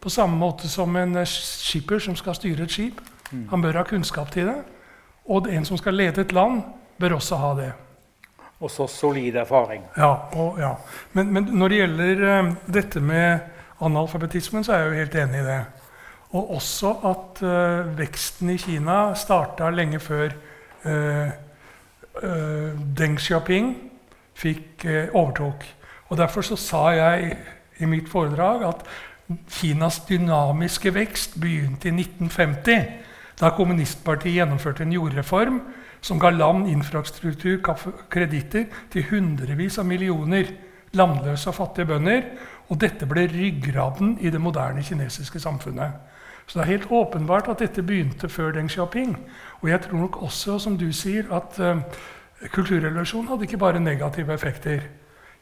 På samme måte som en eh, skipper som skal styre et skip. Mm. Han bør ha kunnskap til det. Og en som skal lede et land, bør også ha det. Og så solid erfaring. Ja, og, ja. Men, men, når det gjelder uh, dette med analfabetismen, så er jeg jo helt enig i det. Og også at uh, veksten i Kina starta lenge før uh, Deng Xiaoping fikk overtok. Og Derfor så sa jeg i mitt foredrag at Kinas dynamiske vekst begynte i 1950, da kommunistpartiet gjennomførte en jordreform som ga land infrastruktur, kreditter til hundrevis av millioner landløse og fattige bønder. Og dette ble ryggraden i det moderne kinesiske samfunnet. Så det er helt åpenbart at dette begynte før Deng Xiaoping. Og jeg tror nok også, som du sier, at uh, kulturrevolusjonen hadde ikke bare negative effekter.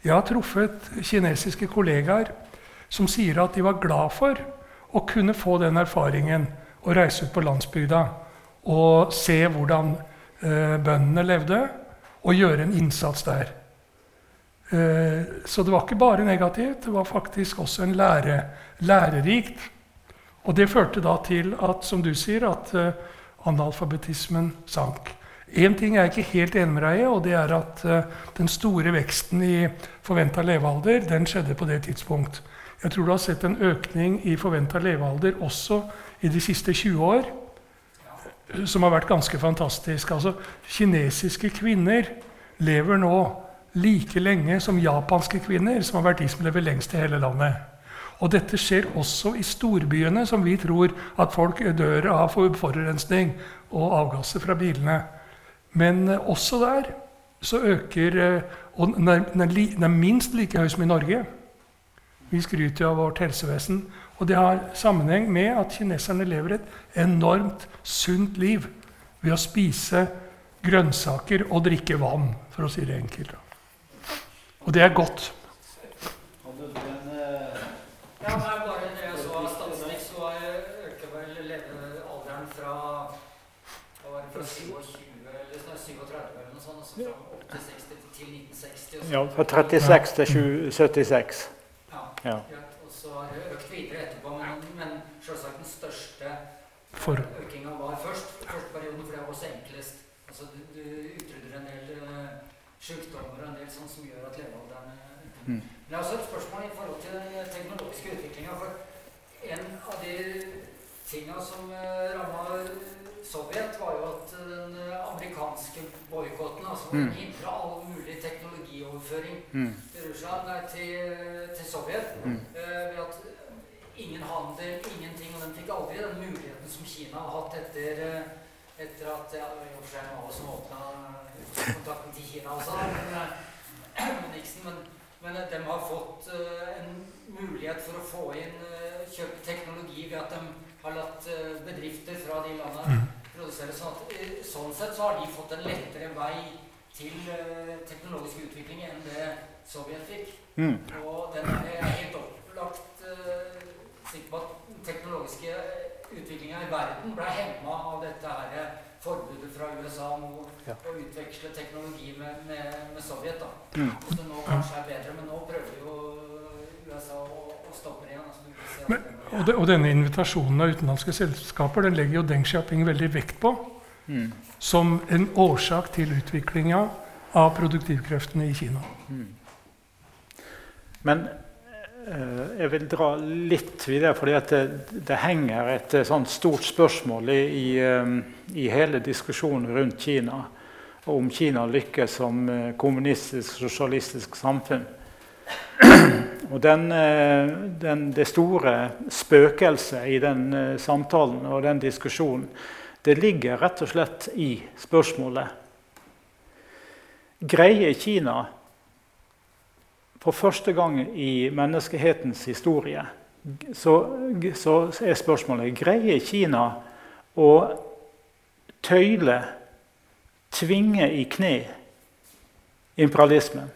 Jeg har truffet kinesiske kollegaer som sier at de var glad for å kunne få den erfaringen å reise ut på landsbygda og se hvordan bøndene levde, og gjøre en innsats der. Uh, så det var ikke bare negativt, det var faktisk også en lære, lærerikt. Og det førte da til at, som du sier, at uh, analfabetismen sank. Én ting er jeg ikke helt enig med deg i, og det er at den store veksten i forventa levealder den skjedde på det tidspunkt. Jeg tror du har sett en økning i forventa levealder også i de siste 20 år, som har vært ganske fantastisk. Altså, kinesiske kvinner lever nå like lenge som japanske kvinner, som har vært de som lever lengst i hele landet. Og dette skjer også i storbyene, som vi tror at folk dør av forurensning og avgasser fra bilene. Men eh, også der så øker eh, Og den er, minst like høy som i Norge. Vi skryter av vårt helsevesen. Og det har sammenheng med at kineserne lever et enormt sunt liv ved å spise grønnsaker og drikke vann, for å si det enkelt. Og det er godt. Ja, det er bare det jeg så av statistikk, så øker vel levealderen fra hva var det, fra 27 eller 37 eller noe sånt, altså fra 80 til 1960. Ja, fra 36 til 76. Ja. Ja. Og så har det økt videre etterpå, men, men selvsagt den største For. økinga var først. Første perioden, for det var også enklest. Altså, du, du utrydder en del uh, sykdommer og en del sånt som gjør at levealderen Mm. Men det er også et spørsmål i forhold til den teknologiske utviklinga. For en av de tinga som uh, ramma Sovjet, var jo at den amerikanske boikotten altså, Mm. hindra all mulig teknologioverføring Mm. til Russland, nei, til, til Sovjet. Mm. Uh, ved at ingen handel, ingenting. Og den fikk aldri den muligheten som Kina har hatt etter, eh, etter at ja, det var i og for seg Mao som åpna kontakten til Kina også, men, eh, Nixon. Men, men eh, de har fått eh, en mulighet for å få inn eh, kjøpe teknologi ved at de har latt eh, bedrifter fra de landene produsere. Sånn, at, eh, sånn sett så har de fått en lettere vei til eh, teknologisk utvikling enn det Sovjet fikk. Mm. Og den er helt opplagt sikker på at den teknologiske utviklinga i verden ble hemma av dette her eh, forbudet fra USA mot Ja. å utveksle teknologi med, med, med Sovjet. da. Mm. Så nå kanskje er bedre, men nå prøver jo USA å, å stoppe det igjen. Altså, Men, og, de, og denne invitasjonen av utenlandske selskaper den legger jo Deng Xiaoping veldig vekt på Mm. som en årsak til utviklinga av produktivkreftene i Kina. Men eh, jeg vil dra litt videre, fordi det, det henger et eh, stort spørsmål i, i, eh, i hele diskusjonen rundt Kina. Og om Kina lykkes som eh, kommunistisk, sosialistisk samfunn. Og den, eh, den, det store spøkelset i den eh, samtalen og den diskusjonen, det ligger rett og slett i spørsmålet Greier Kina for første gang i menneskehetens historie så, så er spørsmålet Greier Kina å tøyle, tvinge i kne imperialismen?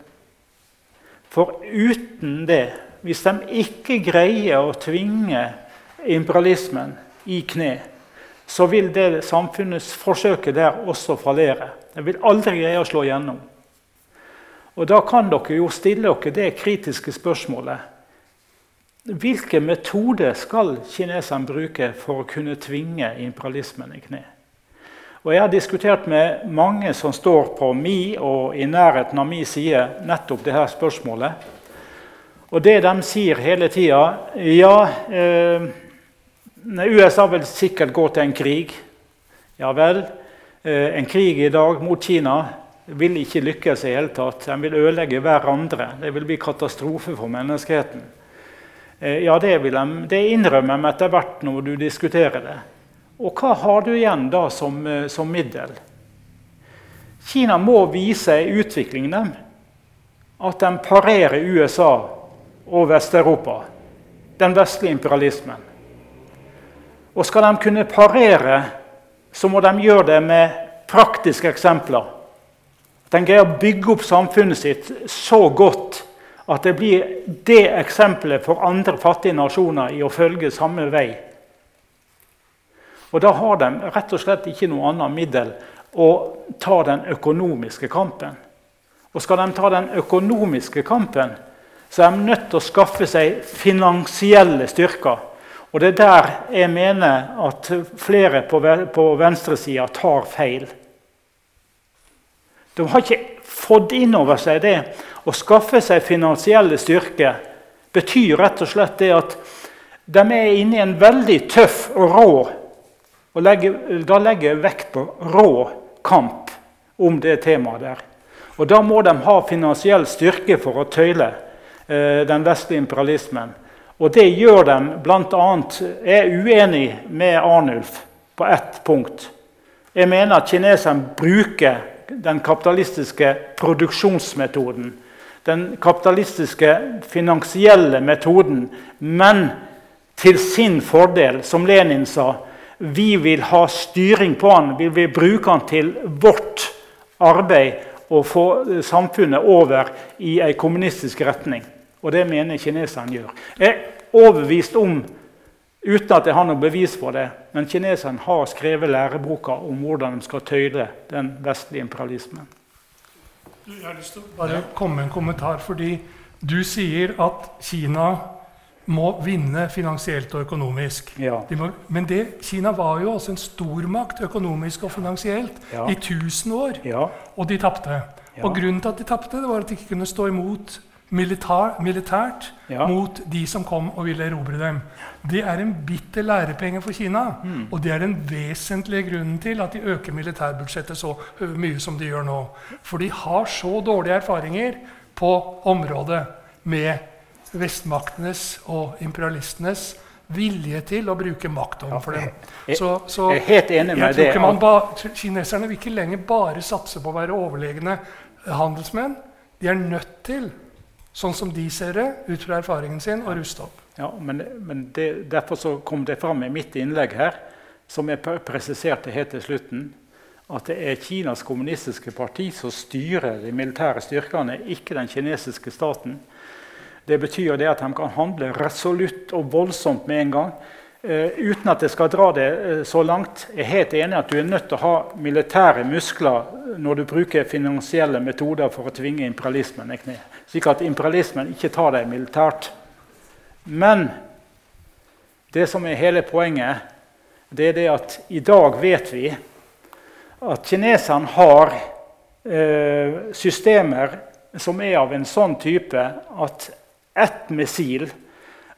For uten det, hvis de ikke greier å tvinge imperialismen i kne, så vil det samfunnets forsøket der også fallere. De vil aldri greie å slå gjennom. Og Da kan dere jo stille dere det kritiske spørsmålet. Hvilke metoder skal kineserne bruke for å kunne tvinge imperialismen i kne? Og Jeg har diskutert med mange som står på mi og i nærheten av mi side, nettopp det her spørsmålet. Og det de sier hele tida Ja, eh, USA vil sikkert gå til en krig. Ja vel. Eh, en krig i dag mot Kina vil ikke lykkes i hele tatt. De vil ødelegge hverandre. Det vil bli katastrofe for menneskeheten. Eh, ja, det, vil de, det innrømmer de etter hvert når du diskuterer det. Og hva har du igjen da som, eh, som middel? Kina må vise i utviklingen dem. at de parerer USA og Vest-Europa, den vestlige imperialismen. Og skal de kunne parere, så må de gjøre det med praktiske eksempler. At de greier å bygge opp samfunnet sitt så godt at det blir det eksempelet for andre fattige nasjoner i å følge samme vei. Og Da har de rett og slett ikke noe annet middel å ta den økonomiske kampen. Og Skal de ta den økonomiske kampen, så er de nødt til å skaffe seg finansielle styrker. Og Det er der jeg mener at flere på venstresida tar feil. De har ikke fått inn over seg det. Å skaffe seg finansielle styrke betyr rett og slett det at de er inne i en veldig tøff og rå og legger, Da legger jeg vekt på rå kamp om det temaet der. Og Da må de ha finansiell styrke for å tøyle eh, den vestlige imperialismen. Og det gjør de bl.a. Jeg er uenig med Arnulf på ett punkt. Jeg mener at kineserne bruker den kapitalistiske produksjonsmetoden. Den kapitalistiske finansielle metoden, men til sin fordel, som Lenin sa. Vi vil ha styring på den, vi vil bruke den til vårt arbeid og få samfunnet over i en kommunistisk retning. Og det mener kineserne gjør. Jeg er overbevist om Uten at jeg har noe bevis for det. Men kineserne har skrevet læreboka om hvordan de skal tøyle den vestlige imperialismen. Jeg har lyst til å bare komme med en kommentar. fordi du sier at Kina må vinne finansielt og økonomisk. Ja. Må, men det, Kina var jo også en stormakt økonomisk og finansielt ja. i 1000 år. Ja. Og de tapte. Og grunnen til at de tapte, var at de ikke kunne stå imot militær, militært ja. mot de som kom og ville erobre dem. Det er en bitter lærepenge for Kina. Mm. Og det er den vesentlige grunnen til at de øker militærbudsjettet så mye som de gjør nå. For de har så dårlige erfaringer på området med vestmaktenes og imperialistenes vilje til å bruke makt overfor dem. Så, så jeg er helt enig med det. Ba, kineserne vil ikke lenger bare satse på å være overlegne handelsmenn. De er nødt til sånn som de ser det, ut fra erfaringen sin, og ruste opp. Ja, men, men det, Derfor så kom det fram i mitt innlegg her, som jeg presiserte helt til slutten, at det er Kinas kommunistiske parti som styrer de militære styrkene, ikke den kinesiske staten. Det betyr det at de kan handle resolutt og voldsomt med en gang. Uh, uten at jeg skal dra det uh, så langt. Jeg er helt enig at du er nødt til å ha militære muskler når du bruker finansielle metoder for å tvinge imperialismen i kne slik at imperialismen ikke tar deg militært. Men det som er hele poenget, det er det at i dag vet vi at kineserne har eh, systemer som er av en sånn type at ett missil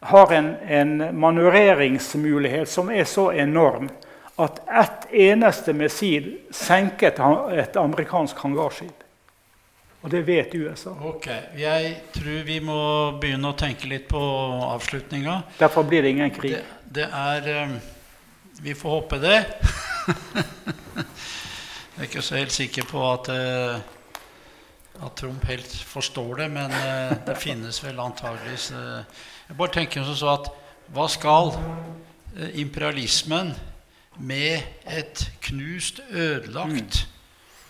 har en, en manøvreringsmulighet som er så enorm at ett eneste missil senker et, et amerikansk hangarskip. Og det vet USA. Ok, Jeg tror vi må begynne å tenke litt på avslutninga. Derfor blir det ingen krig. Det, det er um, Vi får håpe det. jeg er ikke så helt sikker på at, uh, at Trump helt forstår det, men uh, det finnes vel antageligvis uh, Jeg bare tenker sånn så at hva skal imperialismen med et knust, ødelagt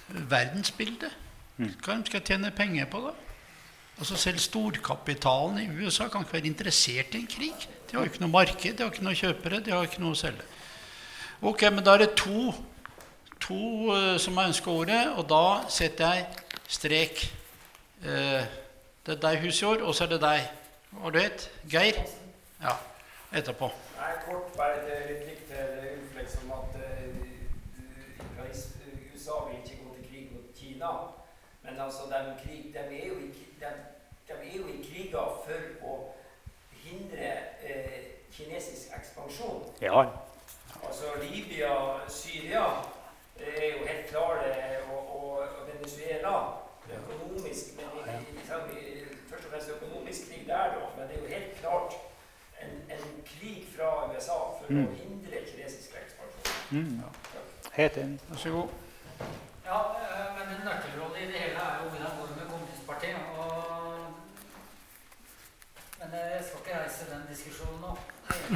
mm. verdensbilde? Hva skal jeg tjene penger på, da? Altså Selv storkapitalen i USA kan ikke være interessert i en krig. De har jo ikke noe marked, de har ikke noe kjøpere, de har ikke noe å selge. Ok, men da er det to, to uh, som har ønska ordet, og da setter jeg strek. Uh, det er deg, Husjord, og så er det deg. Hva du het Geir? Ja, etterpå. Nei, kort bare et replikk til Ulf som at uh, USA vil ikke gå til krig mot Kina. Men altså, de, krig, de, er, jo i, de, de er jo i kriger for å hindre uh, kinesisk ekspansjon. Ja. Altså Libya, Syria eh, er jo helt klare, og, og, og Venezuela økonomisk men i, i, Først og fremst økonomisk krig der, da, men det er jo helt klart en, en krig fra USA for mm. å hindre kinesisk ekspansjon. Mm. Ja. Helt enig. Vær så god. Ja, eh, men en nøkkelrolle i det hele er jo hvordan går det med Kommunistpartiet. Og Men eh, jeg skal ikke reise den diskusjonen nå.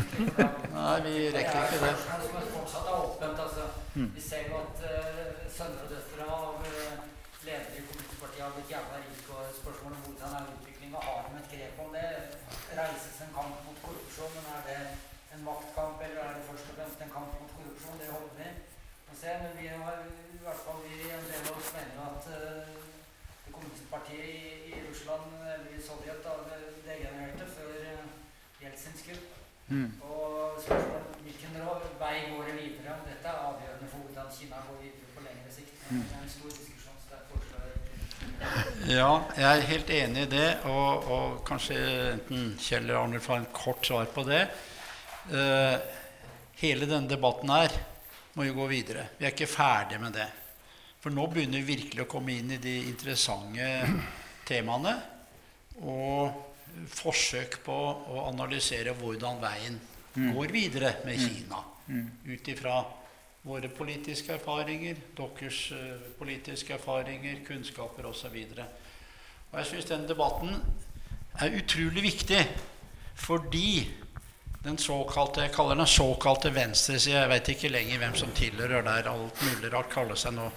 Nei, vi rekker ikke det. Det som fortsatt er åpent, altså. Vi ser jo at uh, sønner og døtre av uh, ledere i kommunistpartiet har blitt jævla rike, og spørsmålet om hvordan utviklinga, har de et grep om det? Reises en kamp mot korrupsjon, men er det en maktkamp, eller er det først og fremst en kamp mot korrupsjon? Det håper vi å se. Men vi har i hvert fall vi, en del av oss mener at uh, det kommunistpartiet i, i Russland, eller i Sovjet, da, det degenererte før uh, Jeltsins kupp. Og spørsmålet hvilken vei går det videre? Dette er avgjørende for hvordan Kina går videre på lengre sikt. Det er en stor diskusjon, så der foreslår jeg Ja, jeg er helt enig i det. Og, og kanskje enten Kjell eller Arnulf har en kort svar på det. Uh, hele denne debatten her må jo gå videre. Vi er ikke ferdige med det. For nå begynner vi virkelig å komme inn i de interessante temaene. Og forsøk på å analysere hvordan veien går videre med Kina. Ut ifra våre politiske erfaringer, deres eh, politiske erfaringer, kunnskaper osv. Og jeg syns denne debatten er utrolig viktig fordi den såkalte, jeg kaller den såkalte venstresida Jeg vet ikke lenger hvem som tilhører der. Alt mulig rart kaller seg nå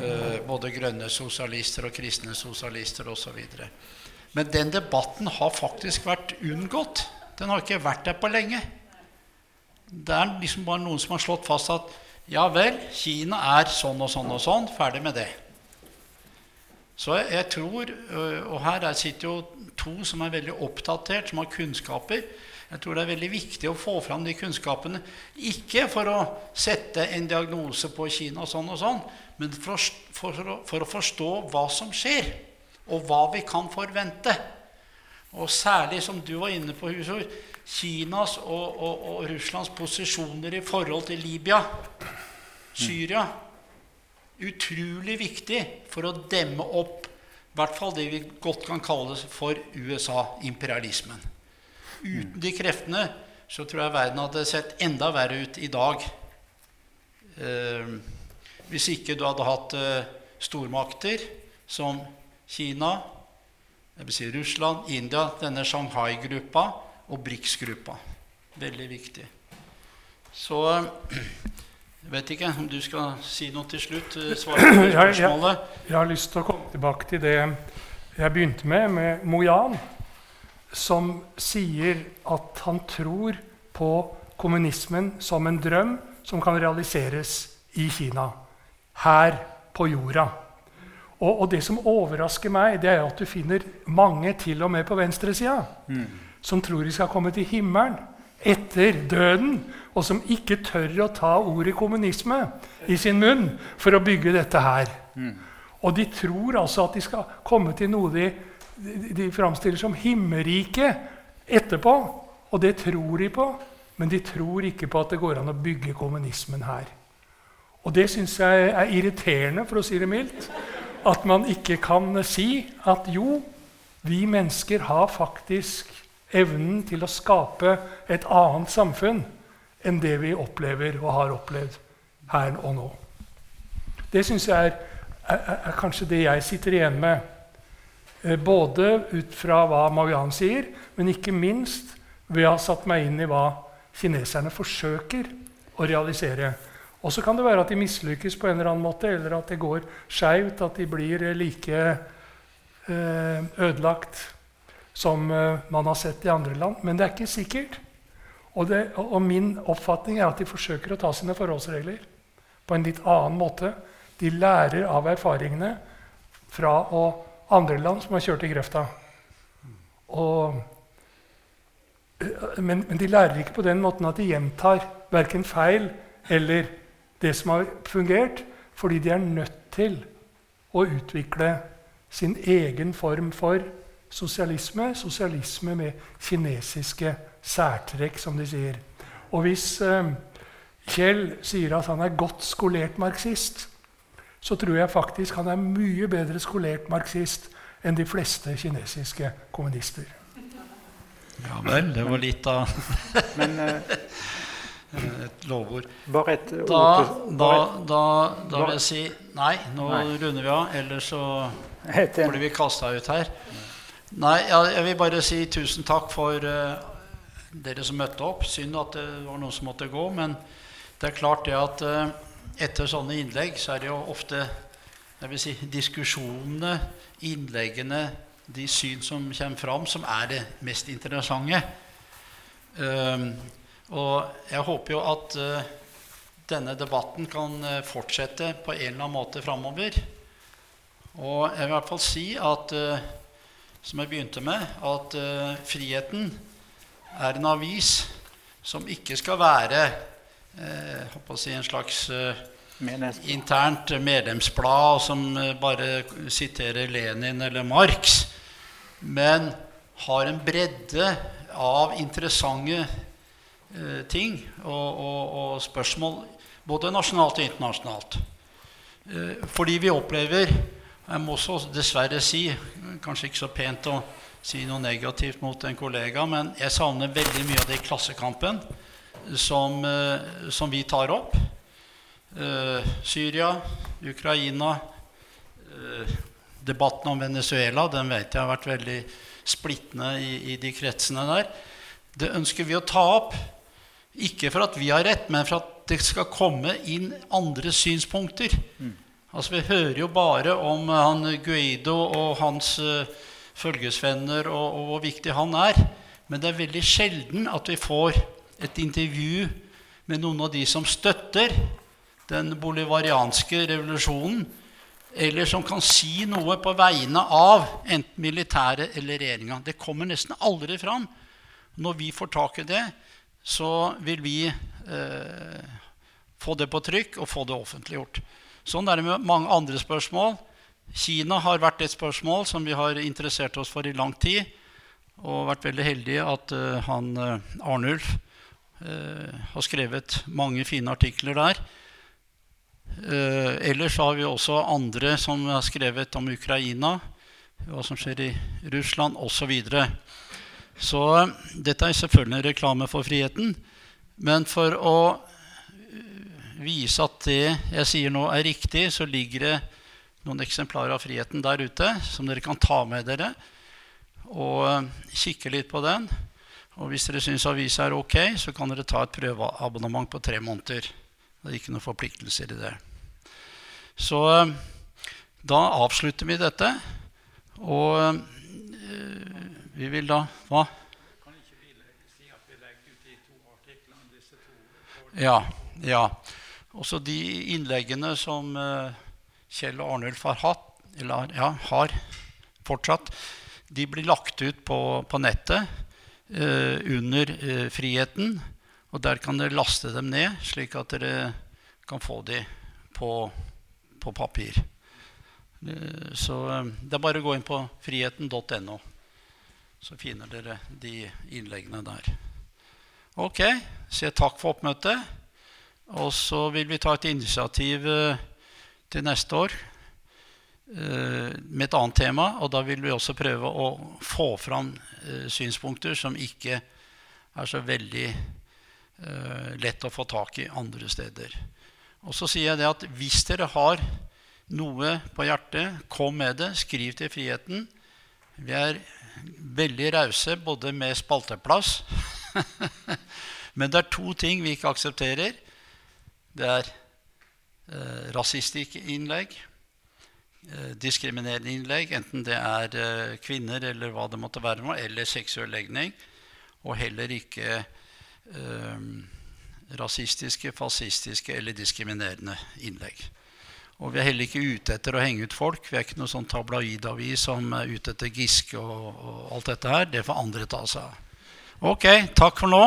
eh, både grønne sosialister og kristne sosialister osv. Men den debatten har faktisk vært unngått. Den har ikke vært der på lenge. Det er liksom bare noen som har slått fast at ja vel, Kina er sånn og sånn og sånn. Ferdig med det. Så jeg, jeg tror, øh, og her er- sitter jo to som er veldig oppdatert, som har kunnskaper. Jeg tror det er veldig viktig å få fram de kunnskapene. Ikke for å sette en diagnose på Kina og sånn og sånn, men for, å- for, å- for å forstå hva som skjer, og hva vi kan forvente. Og særlig, som du var inne på, Husord, Kinas og, og, og Russlands posisjoner i forhold til Libya, Syria. Utrolig viktig for å demme opp i hvert fall det vi godt kan kalle for USA-imperialismen. Uten de kreftene så tror jeg verden hadde sett enda verre ut i dag. Eh, hvis ikke du hadde hatt eh, stormakter som Kina, jeg vil si Russland, India, denne Shanghai-gruppa og BRICS-gruppa. Veldig viktig. Så jeg vet ikke om du skal si noe til slutt? eh, Svare på det Jeg, jeg, spørsmålet? Jeg har lyst til å komme tilbake til det jeg begynte med, med Mo Yan, som sier at han tror på kommunismen som en drøm som kan realiseres i Kina, her på jorda. Og, og det som overrasker meg, det er at du finner mange, til og med på venstresida, som tror de skal komme til himmelen etter døden, og som ikke tør å ta ordet kommunisme i sin munn for å bygge dette her. Og de tror altså at de skal komme til noe de, de, de framstiller som himmelriket etterpå. Og det tror de på, men de tror ikke på at det går an å bygge kommunismen her. Og det syns jeg er irriterende, for å si det mildt. At man ikke kan si at jo, vi mennesker har faktisk evnen til å skape et annet samfunn enn det vi opplever og har opplevd her og nå. Det syns jeg er, er, er kanskje det jeg sitter igjen med. Eh, Både ut fra hva Maoyan sier, men ikke minst ved å ha satt meg inn i hva kineserne forsøker å realisere. Og så kan det være at de mislykkes på en eller annen måte, eller at det går skeivt, at de blir like eh, ødelagt som eh, man har sett i andre land. Men det er ikke sikkert. Og, det, og min oppfatning er at de forsøker å ta sine forholdsregler på en litt annen måte. De lærer av erfaringene fra andre land som har kjørt i grøfta. Og, eh, men, men de lærer ikke på den måten at de gjentar verken feil eller det som har fungert, fordi de er nødt til å utvikle sin egen form for sosialisme. Sosialisme med kinesiske særtrekk, som de sier. Og hvis eh, Kjell sier at han er godt skolert marxist, så tror jeg faktisk han er mye bedre skolert marxist enn de fleste kinesiske kommunister. Ja vel, det var litt av Men eh, et lovord. bare et ord Da, til- da, da, da vil jeg si nei, nå Nei. runder vi av. Ellers så blir vi kasta ut her. Nei, jeg vil bare si tusen takk for uh, dere som møtte opp. Synd at det var noen som måtte gå. Men det er klart det at uh, etter sånne innlegg så er det jo ofte jeg vil si, diskusjonene, innleggene, de syn som kommer fram, som er det mest interessante. Um, og jeg håper jo at denne debatten kan fortsette på en eller annen måte framover. Og jeg vil i hvert fall si at som jeg begynte med, at uh, Friheten er en avis som ikke skal være uh, si en slags uh, internt medlemsblad som bare siterer Lenin eller Marx, men har en bredde av interessante ting og, og, og, spørsmål både nasjonalt og internasjonalt. fordi vi opplever jeg må også dessverre si, kanskje ikke så pent å si noe negativt mot en kollega, men jeg savner veldig mye av det i Klassekampen som, eh, som vi tar opp. Uh, Syria, Ukraina, uh, debatten om Venezuela, den vet jeg har vært veldig splittende i, i, de kretsene der. Det ønsker vi å ta opp. Ikke for at vi har rett, men for at det skal komme inn andre synspunkter. Mm. Altså, vi hører jo bare om eh, han Guido og hans uh, følgesvenner og, og, hvor viktig han er. Men det er veldig sjelden at vi får et intervju med noen av de som støtter den bolivarianske revolusjonen, eller som kan si noe på vegne av enten militæret eller regjeringa. Det kommer nesten aldri fram. Når vi får tak i det, så vil vi eh, få det på trykk og få det offentliggjort. Sånn er det med mange andre spørsmål. Kina har vært et spørsmål som vi har interessert oss for i lang tid. Og vært veldig heldige at uh, han uh, Arnulf uh, har skrevet mange fine artikler der. ellers har vi også andre som har skrevet om Ukraina, hva som skjer i Russland osv. Så, videre. så dette er selvfølgelig en reklame for friheten. Men for å vise at det jeg sier nå, er riktig, så ligger det noen eksemplarer av Friheten der ute som dere kan ta med dere og eh, kikke litt på den. Og hvis dere syns avisa er ok, så kan dere ta et prøveabonnement på tre måneder. Det er ikke noen forpliktelser i det. Så eh, da avslutter vi dette. Og øh, vi vil da Hva? Kan ikke vi si at vi legger ut de to artiklene? Disse to ja. ja. Også de innleggene som uh, Kjell og Arnulf har hatt, eller ja, har fortsatt, de blir lagt ut på, på nettet eh, under eh, friheten. Og der kan dere laste dem ned, slik at dere kan få dem på, på papir. så det er bare å gå inn på friheten.no. Så finner dere de innleggene der. Ok, så takk for oppmøtet. Og så vil vi ta et initiativ eh, til neste år eh, med et annet tema. Og da vil vi også prøve å få fram eh, synspunkter som ikke er så veldig lett å få tak i andre steder. Og så sier jeg det at hvis dere har noe på hjertet, kom med det. Skriv til Friheten. Vi er veldig rause både med spalteplass Men det er to ting vi ikke aksepterer. Det er eh, rasistiske innlegg, eh, diskriminerende innlegg, enten det er eh, kvinner eller hva det måtte være, eller seksuell legning. Og heller ikke eh, rasistiske, fascistiske eller diskriminerende innlegg. Og vi er heller ikke ute etter å henge ut folk. Vi er ikke noe sånn tabloidavis som er ute etter Giske og, og alt dette her. Det får andre ta seg av. Ok, takk for nå.